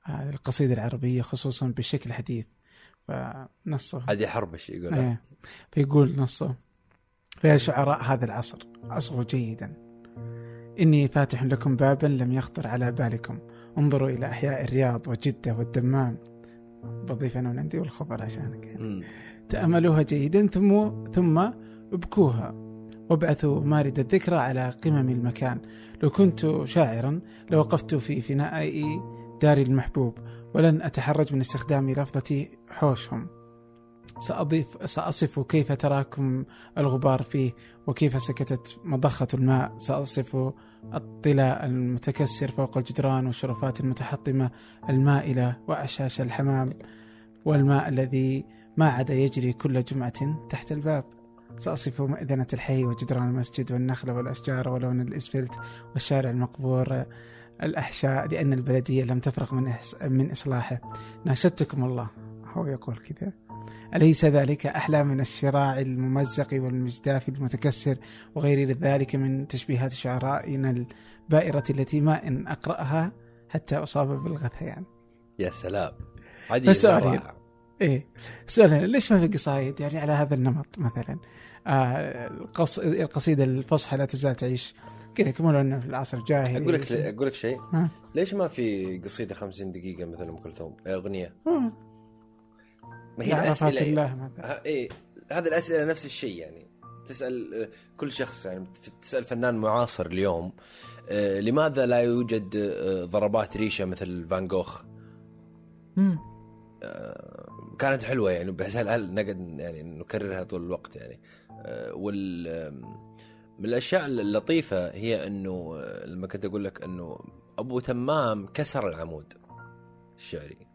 [SPEAKER 1] آه، القصيدة العربية خصوصا بالشكل الحديث فنصه.
[SPEAKER 2] عادي حربش يقول؟
[SPEAKER 1] إيه. فيقول نصه. فيا شعراء هذا العصر أصغوا جيدا. إني فاتح لكم بابا لم يخطر على بالكم. انظروا إلى أحياء الرياض وجدة والدمام. بضيف أنا من عندي والخبر عشانك. يعني. تأملوها جيدا ثم ثم ابكوها. وابعثوا مارد الذكرى على قمم المكان. لو كنت شاعرا لوقفت في فناء داري المحبوب ولن أتحرج من استخدام لفظة حوشهم. سأضيف سأصف كيف تراكم الغبار فيه وكيف سكتت مضخة الماء. سأصف الطلاء المتكسر فوق الجدران والشرفات المتحطمة المائلة وأعشاش الحمام والماء الذي ما عاد يجري كل جمعة تحت الباب. سأصف مئذنة الحي وجدران المسجد والنخل والأشجار ولون الإسفلت والشارع المقبور الأحشاء لأن البلدية لم تفرغ من إحس- من إصلاحه. ناشدتكم الله. هو يقول كذا. أليس ذلك أحلى من الشراع الممزق والمجداف المتكسر وغير ذلك من تشبيهات شعرائنا البائرة التي ما إن أقرأها حتى أصاب بالغثيان؟
[SPEAKER 2] يا سلام. رائع.
[SPEAKER 1] إيه. سؤال ليش ما في قصايد يعني على هذا النمط مثلا؟ آه القص... القصيدة الفصحى لا تزال تعيش. كذا يكملون أنه في العصر الجاهلي
[SPEAKER 2] أقول لك أقول لك شيء. ليش ما في قصيدة 50 دقيقة مثل أم كلثوم؟ أغنية؟
[SPEAKER 1] مم.
[SPEAKER 2] ما هي الأسئلة.
[SPEAKER 1] الله مثلا
[SPEAKER 2] إيه. هذه الأسئلة نفس الشيء يعني. تسأل آه، كل شخص يعني تسأل فنان معاصر اليوم آه، لماذا لا يوجد آه، ضربات ريشة مثل فان جوخ؟
[SPEAKER 1] مم.
[SPEAKER 2] كانت حلوة يعني بس هل, نقعد يعني نكررها طول الوقت يعني؟ وال آم، من الأشياء اللطيفة هي إنه آه، لما كنت أقول لك إنه أبو تمام كسر العمود الشعري.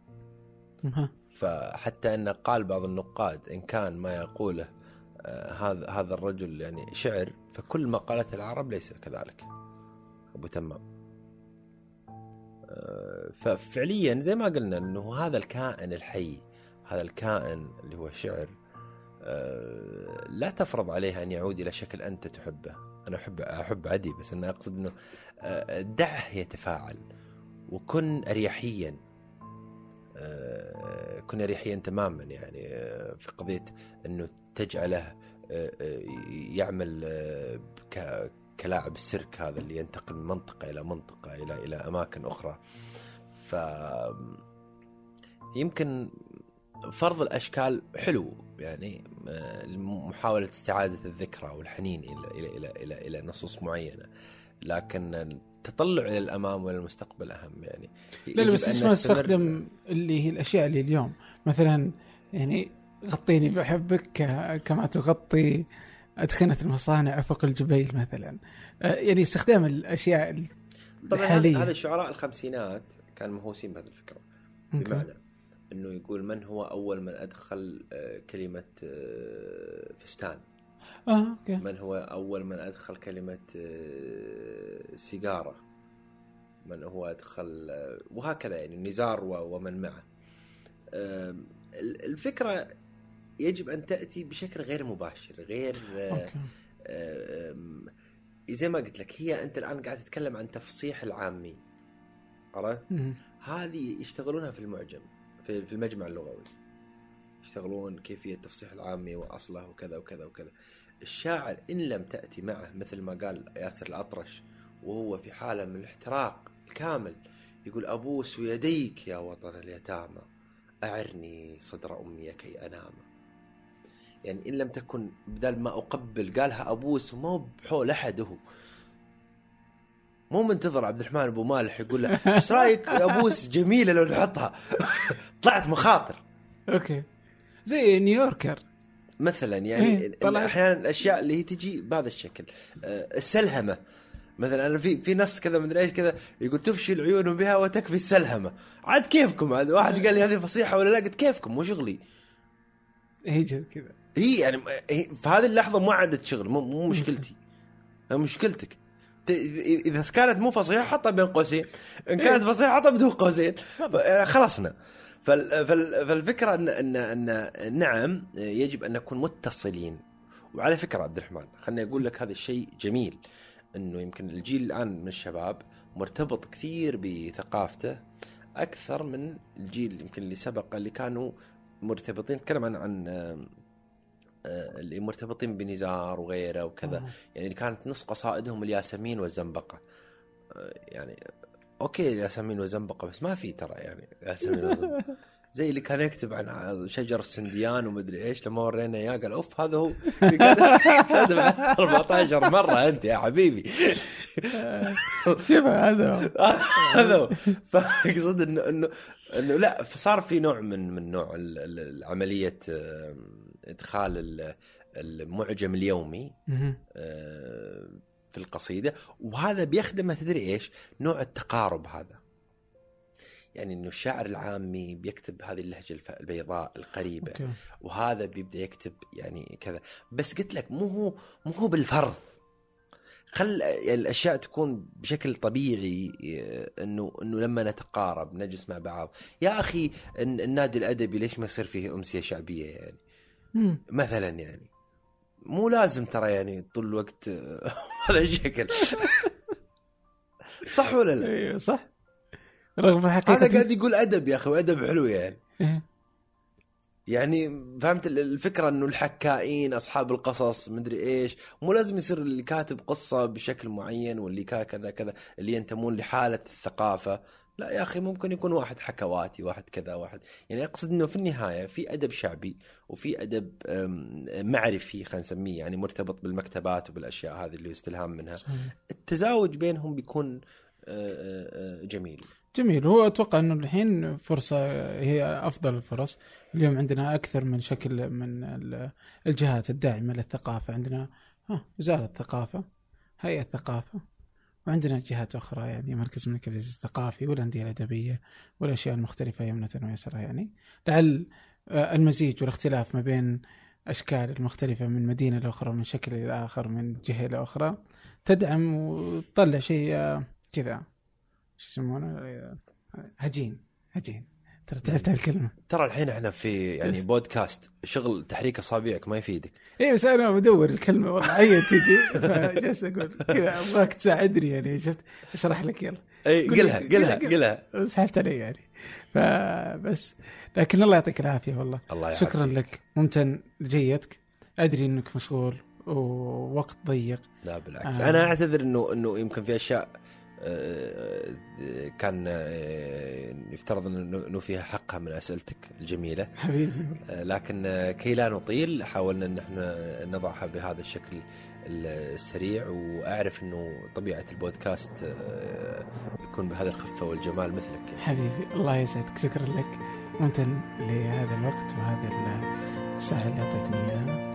[SPEAKER 2] فحتى إن قال بعض النقاد إن كان ما يقوله آه، هذا هذا الرجل يعني شعر فكل ما قالته العرب ليس كذلك. أبو تمام. آه، ففعليا زي ما قلنا إنه هذا الكائن الحي هذا الكائن اللي هو شعر آه، لا تفرض عليه أن يعود إلى شكل أنت تحبه. أنا أحب أحب عدي بس أنا أقصد إنه آه، دعه يتفاعل. وكن اريحيا. آه، كن اريحيا تماما يعني آه، في قضية أنه تجعله آه، آه، يعمل آه، كلاعب السيرك هذا اللي ينتقل من منطقة إلى منطقة إلى إلى أماكن أخرى. ف يمكن فرض الأشكال حلو يعني آه، محاولة استعادة الذكرى والحنين إلى إلى إلى إلى, إلى نصوص معينة لكن التطلع إلى الأمام وإلى المستقبل أهم يعني.
[SPEAKER 1] لا لا بس ليش ما نستخدم اللي هي الأشياء اللي اليوم. مثلا يعني غطيني بحبك كما تغطي أدخنة المصانع افق الجبيل مثلا. آه، يعني استخدام الأشياء
[SPEAKER 2] طبعا
[SPEAKER 1] الحالية.
[SPEAKER 2] هذا هذا شعراء الخمسينات كانوا مهووسين بهذه الفكرة
[SPEAKER 1] okay.
[SPEAKER 2] بمعنى إنه يقول من هو أول من أدخل آه، كلمة آه، فستان؟
[SPEAKER 1] آه okay.
[SPEAKER 2] من هو أول من أدخل كلمة آه، سيجارة؟ من هو أدخل وهكذا يعني نزار ومن معه. الفكرة يجب أن تأتي بشكل غير مباشر غير آم، زي ما قلت لك هي أنت الآن قاعد تتكلم عن تفصيح العامي. عرفت؟ هذه يشتغلونها في المعجم. في في المجمع اللغوي. يشتغلون كيفية تفصيح العامي وأصله وكذا وكذا وكذا. الشاعر إن لم تأتي معه مثل ما قال ياسر الأطرش وهو في حالة من الاحتراق الكامل يقول ابوس يديك يا وطن اليتامى أعرني صدر أمي كي أنام. يعني إن لم تكن بدل ما أقبل قالها أبوس وما بحول احد هو مو منتظر عبد الرحمن أبو مالح يقول له إيش رأيك ابوس جميلة لو نحطها؟ (laughs) طلعت مخاطر.
[SPEAKER 1] okay. زي New Yorker.
[SPEAKER 2] مثلا يعني
[SPEAKER 1] إيه،.
[SPEAKER 2] أحيانا الأشياء اللي هي تجي بهذا الشكل. آه، السلهمة. مثلا أنا في في نص كذا مدري إيش كذا يقول تفشي العيون بها وتكفي السلهمة. عاد كيفكم؟ عاد واحد قال لي هذه فصيحة ولا لا؟ قلت كيفكم؟ مو شغلي.
[SPEAKER 1] هيجي كذا.
[SPEAKER 2] هي يعني هي في هذه اللحظة مو عدد شغل مو, مشكلتي. (laughs) مشكلتك. إذا كانت مو فصيحة حطها بين قوسين إن كانت فصيحة حطها بدون قوسين. ف- خلصنا. فال- فال- فالفكرة ان ان ان نعم يجب أن نكون متصلين. وعلى فكرة عبد الرحمن خليني أقول لك هذا الشيء جميل إنه يمكن الجيل الآن من الشباب مرتبط كثير بثقافته أكثر من الجيل يمكن اللي سبق اللي كانوا مرتبطين. نتكلم عن عن آه، اللي مرتبطين بنزار وغيره وكذا.
[SPEAKER 1] آه.
[SPEAKER 2] يعني كانت نص قصائدهم الياسمين والزنبقة. آه، يعني أوكي الياسمين والزنبقة بس ما في ترى يعني ياسمين والزنبقة. (laughs) زي اللي كان يكتب عن شجر السنديان ومدري إيش لما ورينا إياه قال أوف هذا هو. (laughs) (laughs) عن 14 مرة أنت يا حبيبي. (laughs)
[SPEAKER 1] شوف هذا. (laughs)
[SPEAKER 2] هذا. فأقصد انه انه إنه لا فصار في نوع من من نوع عمليه إدخال ال- المعجم اليومي في القصيدة وهذا بيخدم تدري إيش؟ نوع التقارب هذا. يعني إنه الشاعر العامي بيكتب هذه اللهجة البيضاء القريبة
[SPEAKER 1] أوكي
[SPEAKER 2] وهذا بيبدأ يكتب يعني كذا بس قلت لك مو هو مو هو بالفرض خل يعني الأشياء تكون بشكل طبيعي آه، إنه إنه لما نتقارب نجلس مع بعض يا أخي الن- النادي الأدبي ليش ما يصير فيه أمسية شعبية يعني
[SPEAKER 1] مم.
[SPEAKER 2] مثلا يعني مو لازم ترى يعني طول الوقت آه، (laughs) هذا الشكل صح ولا لا؟
[SPEAKER 1] أيوه صح رغم الحقيقة
[SPEAKER 2] هذا قاعد يقول أدب يا أخي وأدب حلو يعني
[SPEAKER 1] إيه.
[SPEAKER 2] يعني فهمت ال- الفكرة إنه الحكائين أصحاب القصص مدري إيش مو لازم يصير اللي كاتب قصة بشكل معين واللي كذا كذا اللي ينتمون لحالة الثقافة. لا يا أخي ممكن يكون واحد حكواتي واحد كذا واحد. يعني أقصد إنه في النهاية في أدب شعبي وفي أدب معرفي خلينا نسميه يعني مرتبط بالمكتبات وبالأشياء هذه اللي يستلهام منها. التزاوج بينهم بيكون آه، آه، آه، جميل.
[SPEAKER 1] جميل. هو أتوقع إنه الحين فرصة هي أفضل الفرص. اليوم عندنا أكثر من شكل من ال- الجهات الداعمة للثقافة. عندنا ها وزارة الثقافة هيئة الثقافة وعندنا جهات أخرى يعني مركز الملك عبد العزيز الثقافي والانديه الأدبية والاشياء المختلفه يمنه ويسرى يعني. لعل آه، المزيج والاختلاف ما بين أشكال المختلفة من مدينة لأخرى من شكل إلى آخر من جهة إلى أخرى تدعم وتطلع شيء آه، كذا. شو يسمونه؟ هجين. هجين. ترى تعرفت هالكلمه
[SPEAKER 2] ترى الحين إحنا في يعني. بودكاست شغل تحريك أصابعك ما يفيدك.
[SPEAKER 1] اي بس أنا بدور الكلمة والله هي تجي. (laughs) فجالس أقول كذا أبغاك تساعدني يعني شفت؟ أشرح لك يلا.
[SPEAKER 2] اي
[SPEAKER 1] قل-
[SPEAKER 2] قلها
[SPEAKER 1] قلها-
[SPEAKER 2] قلها
[SPEAKER 1] سحبت علي يعني. فبس لكن الله يعطيك العافية والله.
[SPEAKER 2] الله يعافيك.
[SPEAKER 1] شكرا لك. ممتن لجيتك أدري إنك مشغول ووقت ضيق.
[SPEAKER 2] لا بالعكس.
[SPEAKER 1] آه.
[SPEAKER 2] أنا أعتذر إنه إنه يمكن في أشياء كان آه، يفترض إنه إنه فيها حقها من أسئلتك الجميلة
[SPEAKER 1] حبيبي.
[SPEAKER 2] آه، لكن آه، كي لا نطيل حاولنا إن إحنا نضعها بهذا الشكل السريع وأعرف إنه طبيعة البودكاست يكون بهذا الخفة والجمال مثلك.
[SPEAKER 1] حبيبي الله يسعدك شكرا لك ممتن لهذا الوقت وهذه الساعة اللي أعطيتني إياها